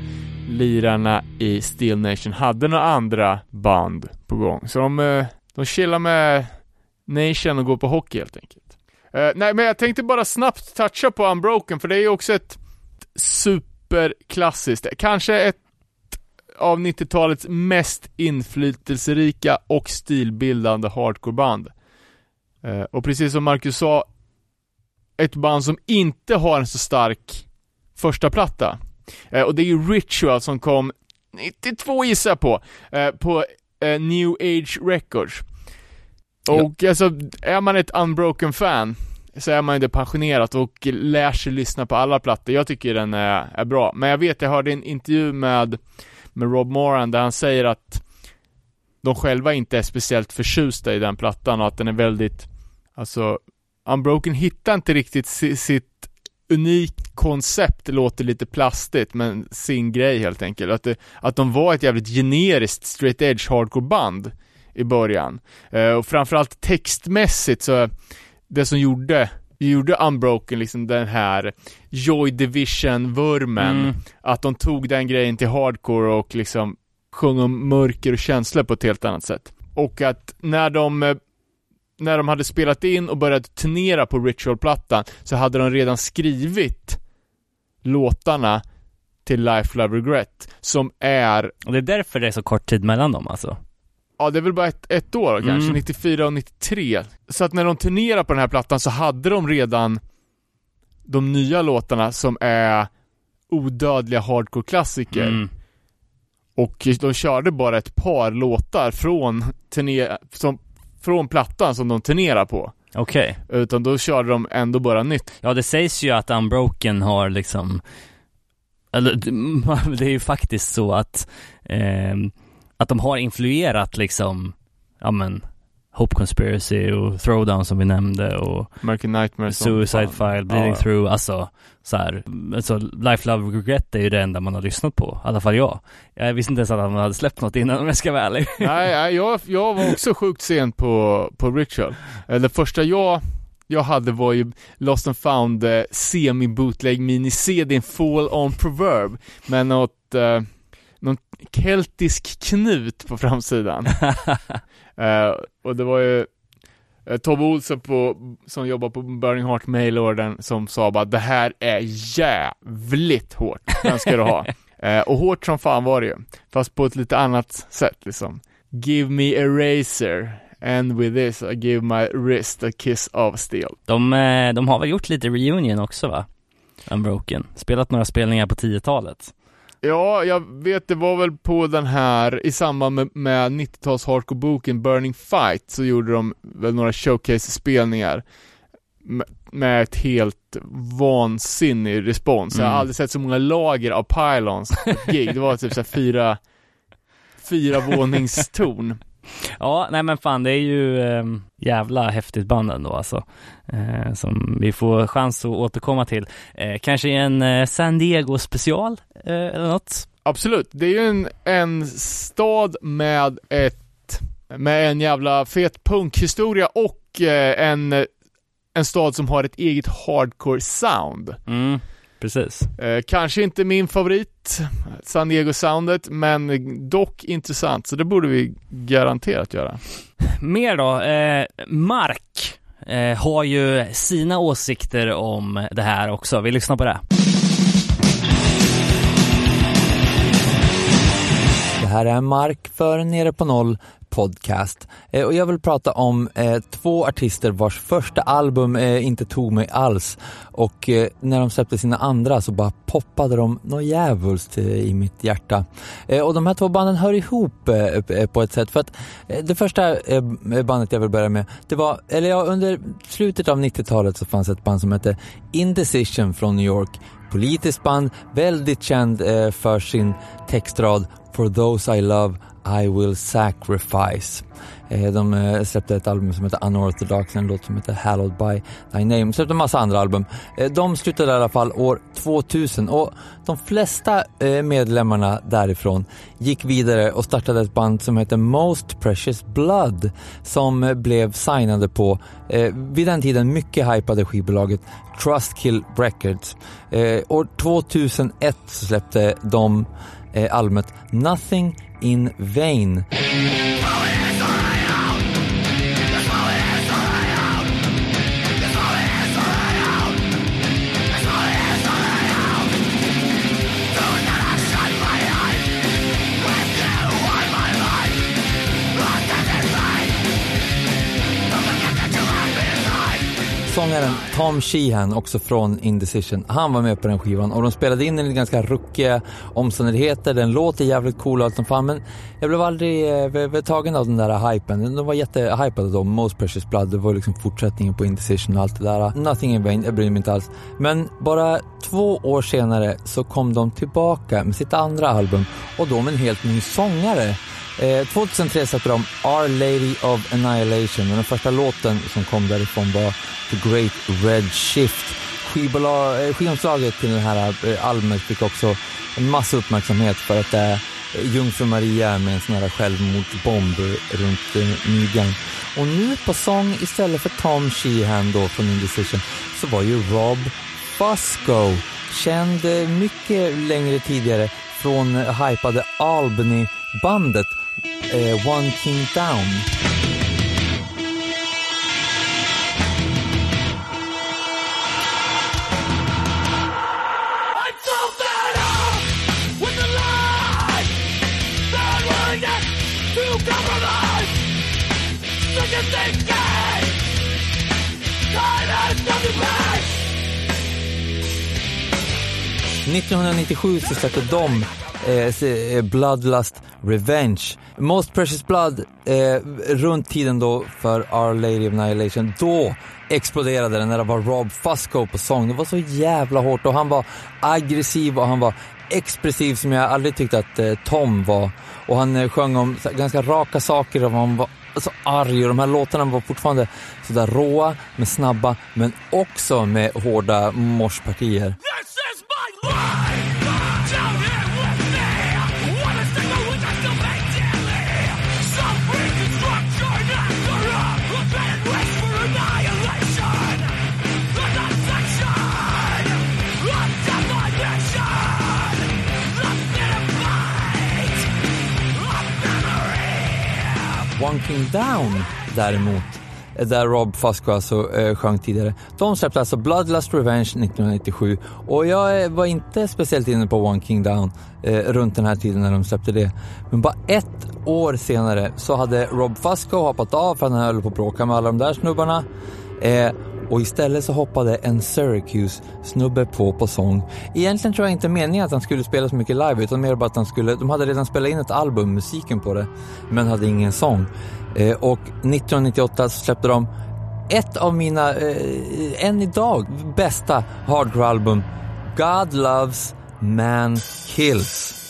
lirarna i Steel Nation hade några andra band på gång. Så de, eh, de chillar med Nation och går på hockey helt enkelt. Uh, nej, men jag tänkte bara snabbt toucha på Unbroken, för det är ju också ett superklassiskt, kanske ett av 90-talets mest inflytelserika och stilbildande hardcoreband. Uh, och precis som Marcus sa, ett band som inte har en så stark första platta. Eh, och det är ju Ritual som kom 92 gissar jag på, eh, på eh, New Age Records. Och ja. alltså, är man ett Unbroken fan så är man ju det passionerat och lär sig lyssna på alla plattor. Jag tycker den är, är bra. Men jag vet, jag hörde en intervju med, med Rob Moran där han säger att de själva inte är speciellt förtjusta i den plattan och att den är väldigt, alltså Unbroken hittar inte riktigt sitt unikt koncept, låter lite plastigt, men sin grej helt enkelt. Att, det, att de var ett jävligt generiskt straight edge hardcore band i början. Eh, och framförallt textmässigt så, det som gjorde gjorde Unbroken liksom den här Joy Division-vurmen. Mm. Att de tog den grejen till hardcore och liksom sjöng om mörker och känslor på ett helt annat sätt. Och att när de eh, när de hade spelat in och börjat turnera på Ritual-plattan så hade de redan skrivit låtarna till Life, Love, Regret som är, Och det är därför det är så kort tid mellan dem alltså. ja det är väl bara ett, ett år kanske, Mm. 94 och 93. Så att när de turnerade på den här plattan så hade de redan de nya låtarna som är odödliga hardcore-klassiker. Mm. Och de körde bara ett par låtar från, turné, som, från plattan som de turnerar på. Okej. Utan då körde de ändå bara nytt. Ja, det sägs ju att Unbroken har liksom, eller det är ju faktiskt så att, ehm, att de har influerat liksom, ja men, Hope Conspiracy och Throwdown som vi nämnde och American Nightmare Suicide. File, Bleeding Ja. Through, alltså så här, alltså Life, Love, Regret är ju det enda man har lyssnat på, i alla fall jag. Jag visste inte ens att han hade släppt något innan om jag ska vara ärlig. Nej, nej jag, jag var också sjukt sent på, på Ritual. Eh, Det första jag, jag hade var ju Lost and found eh, semi-bootleg mini-CD Fall on Proverb med något, eh, någon keltisk knut på framsidan. Eh, och det var ju eh, Tobbe Olsson på, som jobbar på Burning Heart Mailorden som sa bara det här är jävligt hårt, den ska du ha. Eh, och hårt som fan var det ju, fast på ett lite annat sätt liksom. Give me a razor, and with this I give my wrist a kiss of steel. De, de har väl gjort lite reunion också va? Unbroken. Spelat några spelningar på 10-talet. Ja, jag vet det var väl på den här, i samband med, med 90-tals hardcore-boken Burning Fight, så gjorde de väl några showcase-spelningar med, med ett helt vansinnig respons. Jag har Mm. aldrig sett så många lager av pylons gig. Det var typ såhär fyra, fyra våningstorn. Ja, nej men fan det är ju eh, jävla häftigt band ändå alltså. Eh, som vi får chans att återkomma till. Eh, kanske en eh, San Diego special eh, eller något. Absolut, det är ju en, en stad med ett, med en jävla fet punkhistoria och eh, en, en stad som har ett eget hardcore sound. Mm, precis. Eh, kanske inte min favorit, San Diego-soundet, men dock intressant, så det borde vi garanterat göra. Mer då, eh, Mark eh, har ju sina åsikter om det här också. Vi lyssnar på det. Det här är Mark för Nere på Noll podcast. Eh, och jag vill prata om eh, två artister vars första album eh, inte tog mig alls. Och eh, när de släppte sina andra så bara poppade de något djävulskt eh, i mitt hjärta. Eh, och de här två banden hör ihop eh, eh på ett sätt. För att eh, det första eh, bandet jag vill börja med, det var, eller ja, under slutet av 90-talet så fanns ett band som hette Indecision från New York. Politiskt band, väldigt känd eh, för sin textrad For those I love i will sacrifice. Eh, de eh, släppte ett album som heter Unorthodox, en låt som heter Hallowed by Thy Name. De Släppte en massa andra album. Eh, de slutade i alla fall år 2000 och de flesta medlemmarna därifrån gick vidare och startade ett band som heter Most Precious Blood som blev signade på, vid den tiden mycket hypade skivbolaget Trustkill Records. År 2001 släppte de Eh, albumet Nothing in Vain. Sångaren Tom Sheehan, också från Indecision, han var med på den skivan och de spelade in den i ganska ruckiga omständigheter. Den låter jävligt cool och allt som fan men jag blev aldrig eh, tagen av den där hypen. De var jättehypade då, Most Precious Blood, det var liksom fortsättningen på Indecision och allt det där. Nothing in vain, jag bryr mig inte alls. Men bara två år senare så kom de tillbaka med sitt andra album och då med en helt ny sångare. Eh, 2003 släppte de Our Lady of Annihilation den första låten som kom därifrån var The Great Red Shift. Eh, skivomslaget till den här eh, albumet fick också en massa uppmärksamhet för att det är Jungfru Maria med en sån här självmordsbomb runt eh, midjan. Och nu på sång istället för Tom Sheehan då från Indecision så var ju Rob Fusco känd eh, mycket längre tidigare från hypade Albany-bandet eh, One King Down. Time 1997 så släppte de Eh, eh, Bloodlust Revenge. Most Precious Blood, eh, runt tiden då för Our Lady of Annihilation, då exploderade den när det var Rob Fusco på sång. Det var så jävla hårt och han var aggressiv och han var expressiv som jag aldrig tyckte att eh, Tom var. Och han eh, sjöng om ganska raka saker och han var så arg och de här låtarna var fortfarande sådär råa, men snabba, men också med hårda morspartier. This is my life! One King Down däremot, där Rob Fusco alltså eh, sjöng tidigare. De släppte alltså Bloodlust Revenge 1997 och jag eh, var inte speciellt inne på One King Down eh, runt den här tiden när de släppte det. Men bara ett år senare så hade Rob Fusco hoppat av för att han höll på att bråka med alla de där snubbarna. Eh, och istället så hoppade en Syracuse-snubbe på på sång. Egentligen tror jag inte meningen att han skulle spela så mycket live utan mer bara att han skulle, de hade redan spelat in ett album, musiken på det, men hade ingen sång. Eh, och 1998 så släppte de ett av mina, eh, än idag, bästa hardcore-album, God Loves Man Kills.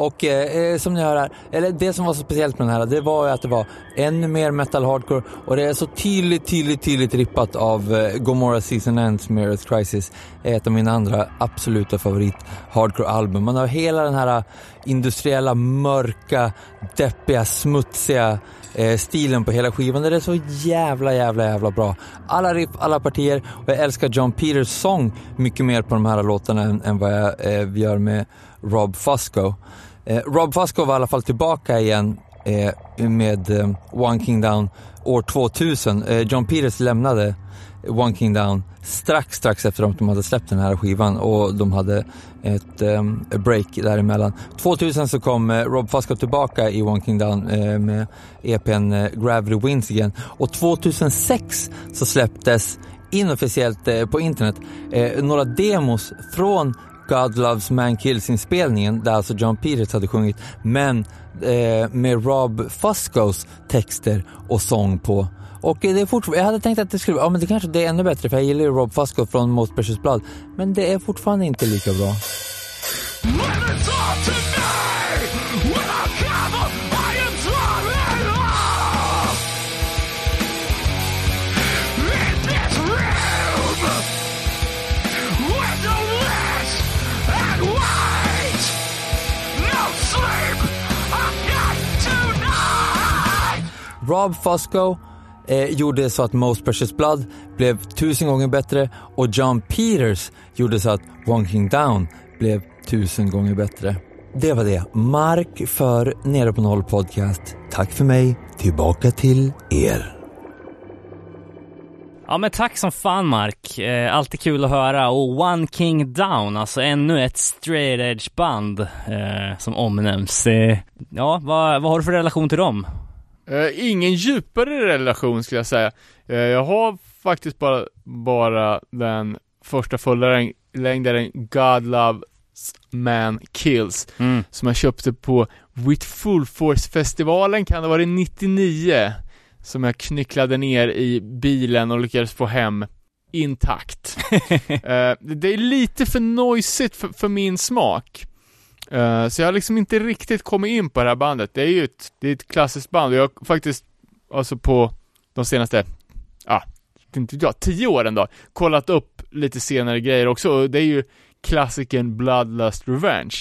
Och eh, eh, som ni hör här, eller det som var så speciellt med den här, det var ju att det var ännu mer metal hardcore och det är så tydligt, tydligt, tydligt rippat av eh, Gomorrah Season Ends med Earth Crisis. är ett av mina andra absoluta favorit hardcore-album. Man har hela den här eh, industriella, mörka, deppiga, smutsiga eh, stilen på hela skivan. Det är så jävla, jävla, jävla bra. Alla riff, alla partier och jag älskar John Peters sång mycket mer på de här låtarna än, än vad jag eh, gör med Rob Fusco. Eh, Rob Fusco var i alla fall tillbaka igen eh, med eh, One King Down år 2000. Eh, John Peters lämnade One King Down strax, strax efter att de hade släppt den här skivan och de hade ett um, break däremellan. 2000 så kom eh, Rob Fusco tillbaka i One King Down eh, med EPn eh, Gravity Wins igen och 2006 så släpptes inofficiellt eh, på internet eh, några demos från God Loves Man Kills-inspelningen där alltså John Peters hade sjungit men eh, med Rob Fuscos texter och sång på. Och det är fortfarande, jag hade tänkt att det skulle, ja men det kanske det är ännu bättre för jag gillar ju Rob Fusco från Most Precious Blood. Men det är fortfarande inte lika bra. Rob Fusco eh, gjorde så att Most Precious Blood blev tusen gånger bättre och John Peters gjorde så att One King Down blev tusen gånger bättre. Det var det. Mark för Nere på Noll Podcast. Tack för mig. Tillbaka till er. Ja men tack som fan Mark, eh, alltid kul att höra och One King Down, alltså ännu ett straight edge band eh, som omnämns. Eh, ja, vad, vad har du för relation till dem? Eh, ingen djupare relation skulle jag säga. Eh, jag har faktiskt bara, bara den första fullängdaren God Loves Man Kills Mm. som jag köpte på With Full Force-festivalen, kan det vara 99? Som jag knycklade ner i bilen och lyckades få hem intakt. Eh, det är lite för noisigt för, för min smak. Uh, så jag har liksom inte riktigt kommit in på det här bandet. Det är ju ett, det är ett klassiskt band och jag har faktiskt, alltså på de senaste, ja, inte vet jag, tio åren då, kollat upp lite senare grejer också och det är ju klassikern Bloodlust Revenge.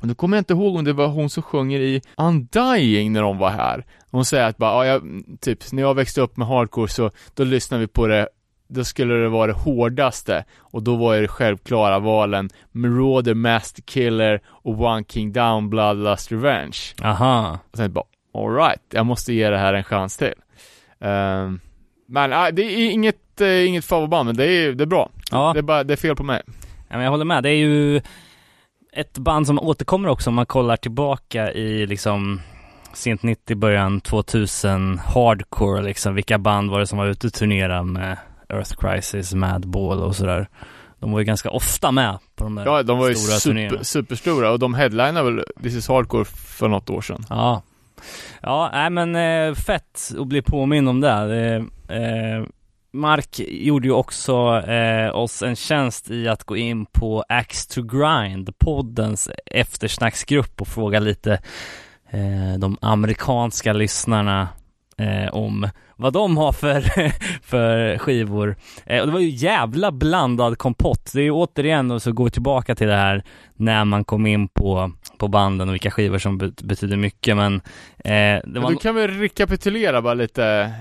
Och nu kommer jag inte ihåg om det var hon som sjunger i Undying när de var här. Hon säger att bara, ja, jag, typ, när jag växte upp med hardcore så, då lyssnade vi på det då skulle det vara det hårdaste och då var det självklara valen Marauder, Master Killer och One King Down, Bloodlust Revenge. Aha. Och sen bara, alright, jag måste ge det här en chans till. Ehm, men äh, det är inget, uh, inget favoritband, men det är, det är bra. Ja. Det är bara, det är fel på mig. Ja, men jag håller med. Det är ju ett band som återkommer också om man kollar tillbaka i liksom sent 90, början 2000 hardcore liksom. Vilka band var det som var ute och turnerade med Earth Crisis, Madball och sådär. De var ju ganska ofta med på de där Ja, de var ju stora super, turnéerna. superstora och de headlinade väl This is Hardcore för något år sedan. Ja. Ja, nej men eh, fett att bli påminn om det. det eh, Mark gjorde ju också eh, oss en tjänst i att gå in på Axe to Grind, poddens eftersnacksgrupp och fråga lite eh, de amerikanska lyssnarna eh, om vad de har för, för skivor. Eh, och det var ju jävla blandad kompott. Det är ju återigen, och så går vi tillbaka till det här när man kom in på, på banden och vilka skivor som bet- betyder mycket, men eh, var... du kan väl rekapitulera bara lite,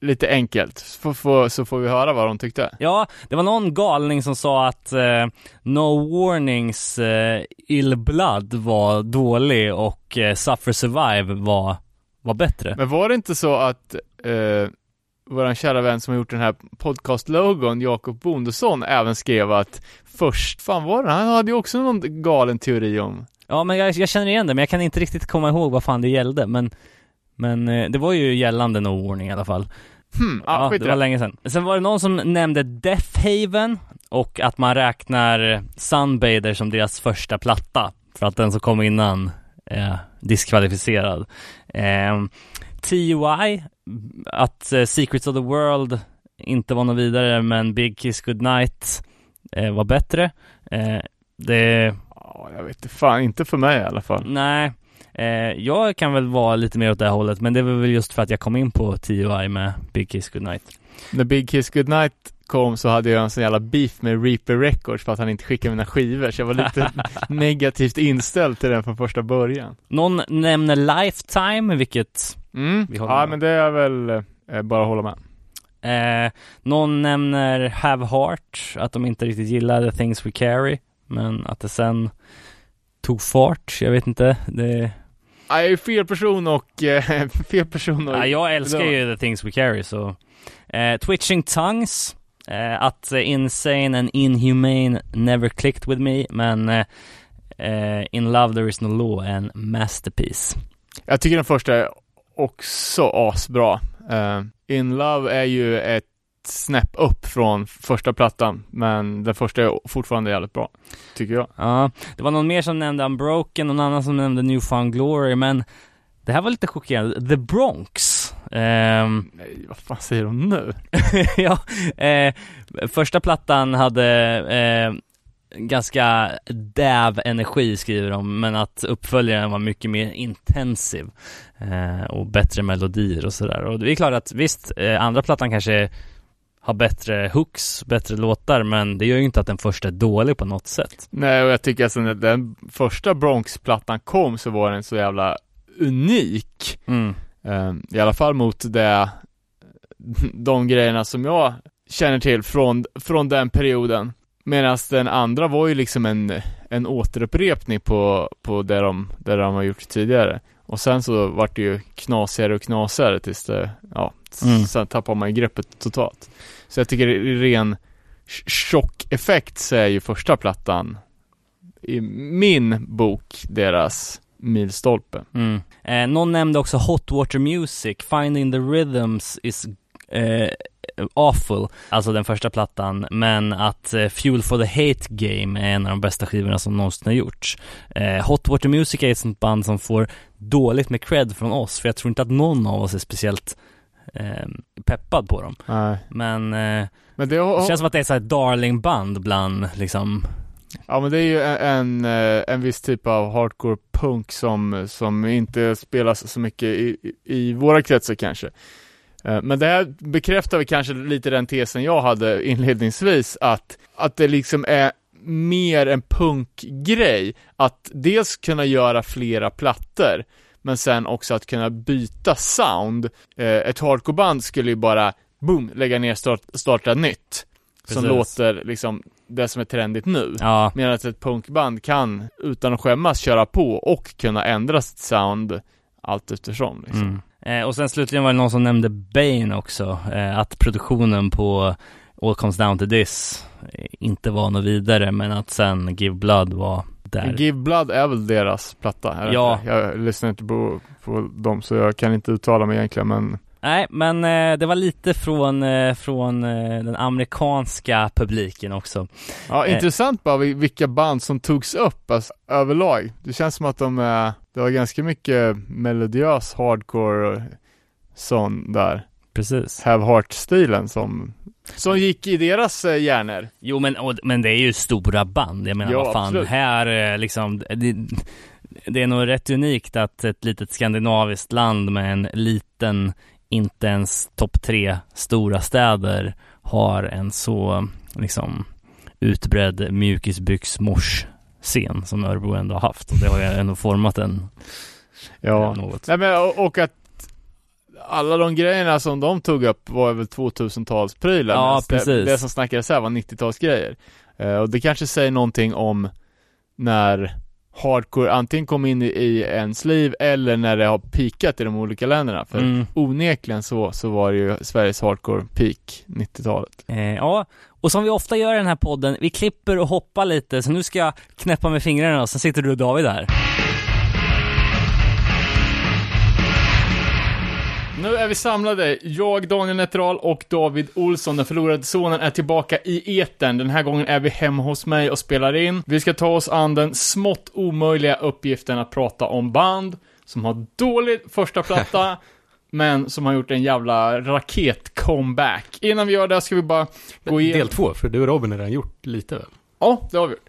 lite enkelt, så får, så får vi höra vad de tyckte. Ja, det var någon galning som sa att eh, No Warnings eh, Ill Blood var dålig och eh, Suffer Survive var, var bättre. Men var det inte så att eh, våran kära vän som har gjort den här podcast-logon, Jakob Bondesson, även skrev att först, fan var det? Han hade ju också någon galen teori om Ja, men jag, jag känner igen det, men jag kan inte riktigt komma ihåg vad fan det gällde, men men eh, det var ju gällande No Warning i alla fall. Hmm, ah, Ja, skit det var länge sedan. Sen var det någon som nämnde Death Haven och att man räknar Sunbather som deras första platta för att den som kom innan är diskvalificerad. Eh, TUI, att eh, Secrets of the World inte var något vidare men Big Kiss Goodnight eh, var bättre. Eh, det, Ja, jag vet inte, fan inte för mig i alla fall. nej, eh, jag kan väl vara lite mer åt det här hållet men det var väl just för att jag kom in på TUI med Big Kiss Goodnight. När Big Kiss Goodnight kom så hade jag en sån jävla beef med Reaper Records för att han inte skickade mina skivor, så jag var lite negativt inställd till den från första början. Någon nämner Lifetime, vilket Mm, Vi håller ja med. men det är väl eh, bara att hålla med. eh, någon nämner Have Heart, att de inte riktigt gillar The Things We Carry, men att det sen tog fart, jag vet inte. Det, Ja, jag är fel person och, eh, fel person och... ja, jag älskar ju The Things We Carry, så. Eh, Twitching Tongues, eh, att Insane and Inhumane never clicked with me, men eh, eh, In Love There Is No Law är en masterpiece. Jag tycker den första är också asbra. Uh, In Love är ju ett snäpp upp från första plattan, men den första är fortfarande jävligt bra, tycker jag. Ja, det var någon mer som nämnde Unbroken, någon annan som nämnde New Found Glory, men det här var lite chockerande. The Bronx. Ehm, Nej, vad fan säger de nu? ja, eh, första plattan hade eh, ganska däv energi skriver de, men att uppföljaren var mycket mer intensiv eh, och bättre melodier och sådär. Och det är klart att visst, eh, andra plattan kanske har bättre hooks, bättre låtar, men det gör ju inte att den första är dålig på något sätt. Nej, och jag tycker alltså när den första Bronx-plattan kom så var den så jävla unik. Mm. Eh, I alla fall mot det, de grejerna som jag känner till från, från den perioden. Medan den andra var ju liksom en, en återupprepning på, på det de, det de har gjort tidigare. Och sen så vart det ju knasigare och knasigare tills det, ja, Mm. sen tappar man ju greppet totalt. Så jag tycker i ren ch- chockeffekt så är ju första plattan i min bok deras milstolpe. Mm. Eh, någon nämnde också Hot Water Music, Finding the Rhythms is eh, awful, alltså den första plattan, men att eh, Fuel for the Hate Game är en av de bästa skivorna som någonsin har gjorts. Eh, Hot Water Music är ett sånt band som får dåligt med cred från oss, för jag tror inte att någon av oss är speciellt eh, peppad på dem. Nej. Men eh, Men det har, känns som att det är ett sånt här darling band bland liksom Ja men det är ju en, en, viss typ av hardcore punk som, som inte spelas så mycket i, i, våra kretsar kanske. Men det här bekräftar väl kanske lite den tesen jag hade inledningsvis, att, att det liksom är mer en punkgrej. Att dels kunna göra flera plattor, men sen också att kunna byta sound. Ett Ett hardcoreband skulle ju bara, boom, lägga ner, start, starta nytt. Som Precis. låter liksom det som är trendigt nu. Ja, Medan ett punkband kan, utan att skämmas, köra på och kunna ändra sitt sound allt eftersom liksom. mm. eh, Och sen slutligen var det någon som nämnde Bane också, eh, att produktionen på All Comes Down to This eh, inte var något vidare, men att sen Give Blood var där. Give Blood är väl deras platta? är Ja. Jag lyssnar inte på, på dem så jag kan inte uttala mig egentligen men Nej, men eh, det var lite från, eh, från eh, den amerikanska publiken också. Ja, intressant bara vil- vilka band som togs upp alltså, överlag. Det känns som att de det var ganska mycket melodiös hardcore och sån där. Precis. Have Heart-stilen som, som gick i deras hjärnor. Jo men, och, men det är ju stora band, jag menar Ja, vad fan, absolut. här liksom, det, det är nog rätt unikt att ett litet skandinaviskt land med en liten, inte ens topp tre stora städer har en så liksom utbredd mjukisbyxmors scen som Örebro ändå har haft och det har ju ändå format en Ja. något. Nej men och, att alla de grejerna som de tog upp var väl 2000-talsprylar. Ja, det, precis. det som snackades här var 90-talsgrejer. Eh, och det kanske säger någonting om när hardcore antingen kom in i, ens liv eller när det har pikat i de olika länderna. För Mm. onekligen så, så var det ju Sveriges hardcore peak 90-talet. Eh, ja, och som vi ofta gör i den här podden, vi klipper och hoppar lite, så nu ska jag knäppa med fingrarna och sen sitter du och David här. Nu är vi samlade. Jag, Daniel Netteral och David Olsson, den förlorade sonen, är tillbaka i etern. Den här gången är vi hemma hos mig och spelar in. Vi ska ta oss an den smått omöjliga uppgiften att prata om band som har dålig första platta, men som har gjort en jävla raket-comeback. Innan vi gör det ska vi bara gå igenom... Del två, för du och Robin har redan gjort lite väl? Ja, det har vi gjort.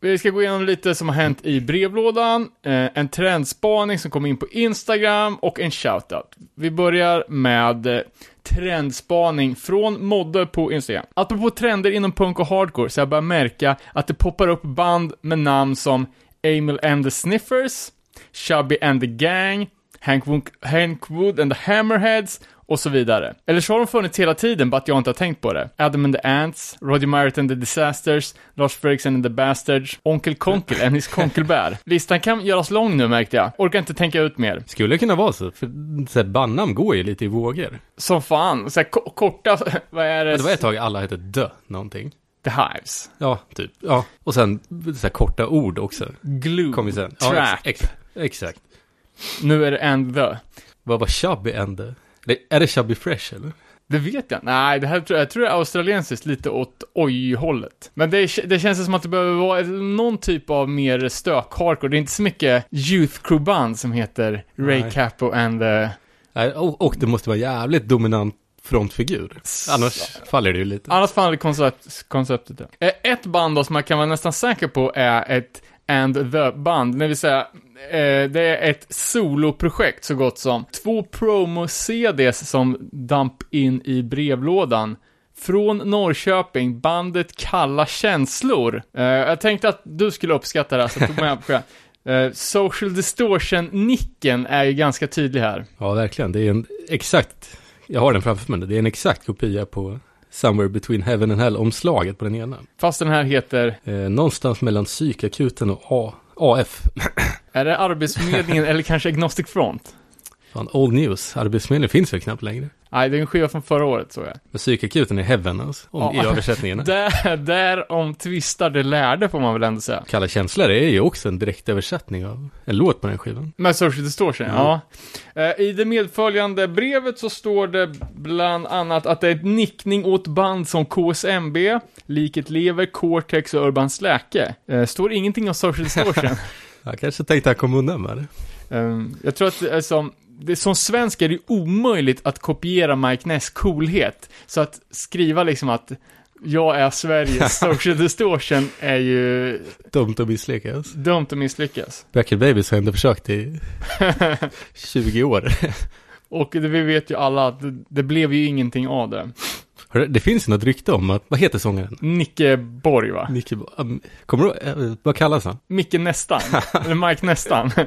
Vi ska gå igenom lite som har hänt i brevlådan, eh, en trendspaning som kom in på Instagram och en shoutout. Vi börjar med eh, trendspaning från Modde på Instagram. Apropå trender inom punk och hardcore så har jag börjat märka att det poppar upp band med namn som Emil and the Sniffers, Chubby and the Gang, Hank, Hank Wood and the Hammerheads och så vidare. Eller så har de funnits hela tiden, bara att jag inte har tänkt på det. Adam and the Ants, Roger Myert and the Disasters, Lars Fredriksson and the Bastards, Onkel Konkel and his Konkelbär. Listan kan göras lång nu märkte jag. Orkar inte tänka ut mer. Skulle kunna vara så, för så här, bandnamn går ju lite i vågor. Som fan, så här, ko- korta, vad är det? Det var ett tag alla hette Dö någonting. The Hives. Ja, typ. Ja, och sen så här, korta ord också. Glue. Kom sen. Ja, ex, ex, exakt. Nu är det and the. Vad var Chubby Ende? Eller, Är det Chubby Fresh eller? Det vet jag Nej, det här tror jag, jag tror det är australiensiskt, lite åt oj-hållet. Men det, det känns som att det behöver vara någon typ av mer stök-hardcore. Det är inte så mycket youth crew-band som heter Ray Nej. Capo and the... Nej, och, och det måste vara jävligt dominant frontfigur. Annars faller det ju lite. Annars faller koncept, konceptet. ja. Eh, Ett band då som man kan vara nästan säker på är ett and the band, det vill säga eh, det är ett soloprojekt så gott som. Två promo-CDs som damp in i brevlådan. Från Norrköping, bandet Kalla Känslor. Eh, jag tänkte att du skulle uppskatta det här, så jag tog med på. Eh, Social Distortion-nicken är ju ganska tydlig här. Ja, verkligen. Det är en exakt, jag har den framför mig, det är en exakt kopia på Somewhere Between Heaven and Hell-omslaget på den ena. Fast den här heter, Eh, någonstans mellan psykakuten och A, AF. Är det Arbetsförmedlingen eller kanske Agnostic Front? Fan, old news. Arbetsförmedlingen finns väl knappt längre. Nej, det är en skiva från förra året så jag. Men psykakuten är Heaven alltså, om, Ja. i översättningen. Där, där om tvistar det lärde får man väl ändå säga. Kalla känslor är ju också en direktöversättning av en låt på den skivan. Med Social Distortion, Mm. ja. Eh, I det medföljande brevet så står det bland annat att det är ett nickning åt band som KSMB, Liket Lever, Cortex och Urban Släke. Eh, står ingenting om Social Distortion. Jag kanske tänkte han kom undan med det. Eh, jag tror att som, det är som svensk är det omöjligt att kopiera Mike Ness coolhet. Så att skriva liksom att Jag är Sverige. Social Distortion är ju Dumt att misslyckas. dömt att misslyckas. Backstreet Babies har ändå försökt i 20 år. Och det, vi vet ju alla att det, det blev ju ingenting av det. Det- finns något rykte om att, vad heter sångaren? Nicke Borg va? Nicke, um, kommer du eh, vad kallas han? Micke Nästan. Eller Mike Nästan.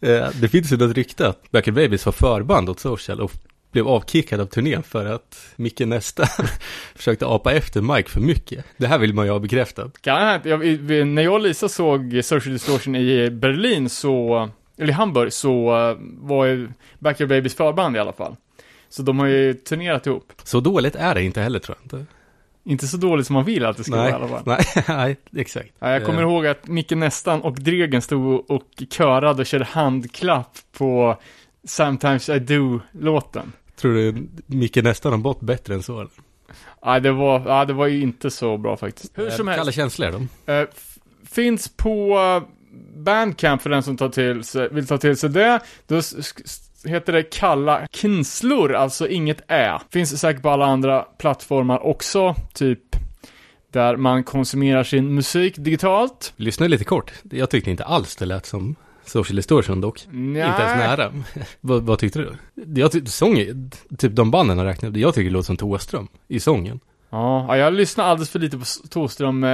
Eh, Det finns ju något rykte att Backstreet Babies var förband åt Social och blev avkickad av turnén för att Micke nästan försökte apa efter Mike för mycket. Det här vill man ju ha bekräftat. Kan jag, när jag och Lisa såg Social Distortion i Berlin så, eller i Hamburg, så eh, var ju Backyard Babies förband i alla fall. Så de har ju turnerat ihop. Så dåligt är det inte heller tror jag inte. Inte så dåligt som man vill att det ska vara i alla fall. nej, nej, exakt. Ja, jag kommer Eh, ihåg att Micke Nästan och Dregen stod och körade och körde handklapp på Sometimes I Do-låten. Tror du Micke nästan har bott bättre än så? eller? Ja, det var, ja, det var ju inte så bra faktiskt. Hur Eh, som Kalla helst. känslor de. Eh, f- finns på eh, Bandcamp för den som tar till sig, vill ta till sig det. Då heter det Kalla Kinslor, alltså inget ä. Finns säkert på alla andra plattformar också, typ där man konsumerar sin musik digitalt. Lyssna lite kort. Jag tyckte inte alls det lät som Social Distortion dock. Nja. Inte ens nära. vad, vad tyckte du? Jag tyckte sången, typ de banden han räknade upp, jag tycker det låter som Thåström i sången. Ja, ja, jag lyssnar alldeles för lite på sol- Thåström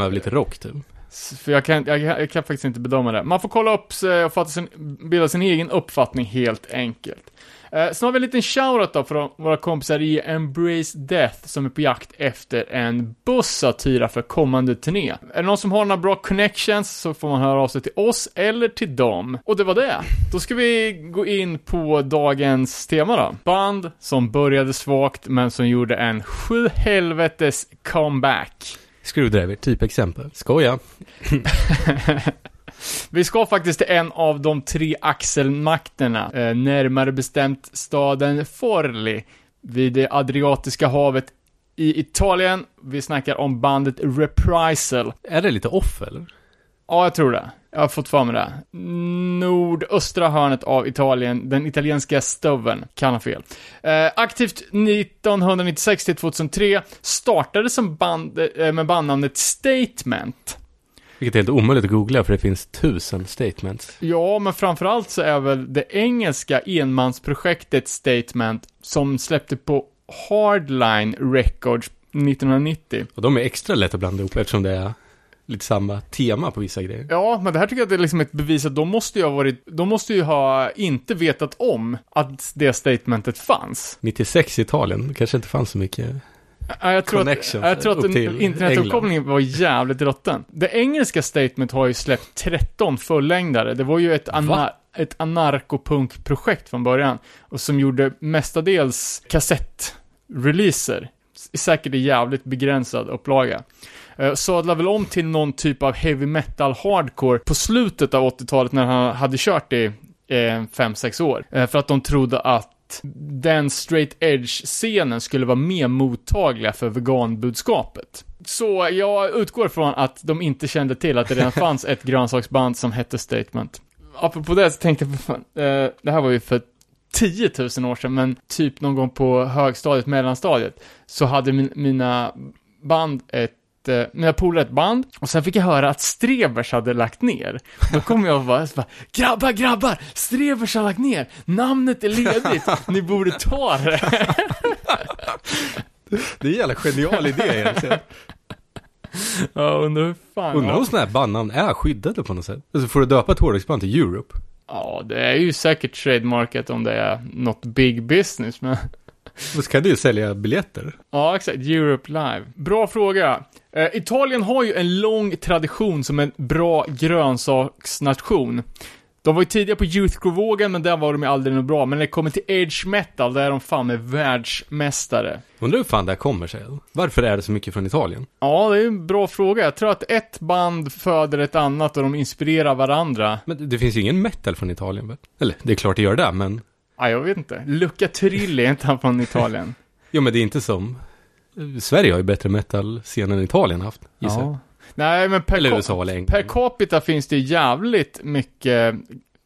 är väl lite rock typ. För jag kan, jag, jag kan faktiskt inte bedöma det. Man får kolla upp sig och fatta sin, bilda sin egen uppfattning helt enkelt. Eh, sen har vi en liten shoutout då från våra kompisar i Embrace Death som är på jakt efter en buss att hyra för kommande turné. Är det någon som har några bra connections så får man höra av sig till oss eller till dem. Och det var det. Då ska vi gå in på dagens tema då. Band som började svagt men som gjorde en sju helvetes comeback. Screwdriver, typ exempel. Skoja. Vi ska faktiskt till en av de tre axelmakterna, eh, närmare bestämt staden Forli, vid det Adriatiska havet i Italien. Vi snackar om bandet Reprisal. Är det lite off eller? Ja, jag tror det. Jag har fått för mig det. Nordöstra hörnet av Italien, den italienska stöveln, kan ha fel. Eh, aktivt 1996 till 2003, startade som band, eh, med bandnamnet Statement. Vilket är helt omöjligt att googla för det finns tusen statements. Ja, men framförallt så är väl det engelska enmansprojektet Statement som släppte på Hardline Records 1990. Och de är extra lätt att blanda ihop eftersom det är lite samma tema på vissa grejer. Ja, men det här tycker jag det är liksom ett bevis att de måste ju ha varit, de måste ju ha inte vetat om att det statementet fanns. 96 i Italien, det kanske inte fanns så mycket. Ja, jag tror att, jag tror att internetuppkopplingen var jävligt rutten. Det engelska statement har ju släppt 13 fullängdare. Det var ju ett, anar- ett anarkopunk-projekt från början. Och som gjorde mestadels kassettreleaser. Säkert i jävligt begränsad upplaga. Eh, Sadlade väl om till någon typ av heavy metal hardcore på slutet av 80-talet när han hade kört i 5-6 år. Eh, För att de trodde att den straight edge-scenen skulle vara mer mottagliga för veganbudskapet. Så jag utgår från att de inte kände till att det redan fanns ett grönsaksband som hette Statement. Apropå det så tänkte jag, för fan, eh, det här var ju för 10 000 år sedan, men typ någon gång på högstadiet, mellanstadiet, så hade min, mina band ett eh, mina polare ett band och sen fick jag höra att Strebers hade lagt ner. Då kom jag och bara, grabbar, grabbar, Strebers har lagt ner, namnet är ledigt, ni borde ta det. Det är en jävla genial idé egentligen. Ja, undrar hur fan. Undrar om sådana här bandnamn är skyddade på något sätt. Alltså får du döpa ett hårdrocksband till Europe? Ja, det är ju säkert trademarket om det är något big business, men Och så kan du ju sälja biljetter. Ja, exakt. Europe Live. Bra fråga. Eh, Italien har ju en lång tradition som en bra grönsaksnation. De var ju tidiga på Youth Groove-vågen, men där var de ju aldrig något bra. Men när det kommer till Age Metal, där är de fan med världsmästare. Undrar hur fan det här kommer sig. Varför är det så mycket från Italien? Ja, det är en bra fråga. Jag tror att ett band föder ett annat och de inspirerar varandra. Men det- det finns ju ingen metal från Italien väl? Eller, det är klart det gör det, men... Ja, jag vet inte. Luca Turilli, är inte han från Italien? Jo men det är inte som... Sverige har ju bättre metal-scen än Italien haft, gissar jag. Nej, men per, Eller USA England. per capita finns det jävligt mycket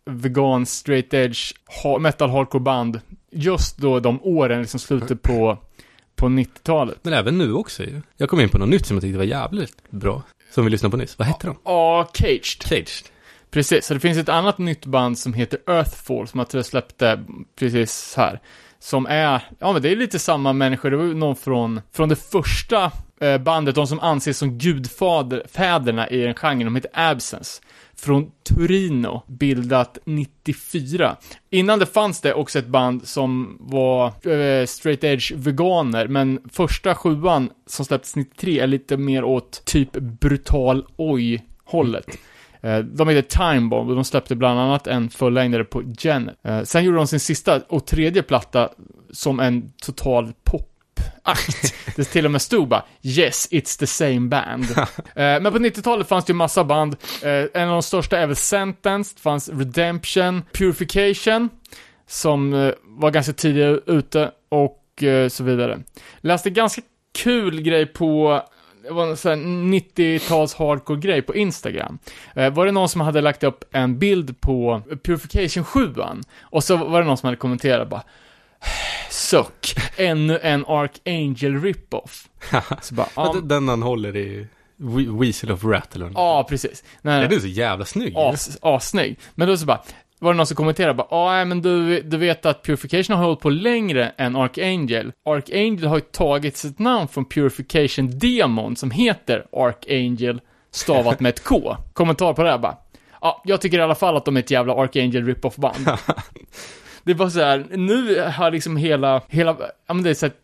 vegan, straight edge, metal hardcore band. Just då de åren, liksom slutet på, på 90-talet. Men även nu också ju. Jag kom in på något nytt som jag tyckte var jävligt bra. Som vi lyssnade på nyss. Vad hette de? Ja, Caged. Caged. Precis, så det finns ett annat nytt band som heter Earthfall som jag tror jag släppte precis här. Som är, ja men det är lite samma människor, det var ju någon från, från det första eh, bandet, de som anses som gudfäderna i den genren, de heter Absence. Från Turino, bildat 94. Innan det fanns det också ett band som var eh, straight edge veganer, men första sjuan som släpptes 93 är lite mer åt typ brutal oj-hållet. Eh, De heter Time Bomb och de släppte bland annat en fullängdare på Janet. Eh, Sen gjorde de sin sista och tredje platta som en total popakt. Det till och med stod bara Yes, it's the same band. Eh, Men på 90-talet fanns det ju massa band. En av de största är väl Sentence, det fanns Redemption, Purification, som var ganska tidigt ute och så vidare. Läste ganska kul grej på det var en sån här 90-tals hardcore grej på Instagram. Eh, var det någon som hade lagt upp en bild på Purification 7 och så var det någon som hade kommenterat bara Suck, ännu en Archangel rip-off. Så bara, Ja. Den han håller i We- Weasel of Rat eller något. ja precis. Nej, Den är så jävla snygg. as, assnygg. Men då så bara, var det någon som kommenterade bara, nej, men du, du vet att Purification har hållit på längre än Archangel. Archangel har ju tagit sitt namn från Purification Demon som heter Archangel stavat med ett K. Kommentar på det här bara, ja, jag tycker i alla fall att de är ett jävla Archangel rip-off band. det var så här, nu har liksom hela, hela, ja men det är så här,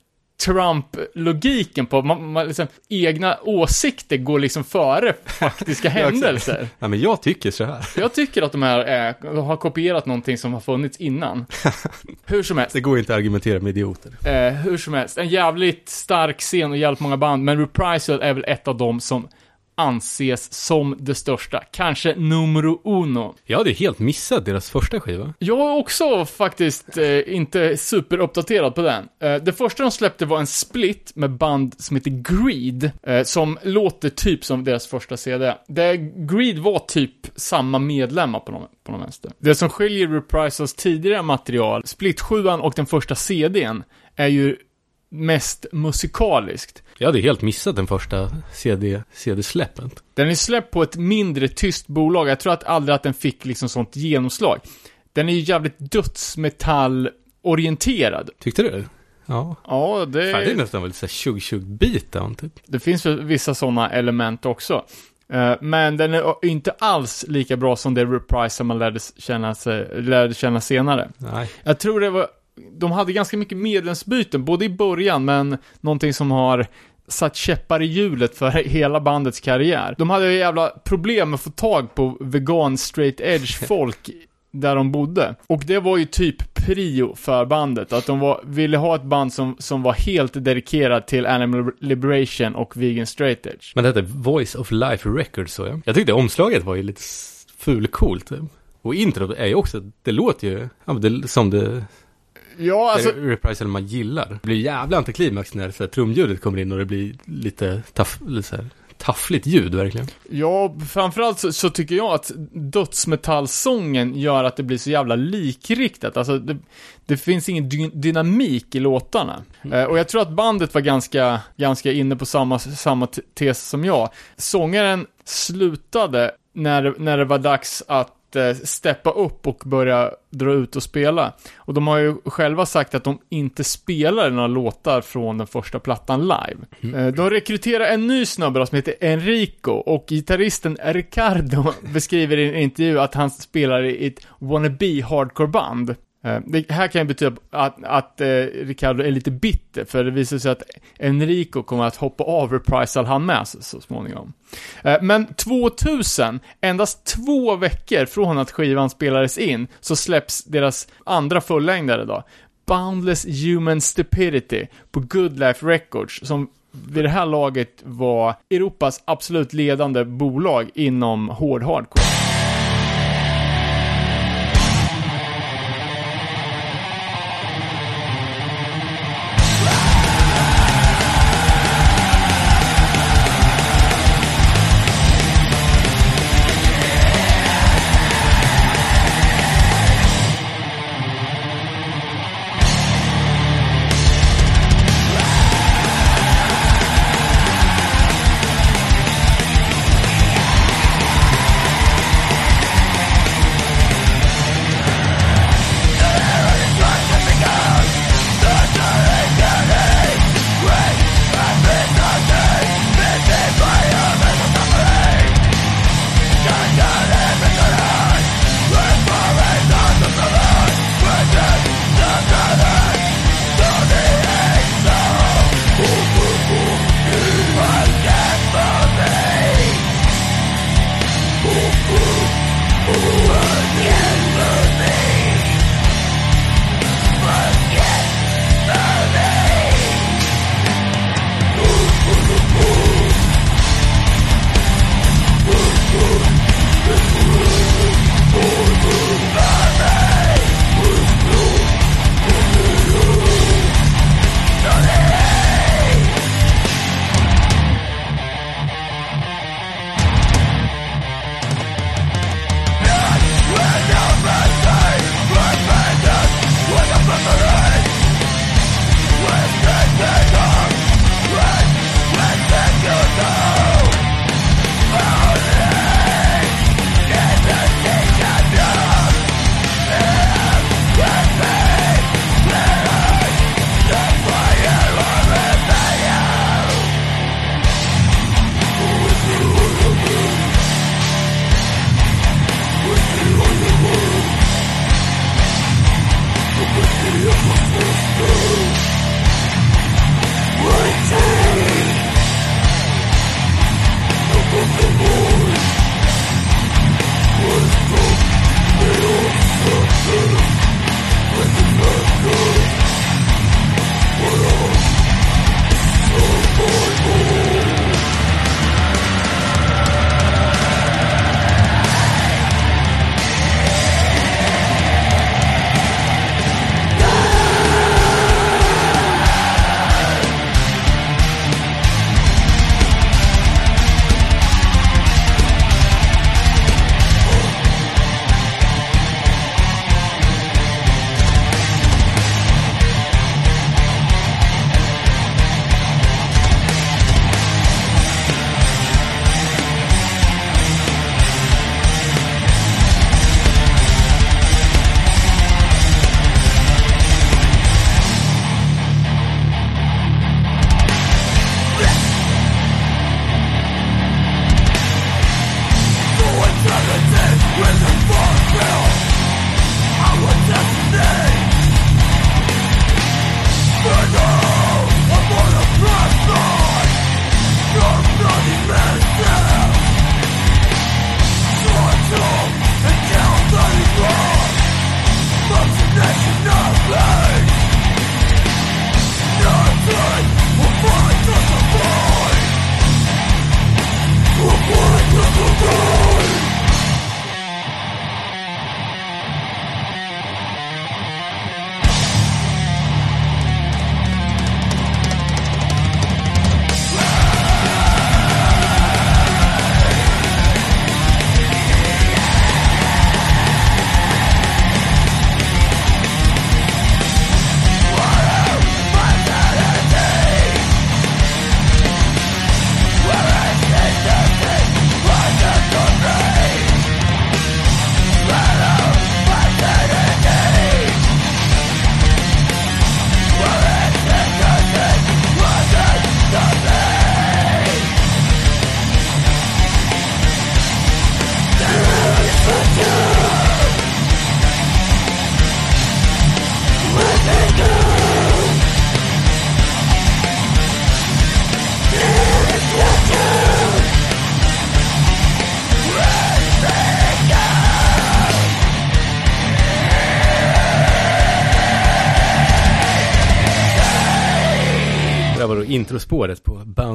Trump-logiken på, man, man liksom, egna åsikter går liksom före faktiska händelser. Ja, men jag tycker så här. Jag tycker att de här är, har kopierat någonting som har funnits innan. Hur som helst. Det går inte att argumentera med idioter. Eh, hur som helst. En jävligt stark scen och jävligt många band, men Reprisal är väl ett av dem som anses som det största. Kanske numero uno. Jag hade helt missat deras första skiva. Jag är också faktiskt eh, inte superuppdaterad på den. Eh, det första de släppte var en split med band som heter Greed, eh, som låter typ som deras första CD. Det, Greed var typ samma medlemmar på någon, på någon vänster. Det som skiljer Reprisals tidigare material, split 7 och den första CDn, är ju mest musikaliskt. Jag hade helt missat den första CD, CD-släppet. Den är släppt på ett mindre tyst bolag. Jag tror att aldrig att den fick liksom sånt genomslag. Den är ju jävligt dödsmetall-orienterad. Tyckte du? Ja. Ja, det, Fan, det är nästan väl såhär tjugg tjugg beatdown typ. det finns vissa sådana element också. Eh, Men den är inte alls lika bra som det Reprise som man lärde känna, sig, lärde känna senare. Nej. Jag tror det var, de hade ganska mycket medlemsbyten, både i början, men någonting som har satt käppar i hjulet för hela bandets karriär. De hade ju jävla problem med att få tag på vegan straight edge folk där de bodde. Och det var ju typ prio för bandet, att de var, ville ha ett band som, som var helt dedikerat till animal liberation och vegan straight edge. Men det hette Voice of Life Records så ja. Jag tyckte omslaget var ju lite fulcoolt. Och introt är ju också, det låter ju ja, det, som det Ja, alltså, alltså, reprisal man gillar. Det blir jävla antiklimax när så här, trumljudet kommer in och det blir lite, taff, lite så här, taffligt ljud verkligen. Ja, framförallt så, så tycker jag att dödsmetallsången gör att det blir så jävla likriktat. Alltså, det, det finns ingen dy dynamik i låtarna. Eh, och jag tror att bandet var ganska, ganska inne på samma, samma tes som jag. Sångaren slutade när, när det var dags att eh, steppa upp och börja dra ut och spela. Och de har ju själva sagt att de inte spelar några låtar från den första plattan live. Eh, De rekryterar en ny snubbe som heter Enrico och gitarristen Ricardo beskriver i en intervju att han spelar i ett wannabe hardcore-band. Eh, det här kan ju betyda att, att eh, Ricardo är lite bitter, för det visar sig att Enrico kommer att hoppa av Reprisal han med så, så småningom. Eh, Men 2000, endast två veckor från att skivan spelades in, så släpps deras andra fullängdare då. Boundless Human Stupidity på Good Life Records, som vid det här laget var Europas absolut ledande bolag inom hård hardcore.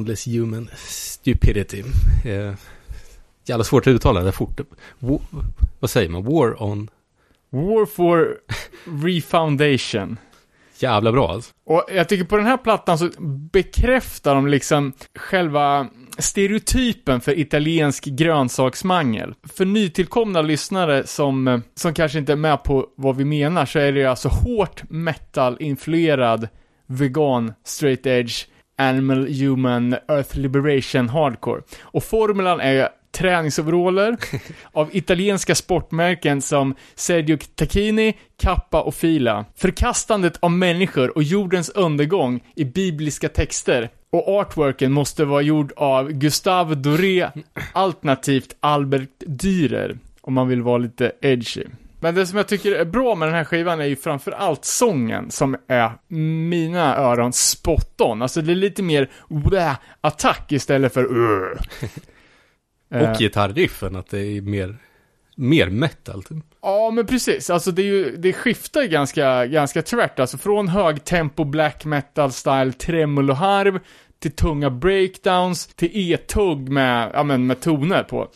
På Boundless Human Stupidity. Eh, jävla svårt att uttala det fort. Wa- vad säger man? War on... War for Refoundation. Jävla bra alltså. Och jag tycker på den här plattan så bekräftar de liksom själva stereotypen för italiensk grönsaksmangel. För nytillkomna lyssnare som, som kanske inte är med på vad vi menar så är det alltså hårt metal-influerad vegan, straight edge, animal, human, earth liberation, hardcore. Och formulan är träningsoveraller av italienska sportmärken som Sergio Tacchini, Kappa och Fila. Förkastandet av människor och jordens undergång i bibliska texter. Och artworken måste vara gjord av Gustave Doré, alternativt Albert Dürer, om man vill vara lite edgy. Men det som jag tycker är bra med den här skivan är ju framförallt sången som är mina öron spot on. Alltså det är lite mer attack istället för uh. Eh, Och gitarriffen, att det är mer, mer metal typ. Ja, men precis. Alltså det, är ju, det skiftar ju ganska, ganska tvärt. Alltså från högtempo black metal style tremoloharv till tunga breakdowns till e-tugg med, ja, men med toner på.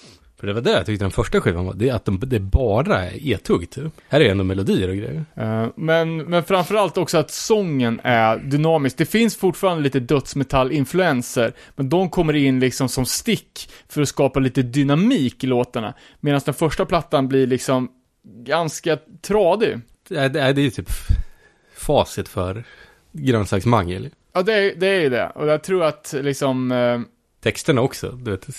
För det var det jag tyckte den första skivan var, det är att de, det bara är e-tugg typ. Här är ändå melodier och grejer. Eh, men, men framförallt också att sången är dynamisk. Det finns fortfarande lite dödsmetall-influenser, men de kommer in liksom som stick för att skapa lite dynamik i låtarna. Medan den första plattan blir liksom ganska tradig. Det är, det är, det är typ facit för grönsaksmangel. Ja, det det är ju det. Och jag tror att liksom... eh, Texterna också, du vet,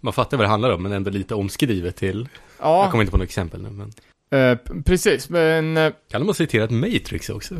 man fattar vad det handlar om, men ändå lite omskrivet till, jag ja, kommer inte på något exempel nu, men eh, precis. Men eh, kan de ha citerat Matrix också?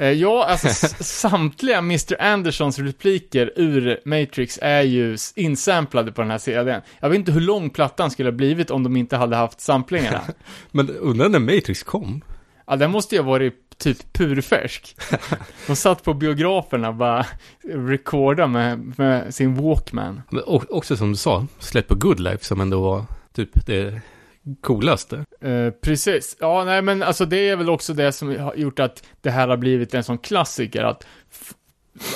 eh, ja, alltså samtliga Mr. Andersons repliker ur Matrix är ju insamplade på den här CDn. Jag vet inte hur lång plattan skulle ha blivit om de inte hade haft samplingarna. Men undrar när Matrix kom? Ja, den måste ju ha varit typ purfärsk. De satt på biograferna och bara recorda med, med sin Walkman. Men också som du sa, släpp på Good Life som ändå var typ det coolaste. Eh, precis. Ja, nej men alltså det är väl också det som har gjort att det här har blivit en sån klassiker att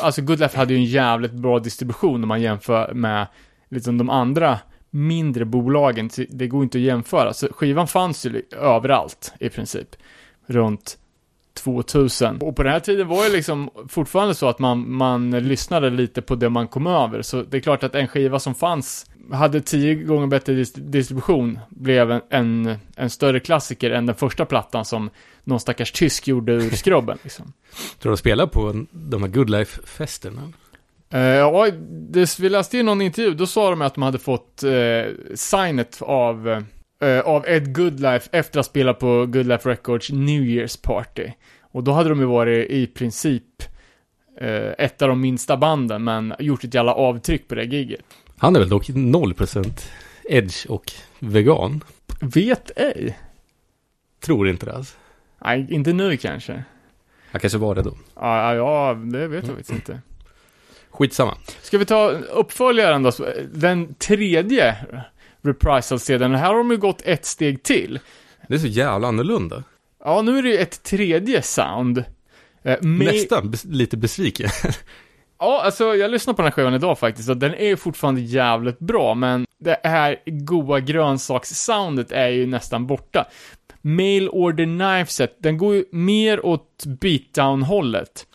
Alltså Good Life hade ju en jävligt bra distribution om man jämför med liksom de andra mindre bolagen. Det går inte att jämföra. Så skivan fanns ju överallt i princip. Runt 2000. Och på den här tiden var det liksom fortfarande så att man, man lyssnade lite på det man kom över. Så det är klart att en skiva som fanns, hade tio gånger bättre dis- distribution, blev en, en, en större klassiker än den första plattan som någon stackars tysk gjorde ur skrubben. Liksom. Tror du de spelar på de här Good Life-festerna? Eh, ja, det, vi läste i någon intervju, då sa de att de hade fått eh, signet av, eh, av Ed Goodlife efter att ha spelat på Goodlife Records New Year's Party. Och då hade de ju varit i princip eh, ett av de minsta banden, men gjort ett jävla avtryck på det giget. Han är väl dock 0% edge och vegan? Vet ej. Tror inte det alltså. Nej, inte nu kanske. Han kanske var det då. Ja, ja, det vet jag faktiskt inte. Skitsamma. Ska vi ta uppföljaren då? Den tredje Reprisal-sedeln. Här har de ju gått ett steg till. Det är så jävla annorlunda. Ja, nu är det ju ett tredje sound. Eh, med- Nästan bes- lite besviken. Ja, alltså jag lyssnar på den här skivan idag faktiskt och den är fortfarande jävligt bra, men det här goa grönsakssoundet är ju nästan borta. Mail Order Knifeset, den går ju mer åt beatdown-hållet.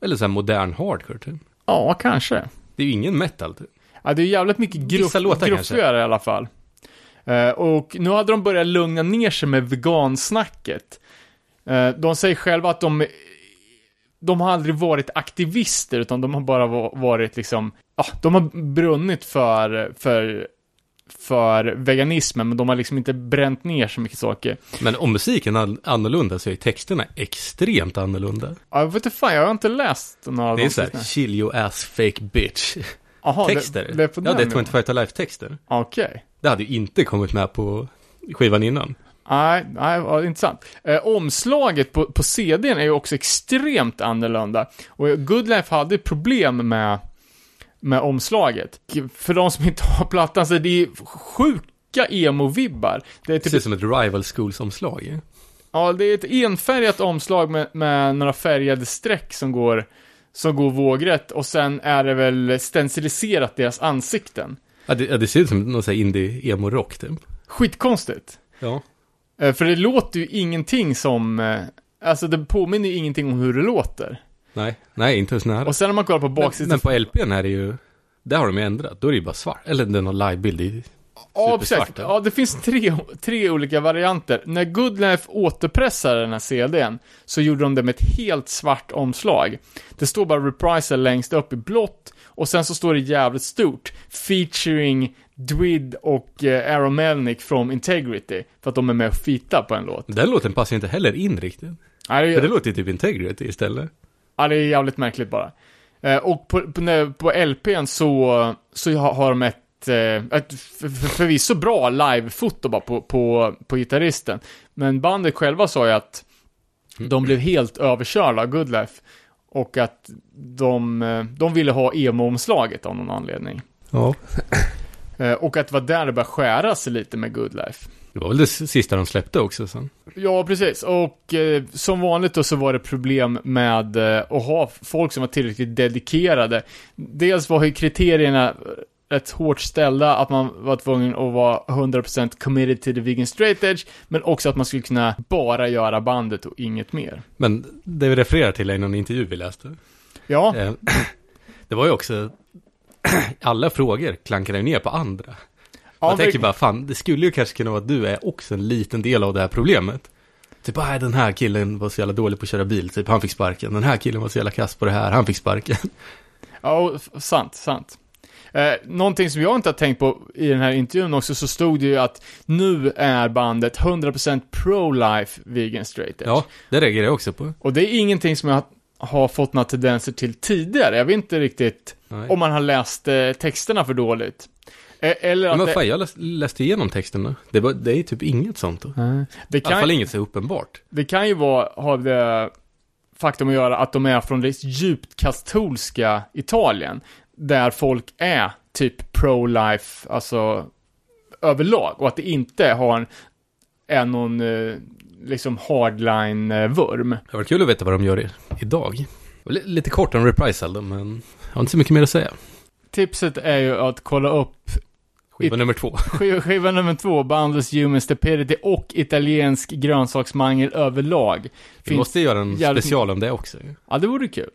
Eller så modern hardcore typ. Ja, kanske. Det är ju ingen metal typ. Ja, det är jävligt mycket kanske. gruffigare i alla fall. Eh, och nu hade de börjat lugna ner sig med vegansnacket. Uh, de säger själva att de de har aldrig varit aktivister, utan de har bara va- varit liksom, ja, de har brunnit för, för, för veganismen, men de har liksom inte bränt ner så mycket saker. Men om musiken är annorlunda så är texterna extremt annorlunda. Ja, jag vet inte fan, jag har inte läst några av Det är de så här, texterna. chill your ass fake bitch. Det- Texter. Det, är på ja, det är nivån. 25 to Life-texter. Okej. Det hade ju inte kommit med på skivan innan. Nej, nej, vad intressant. Eh, omslaget på, på CDn är ju också extremt annorlunda. Och Good Life hade problem med, med omslaget. För de som inte har plattan så är det sjuka emo-vibbar. Det är Det typ ser ut som ett rival schools-omslag. Ja, det är ett enfärgat omslag med, med några färgade streck som går, som går vågrätt och sen är det väl stenciliserat deras ansikten. Ja, det, ja, det ser ut som någon sån här indie-emo-rock typ. Skitkonstigt. Ja. Eh, För det låter ju ingenting som, eh, alltså det påminner ju ingenting om hur det låter. Nej, nej, inte ens nära. Och sen när man kollar på Men, baksidan, men på LPn är det ju, där har de ju ändrat. Då är det ju bara svart. Eller den har livebild i ja precis, ja. det finns tre, tre olika varianter. När Goodlife återpressade den här CDn så gjorde de det med ett helt svart omslag. Det står bara Reprisal längst upp i blått och sen så står det jävligt stort, featuring Dwid och eh, Aaron Melnick från Integrity, för att de är med och fitar på en låt. Den låten passar inte heller in riktigt. Ja, det, För det låter typ Integrity istället. ja, det är jävligt märkligt bara. Eh, och på, på, på LPn så, så har har de ett, eh, ett för- för- förvisso bra live-foto bara på, på, på gitarristen. Men bandet själva sa ju att de blev helt överkörda av Goodlife. Och att de, eh, de ville ha emo-omslaget av någon anledning. Ja. Eh, och att det var där det började skära sig lite med Good Life. Det var väl det sista de släppte också sen. Ja, precis. Och eh, som vanligt då så var det problem med eh, att ha folk som var tillräckligt dedikerade. Dels var ju kriterierna rätt hårt ställda, att man var tvungen att vara 100% committed to the vegan straight edge, men också att man skulle kunna bara göra bandet och inget mer. Men det vi refererar till är någon intervju vi läste. Ja, Eh, Det var ju också, alla frågor klankade ju ner på andra. ja Man tänker bara, fan, det skulle ju kanske kunna vara att du är också en liten del av det här problemet. Typ, ah, den här killen var så jävla dålig på att köra bil, typ han fick sparken. Den här killen var så jävla kass på det här, han fick sparken. Ja, sant, sant. Eh, någonting som jag inte har tänkt på i den här intervjun också, så stod det ju att nu är bandet 100% pro-life vegan straight edge. Ja, det reagerar jag också på. Och det är ingenting som jag har fått några tendenser till tidigare. Jag vet inte riktigt Nej. om man har läst eh, texterna för dåligt. Eh, eller Men att det, fan, jag läs, läste igenom texterna. Det, var, det är typ inget sånt då. I det, alla fall kan, inget så uppenbart. det kan ju vara, ha det faktum att göra att de är från det djupt katolska Italien. Där folk är typ pro-life, alltså överlag. Och att det inte har en, är någon eh, liksom hardline-vurm. Det var kul att veta vad de gör idag. Lite kort om Reprisal men jag har inte så mycket mer att säga. Tipset är ju att kolla upp Skiva nummer två. Skiva, nummer två, Boundless Human Stupidity och italiensk grönsaksmangel överlag. Vi Finns- måste göra en jävligt- special om det också. Ja, det vore kul.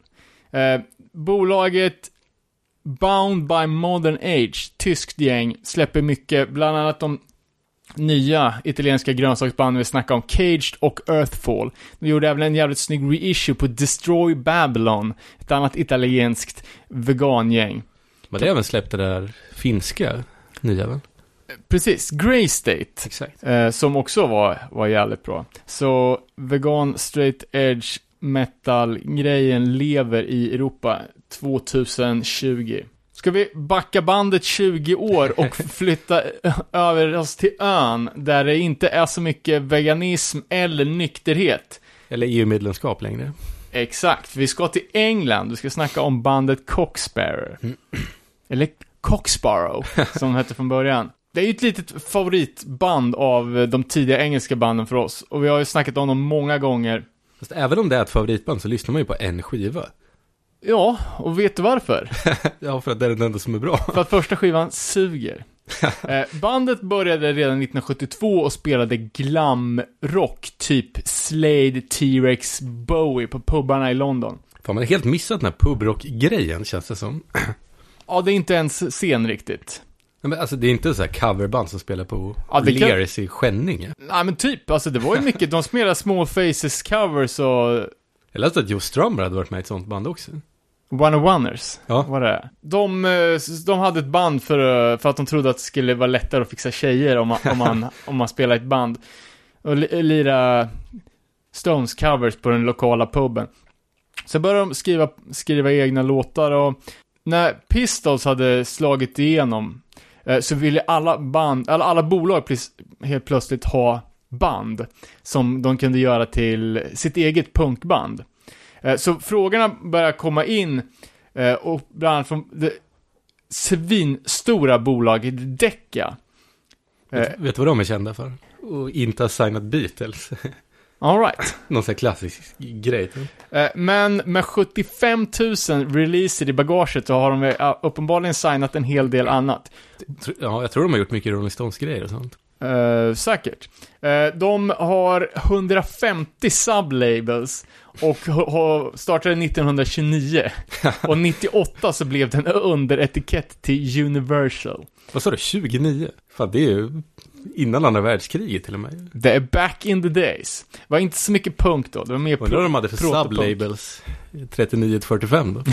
Eh, bolaget Bound by Modern Age, tyskt gäng, släpper mycket, bland annat de nya italienska grönsaksbanden vi snackade om, Caged och Earthfall. De gjorde även en jävligt snygg reissue på Destroy Babylon, ett annat italienskt vegangäng. Men det även släppt det där finska nya väl? Precis, Grey State. Exakt. Eh, som också var, var jävligt bra. Så vegan straight edge metal-grejen lever i Europa 2020. Ska vi backa bandet 20 år och flytta över oss till ön där det inte är så mycket veganism eller nykterhet? Eller EU-medlemskap längre. Exakt, vi ska till England. Vi ska snacka om bandet Cocksparrow. Eller Cocksparrow, som de hette från början. Det är ju ett litet favoritband av de tidiga engelska banden för oss. Och vi har ju snackat om dem många gånger. Fast även om det är ett favoritband så lyssnar man ju på en skiva. Ja, och vet du varför? Ja, för att det är den enda som är bra. För att första skivan suger. Eh, bandet började redan 1972 och spelade glamrock, typ Slade, T-Rex, Bowie på pubarna i London. Fan, man har helt missat den här pubrock-grejen känns det som. Ja, det är inte ens scen riktigt. Nej, Men alltså det är inte så här coverband som spelar på Ja, det kan- i Skänninge. Nej men typ, alltså det var ju mycket, de spelade Small Faces covers och Jag läste att Joe Strummer hade varit med i ett sånt band också. One of Oneers, Ja. vad det är. De, eh, de hade ett band för, eh, för att de trodde att det skulle vara lättare att fixa tjejer om man, om man, om man spelar ett band. Och li, lira Stones covers på den lokala puben. Så började de skriva, skriva egna låtar och när Pistols hade slagit igenom eh, så ville alla band, eller alla bolag helt plötsligt ha band som de kunde göra till sitt eget punkband. Eh, Så frågorna börjar komma in eh, och bland annat från det svinstora bolaget Decca. Eh, Vet, vet du vad de är kända för? Och inte ha signat Beatles. all right. Någon sån här klassisk grej. Men med 75 000 releaser i bagaget så har de uppenbarligen signat en hel del annat. Ja, jag tror de har gjort mycket Rolling Stones-grejer och sånt. Eh, säkert. Eh, de har 150 sublabels och startade 1929. och 98 så blev den underetikett till Universal. Vad sa du, 29? Fan, det är ju innan andra världskriget till och med. Det är back in the days. Det var inte så mycket punk då, det var mer Undrar vad de hade för sublabels 39-45 då?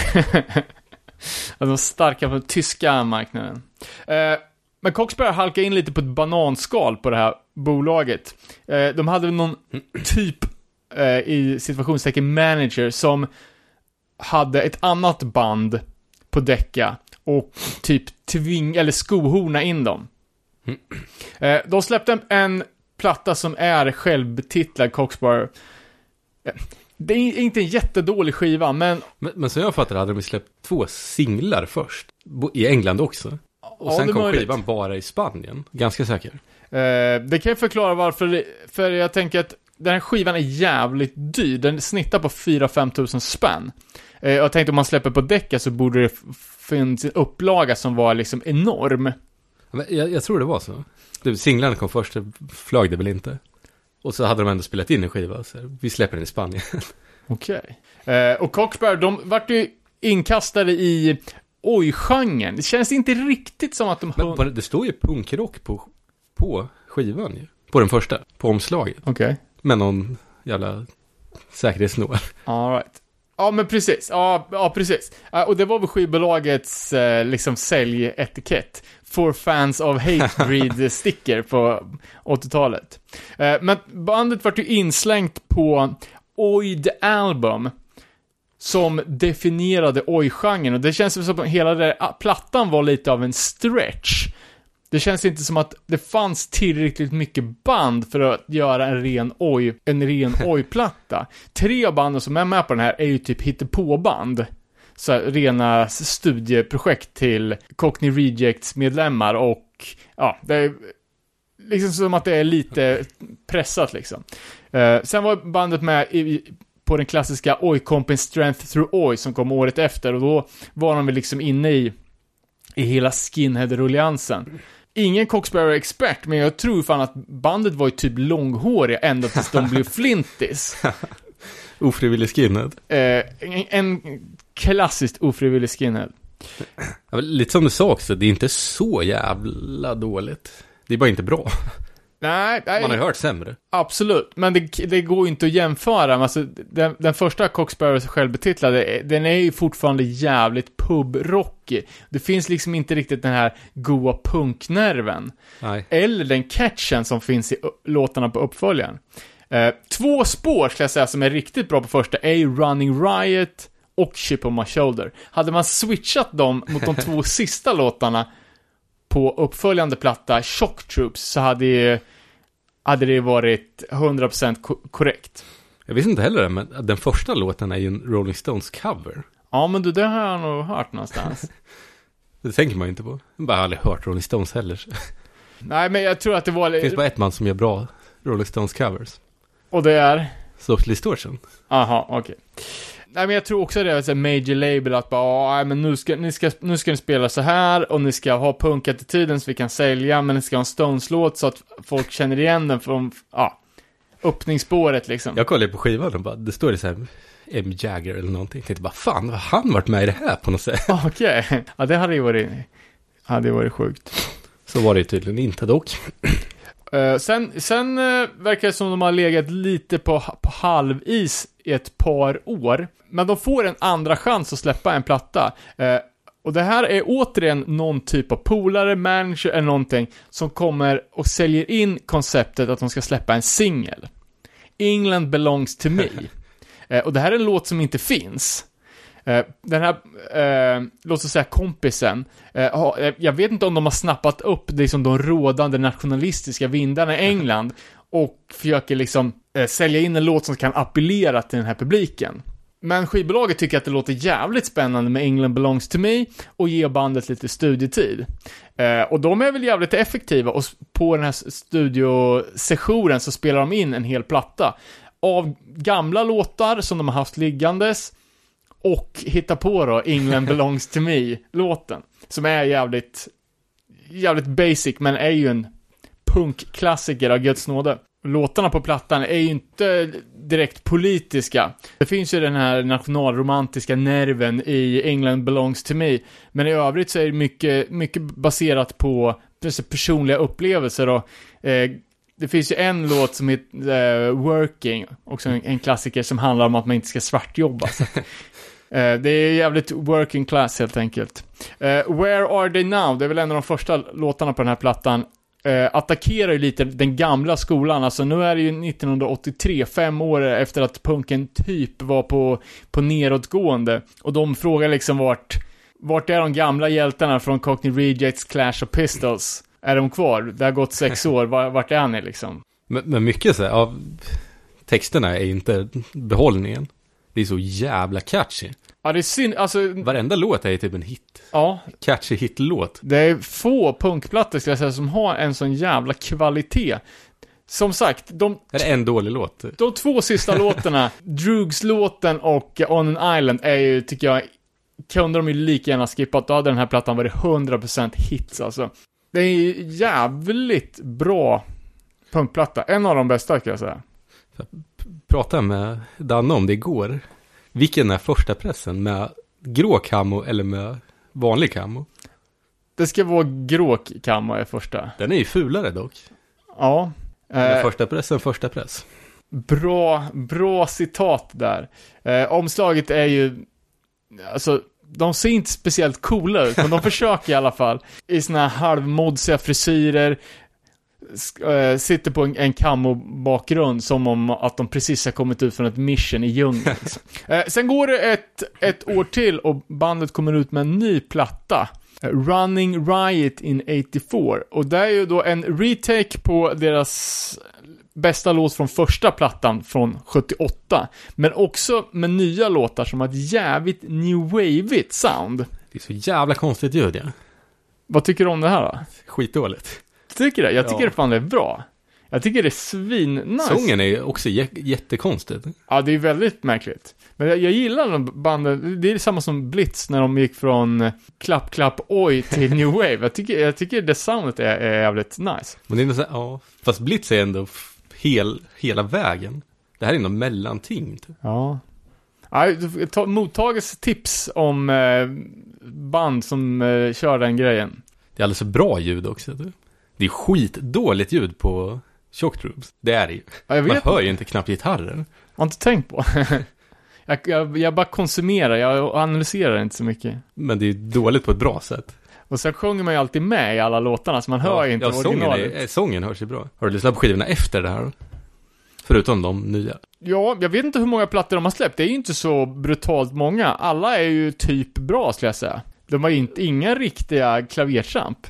De var starka på den tyska marknaden. Eh, men Coxberg halka in lite på ett bananskal på det här bolaget. Eh, de hade någon typ eh, i situationstecken manager som hade ett annat band på Decca och typ tving eller skohorna in dem. Eh, de släppte en platta som är självbetitlad Coxbar. Det är inte en jättedålig skiva, men Men, men som jag fattar hade de ju släppt två singlar först. I England också. Och ja, sen kom möjligt. skivan bara i Spanien, ganska säker. Eh, det kan ju förklara varför, för jag tänker att den här skivan är jävligt dyr. Den snittar på 4-5 tusen spänn. Eh, jag tänkte om man släpper på Decca så borde det finnas en upplaga som var liksom enorm. Jag, jag tror det var så. Du, singlarna kom först, flög det väl inte. Och så hade de ändå spelat in en skiva, så vi släpper den i Spanien. Okej. Eh, och Coxbear, de vart ju inkastade i oj-genren. Det känns inte riktigt som att de... Men på, det står ju punkrock på, på skivan ju. På den första, på omslaget. Okej. Med någon jävla säkerhetsnål. All right. Ja, men precis. Ja, ja precis. Och det var väl skivbolagets eh, liksom säljetikett. For fans of hate breed sticker på 80-talet. Eh, men bandet vart ju inslängt på Oi the Album. Som definierade oj-genren och det känns som att hela den här plattan var lite av en stretch. Det känns inte som att det fanns tillräckligt mycket band för att göra en ren oj, en ren oj-platta. Tre av banden som är med på den här är ju typ hittepåband. Så här, rena studieprojekt till Cockney Rejects medlemmar och ja, det är liksom som att det är lite pressat liksom. Eh, sen var bandet med i, på den klassiska Oi-kompen Strength Through Oi som kom året efter och då var de väl liksom inne i, i hela skinhead-rulliansen. Ingen Coxbearer-expert, men jag tror fan att bandet var ju typ långhåriga ända tills de blev flintis. Ofrivillig skinhead. Eh, en, en klassiskt ofrivillig skinhead. Ja, lite som du sa också, det är inte så jävla dåligt. Det är bara inte bra. Nej, nej Man har hört sämre. absolut. Men det, det går ju inte att jämföra. Alltså, den, den första Coxbearer självbetitlade, den är ju fortfarande jävligt pubrockig. Det finns liksom inte riktigt den här goa punknerven. Nej. Eller den catchen som finns i låtarna på uppföljaren. Eh, två spår ska jag säga som är riktigt bra på första är ju Running Riot och Chip on My Shoulder. Hade man switchat dem mot de två sista låtarna på uppföljande platta, Shock Troops, så hade, ju, hade det varit 100% ko- korrekt. Jag visste inte heller det, men den första låten är ju en Rolling Stones cover. Ja, men du, det har jag nog hört någonstans. Det tänker man ju inte på. Jag har aldrig hört Rolling Stones heller. Nej, men jag tror att det var... Det finns bara ett man som gör bra Rolling Stones covers. Och det är? Social Distortion. Aha, okej. Nej men jag tror också det är en major label att bara, "Ja, nej, men nu ska, ni ska, nu ska ni spela så här och ni ska ha punkattityden så vi kan sälja, men ni ska ha en Stones-låt så att folk känner igen den från, ja, öppningsspåret liksom. Jag kollade på skivan och bara, det står det så här M. Jagger eller någonting. Jag tänkte bara, fan, har han varit med i det här på något sätt? Okej, ja det hade ju varit, hade varit sjukt. Så var det ju tydligen inte dock. Eh, sen sen eh, verkar det som de har legat lite på, på halvis i ett par år. Men de får en andra chans att släppa en platta. Eh, och det här är återigen någon typ av polare, manager eller någonting som kommer och säljer in konceptet att de ska släppa en singel. England belongs to me. Eh, och det här är en låt som inte finns. Eh, den här, eh, låt oss säga kompisen, eh, eh, jag vet inte om de har snappat upp liksom de rådande nationalistiska vindarna i England och försöker liksom eh, sälja in en låt som kan appellera till den här publiken. Men skivbolaget tycker att det låter jävligt spännande med England belongs to me och ger bandet lite studietid. Eh, och de är väl jävligt effektiva och på den här studiosessionen så spelar de in en hel platta av gamla låtar som de har haft liggandes och hittar på då England belongs to me-låten. Som är jävligt, jävligt basic, men är ju en punkklassiker av Guds nåde. Låtarna på plattan är ju inte direkt politiska. Det finns ju den här nationalromantiska nerven i England belongs to me. Men i övrigt så är det mycket, mycket baserat på personliga upplevelser och eh, det finns ju en låt som heter uh, Working, också en, en klassiker som handlar om att man inte ska svartjobba. Så uh, det är jävligt working class helt enkelt. Uh, Where Are They Now, det är väl en av de första låtarna på den här plattan. Eh, attackerar ju lite den gamla skolan, alltså nu är det ju 1983, fem år efter att punken typ var på, på nedåtgående. Och de frågar liksom vart, vart är de gamla hjältarna från Cockney Rejects, Clash och Pistols? Är de kvar? Det har gått sex år, Var- vart är ni liksom? Men, men mycket så här, av texterna är inte behållningen. Det är så jävla catchy. Ja, det är synd, alltså, Varenda låt är typ en hit. ja. Catchy hitlåt. Det är få punkplattor skulle jag säga som har en sån jävla kvalitet. Som sagt, de, Är det en dålig låt? de två sista låtarna, Drugs-låten och On an Island, är ju, tycker jag, kunde de ju lika gärna skippat. Då hade den här plattan varit 100% hits alltså. Det är ju jävligt bra punkplatta. En av de bästa skulle jag säga. Pratade med Danne om det igår. Vilken är första pressen? Med grå camo eller med vanlig camo? Det ska vara gråkamma är första. Den är ju fulare dock. Ja. Eh, första pressen, första press. Bra, bra citat där. Eh, omslaget är ju, alltså, de ser inte speciellt coola ut, men de försöker i alla fall. I såna här halvmodsiga frisyrer, eh, sitter på en, en camo-bakgrund som om att de precis har kommit ut från ett mission i djungeln. eh, sen går det ett, ett år till och bandet kommer ut med en ny platta. Eh, Running Riot in 84. Och det är ju då en retake på deras bästa låt från första plattan från 78. Men också med nya låtar som har ett jävligt new wave sound. Det är så jävla konstigt ljud ja. Vad tycker du om det här då? Skitdåligt. Tycker du? Jag tycker Ja. fan det är bra. Jag tycker det är svin-nice. Sången är också jä- jättekonstig. Ja, det är väldigt märkligt. Men jag, jag gillar de banden, det är samma som Blitz när de gick från klapp, klapp, oj till new wave. Jag tycker, jag tycker det soundet är, är jävligt nice. Men det är här, ja. Fast Blitz är ändå hel, hela vägen. Det här är något mellanting. Typ. Ja. Ja, ta- mottages tips om eh, band som eh, kör den grejen. Det är alldeles för bra ljud också. Det är skitdåligt ljud på Shock Troops. Det är det ju. Ja, jag Man hör ju inte knappt gitarren. har inte tänkt på. jag, jag, jag bara konsumerar, jag analyserar inte så mycket. Men det är dåligt på ett bra sätt. Och sen sjunger man ju alltid med i alla låtarna, så man hör ju inte ja, sången, originalet. är, sången hörs ju bra. Har du lyssnat på skivorna efter det här? Förutom de nya. Ja, jag vet inte hur många plattor de har släppt. Det är ju inte så brutalt många. Alla är ju typ bra, skulle jag säga. De har ju inte, inga riktiga klavertramp.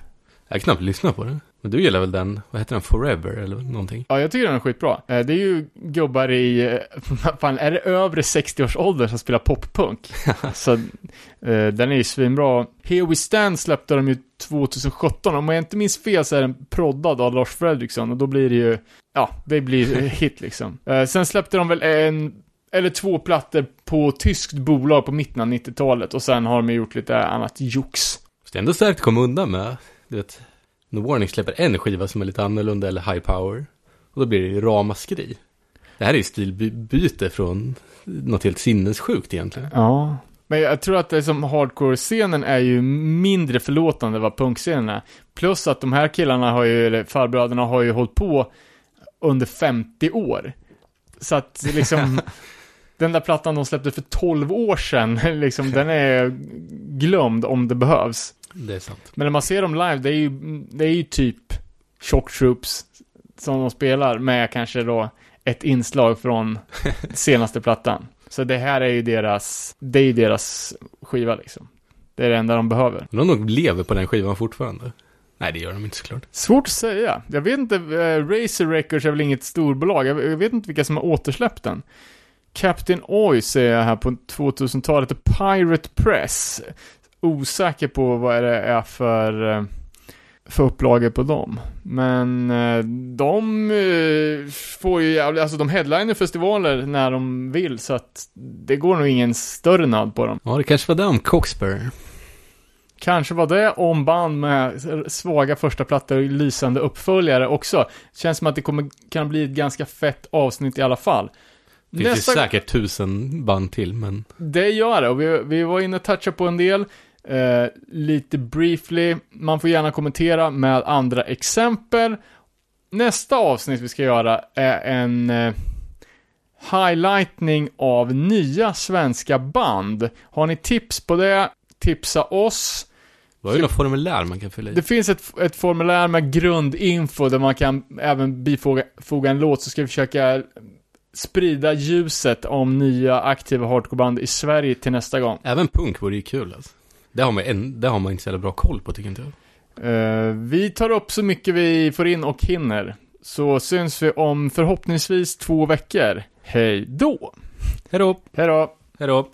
Jag har knappt lyssnat på den. Men du gillar väl den, vad heter den, Forever eller någonting? Ja, jag tycker den är skitbra. Eh, Det är ju gubbar i, eh, fan, är det övre 60-årsåldern som spelar poppunk? Så, eh, den är ju svinbra. Here We Stand släppte de ju 2017. Om jag inte minns fel så är den proddad av Lars Fredriksson och då blir det ju, ja, det blir hit liksom. Sen släppte de väl en, eller två plattor på tyskt bolag på mitten av 90-talet och sen har de gjort lite annat jox. Det är ändå starkt att komma undan med, du vet, No Warning släpper en skiva som är lite annorlunda eller high power. Och då blir det ju ramaskri. Det här är ju stilbyte från något helt sinnessjukt egentligen. Ja. Men jag tror att det som hardcore-scenen är ju mindre förlåtande vad punkscenen är. Plus att de här killarna har ju, eller farbröderna har ju hållit på under 50 år. Så att liksom, den där plattan de släppte för 12 år sedan, liksom, den är glömd om det behövs. Det är sant. Men när man ser dem live, det är ju, det är ju typ Shock Troops som de spelar med kanske då ett inslag från senaste plattan. Så det här är ju deras, det är ju deras skiva liksom. Det är det enda de behöver. De nog lever på den skivan fortfarande. Nej, det gör de inte såklart. Svårt att säga. Jag vet inte, eh, Razer Records är väl inget storbolag. Jag, jag vet inte vilka som har återsläppt den. Captain Oi ser jag här på 2000-talet, och Pirate Press. Osäker på vad det är för, eh, för upplagor på dem. Men eh, de eh, får ju jävla, alltså de headliner festivaler när de vill, så att det går nog ingen större nöd på dem. Ja, det kanske var det om Coxbear. Kanske var det om band med svaga första plattor och lysande uppföljare också. Känns som att det kommer, kan bli ett ganska fett avsnitt i alla fall. Det finns ju säkert tusen band till, men Det gör det, och vi, vi var inne och touchade på en del. Eh, lite briefly, man får gärna kommentera med andra exempel. Nästa avsnitt vi ska göra är en eh, highlightning av nya svenska band. Har ni tips på det, tipsa oss. det var ju något formulär man kan fylla i. Det finns ett, ett formulär med grundinfo där man kan även bifoga foga en låt, så ska vi försöka sprida ljuset om nya aktiva hardcoreband i Sverige till nästa gång. Även punk vore ju kul alltså. Det har, man, en, det har man inte så jävla bra koll på tycker inte jag. Eh, vi tar upp så mycket vi får in och hinner. Så syns vi om förhoppningsvis två veckor. Hej då! Hej då! Hej då! Hej då!